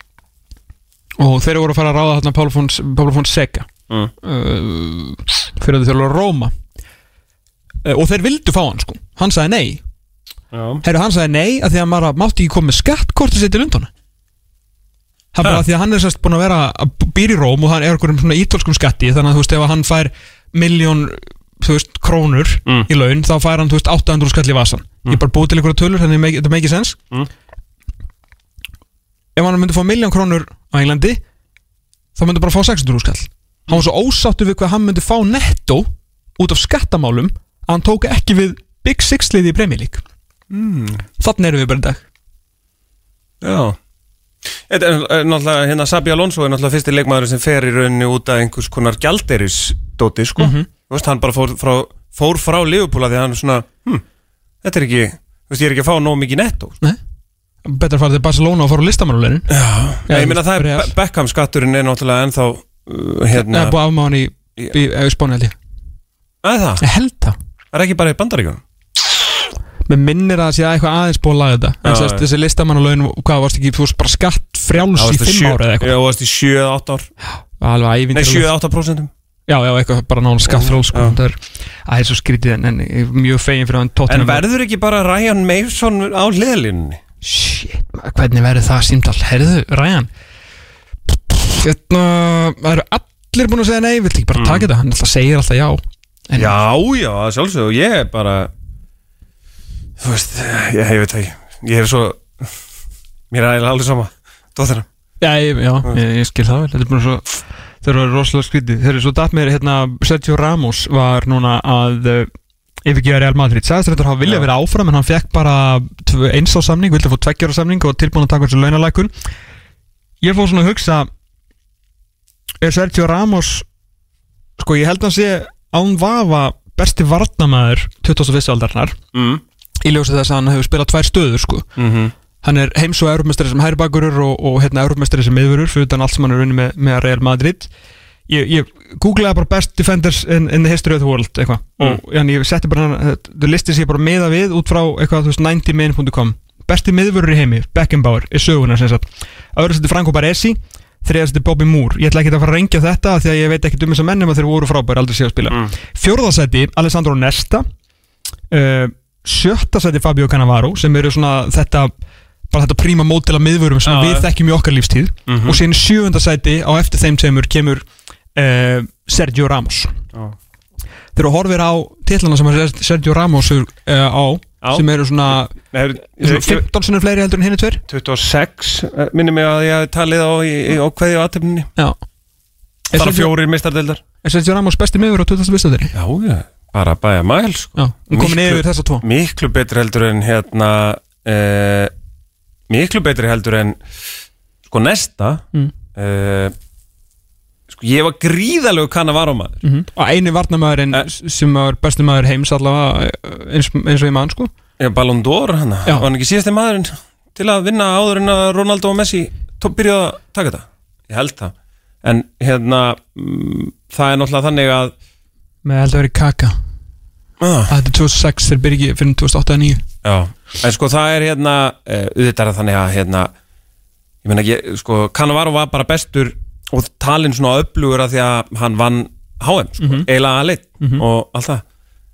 Og þeir voru að fara að ráða hérna Pála Fons, Pála Fons Sega. Mm. uh, Fyrir að þjálfur Róma. Uh, Og þeir vildu fá hann sko. Hann sagði nei. Já. Herru, hann sagði nei að því að maður mátti ekki koma með skattkortið sitt til Lundona Það er bara að því að hann er sérst búin að vera að býra í Róm og hann er einhverjum svona ítölskum skatti þannig að þú veist ef að hann fær miljón þú veist krónur Mm. í laun þá fær hann þú veist 800 skall í vasan ég er bara búið til einhverja tölur þannig að þetta make sense. Mm. ef hann myndi fá miljón krónur á Englandi þá myndi bara fá 600 skall. Hann var svo ósáttur við hvað hann myndi fá netto út af skattamálum að hann tók ekki við Big Six liði í League. Mm. þannig erum við bara í dag. Já. Náttúrulega, hérna Sabi Alonso er náttúrulega fyrsti leikmaður sem fer í rauninni út af einhvers konar gjalderisdóti, sko. Mhm. Þú veist, hann bara fór frá, fór frá Liverpool að því að hann er svona, hm, þetta er ekki, veist, ég er ekki að fá nóg mikið netto betra að fara til Barcelona og fara á listamannulegin Já, Já, ég meina þú það er. Beckham skatturinn er náttúrulega ennþá, uh, það hérna er búið afmáðan í í, í Spáni held ég. Það er það, Ég held það. Það er ekki bara í bandaríkjunum? Mér minnir að það sé eitthvað aðeins búið að laga þetta. En Já, sérst, já. þessi listamann og laun Hvað varst ekki, þú varst bara skatt frjáls í fimm ára eða Já, eitthvað? Þú varst í 7-8 ár. Alveg Nei, ævindir 7-8 prósentum. Já, já, eitthvað bara nána skatt frjáls sko. Já. Það er, það er svo skrítið en, en mjög fegin fyrir hann En verður ekki bara Ryan Mason á hliðalínunni? Shit, hvernig verður það símtal? Herðu, Ryan. Hérna, það eru allir búin að segja nei, vill ekki bara taka þetta? Hann alltaf segir alltaf já. En, Já, já, og ég er bara Þú veist, ég, ég veit það ekki. Ég er svo Mér er alveg sama. Dóttina Já, ég, já ég, ég skil það vel. Þetta er bara svo Þeir eru rosalega skrítið. Þeir eru svo datt mér hérna Sergio Ramos var núna að yfirgefa Real Madrid Sæðist þetta að hafa viljað Já. vera áfram en hann fekk bara eins á samning, vildi fá tveggjára samning og tilbúin að taka þessu launalækun Ég fór svona að hugsa Er Sergio Ramos sko ég held að hann sé án vafa besti varnamaður 21. aldarnar mm. í ljósið þess að hann hefur spilað tvær stöður sko Mm -hmm. hann er heims- og eurumestari sem hæribakurur og, og hérna eurumestari sem miðvörur fyrir utan allt sem hann er unni með, með Real Madrid ég, ég googlaði bara best defenders in, in the history of the world eitthvað. Mm. og hérna, ég setti bara hann það listi sér bara meða við út frá eitthvað þú veist 90min.com besti miðvörur í heimi Beckenbauer er söguna sem sagt. Öðru seti Franco Baresi þriða seti Bobby Moore. Ég ætla ekki að fara að rengja þetta því að ég veit ekki um þess að mennum að þeir voru frábæri aldrei séu að spila. Mm. fjórða seti Alessandro Nesta. Uh, sjötta seti Fabio Cannavaro sem eru svona þetta bara þetta príma mótil að miðvörum sem Já, við þekkjum í okkar lífstíð. Mhm. og síðan í sjöfunda sæti á eftir þeim tveimur kemur uh, Sergio Ramos Já. þegar þú horfir á titlana sem Sergio Ramos er uh, á Já. sem eru svona Nei, svona ég, ég, 15 sinni fleiri heldur en hinni tveir 26 eh, minnir mig að ég talið á í, í á aðtöfninni Já Er Bara fjórir mistardeldar er Sergio Ramos besti miðvör á 20. viðstöðinni? Já, já, bara bæja mæl sko. Miklu- Miklu betri heldur en hérna uh, Miklu betri heldur en Sko næsta Mm. uh, Sko ég var gríðalegu kann að vara á maður mm og eini varnamæðurinn Eh. sem var besti maður heims allavega eh, eins, eins og ég mann sko. Ég Ballon d'Or hana Já. Var hann ekki síðasti maðurinn til að vinna áður en að Ronaldo og Messi byrjuðu að taka þetta? Ég held það. En hérna mm, Það er náttúrulega þannig að með held að vera kaka. Uh, að þetta er 2006 þeir byrja ekki fyrir 2008-2009 Já En sko það er hérna uh, Auðvitað er það þannig að hérna Ég meina ekki, sko Cannavaro var bara bestur og talinn svona öflugur að því að hann vann HM sko, Mhm. eiginlega að leitt og allt það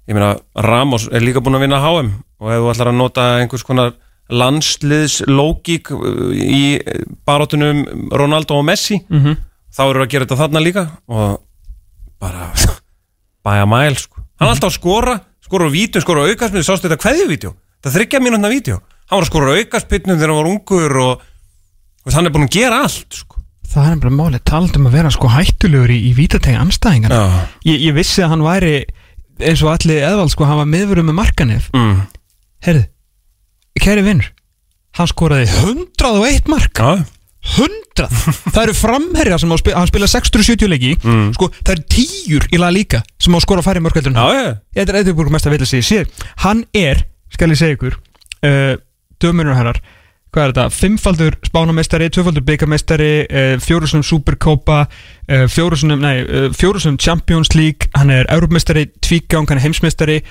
Ég meina Ramos er líka búinn að vinna HM og ef þú ætlar að nota einhvers konar landsliðslógík uh, í barátunum Ronaldo og Messi Mhm. þá eru að gera þetta þarna líka og bara *laughs* bæja mæl sko. hann er alltaf að skora skora á vítum, skora á aukaspinu, sástu þetta kveðjuvídeó það þryggja mínútna vídeo hann var að skora á aukaspinu þegar hann var ungur og, og hann er búin að gera allt sko. Það er bara málið talað um að vera sko hættulegur í, í vítategi anstæðingar ég, ég vissi að hann væri eins og allir eðvald sko hann var miðvörum með markanef mm. herðu, kæri vinnur hann skoraði 101 mark Já. 100 það eru framherjar sem spila, hann spila 670 leiki Mm. sko það eru tíur í laga líka sem á að skora færri já. þetta er eitthvað mest að vilja sig sér hann er, skal ég segja ykkur uh, dömunur herrar hvað er þetta, fimmfaldur spánamestari tvöfaldur byggamestari, uh, fjórusunum superkópa, uh, fjórusunum nei, uh, fjórusunum Champions League hann er Europamestari, tvígang, hann er heimsmestari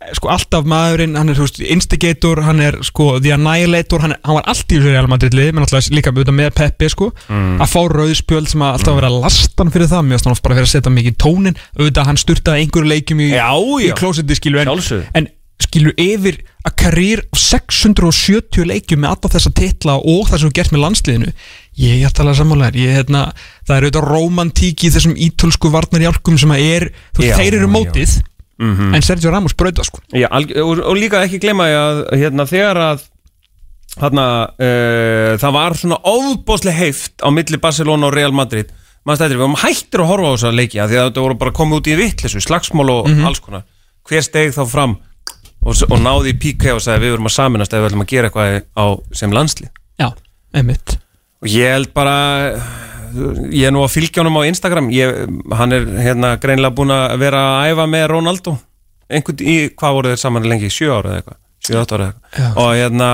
Eh, sko alltaf maðurinn hann er þú veist, instigator, hann er sko the annihilator, hann, er, hann var allt í þessu Real Madrid lið, menn alltaf líka með Peppi sko, að fá rauðspjöld sem að alltaf vera að lasta hann fyrir það, mér finnst hann oft bara fyrir að setja mikið tónin, auðvitað hann sturtaði einhverju leikjum í, í klósetti skilur en, en skilur yfir að karýr 670 leikjum með alla þessa titla og það sem þú gert með landsliðinu. Ég er talað ég, hérna, það er auðvitað romantík í þessum ítölsku varnarjálkum sem að er þú Já, þeir eru já. mótið Mm en Sergio Ramos brauta sko. Já, og, og líka ekki glema ég að hérna, þegar að hérna, uh, það var svona óbóðslega heift á milli Barcelona og Real Madrid. Maður stættir, við varum hættir að horfa á þessa leiki því að þetta voru bara komið út í vittlesu slagsmál og alls konar. Hver steg þá fram og, og náði í píka og sagði við verum að saminast ef við ætlum að gera eitthvað á, sem landslið. Já, einmitt. Og ég held bara ég er nú að fylgja honum á Instagram. Ég, hann er hérna greinlega búin að vera að æfa með Ronaldo. Einhvern í, hvað voru þeir saman lengi, 7 ára eða eitthvað? 7-8 ára eða eitthvað. Og hérna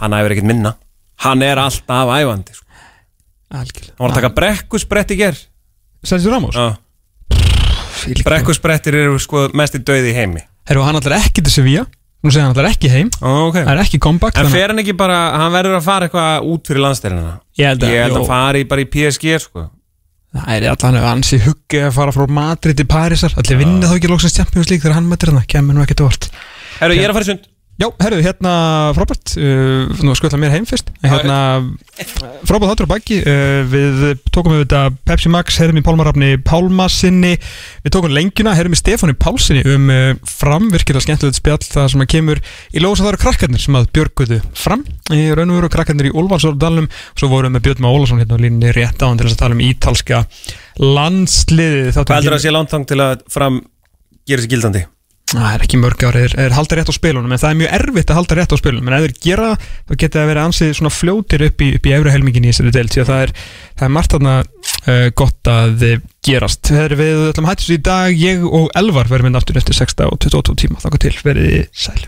hann æfir ekkert minna. Hann er alltaf æfandi sko. algjörlega. Hann var að taka brekkusbrett í ger Sergio Ramos? Já. Brekkusprettir eru sko mest í döði í heimi Herru, hann allar ekki til Sevilla. Nú segir hann allar ekki heim. Ó, ok. Það er ekki comeback En þannig- fer hann ekki bara, hann verður að fara eitthvað út fyrir landstælina Ég held að- Ég held að fari bara í PSG sko. Það er allan ansi huggi að fara frá Madrid til Parísar. Allir vinna þá ekki loksins Champions League þegar hann mætir hann Kemur nú ekkert vort Herru, ég er að fara í sund Já, herru, hérna Frábært. Uh, Nú skölda mér heim fyrst. Hérna Frábært þáttur á baki. Uh, Við tókum við þetta Pepsi Max Herrum í Pálmarafni Pálmasinni. Við tókum lengjuna Herrum í Stefáni Pálsinni Um uh, fram Virkilega skemmtilegt spjall Það sem að kemur Í lósa það eru krakkarnir Sem að björguðu fram. Í raun og veru krakkarnir í Úlfarsordalum Svo vorum við með Björn Má Ólason Hérna á línni rétt á Til að tala um ítalska Þátturinn Hvað heldur að sé langtang til að fram gera sér gildandi? Það er ekki mörg ári, er, er halda rétt á spilunum en það er mjög erfitt að halda rétt á spilunum en ef þeir gera þá geta það verið ansið svona fljótir upp í, upp í efri helmingin í þessari deild því að það er, það er margt þarna uh, gott að eh, gerast. Þegar við ætlum að hættu í dag, ég og Elvar verðum inn aftur eftir 6 og 28 tíma, þakka til, verið sæl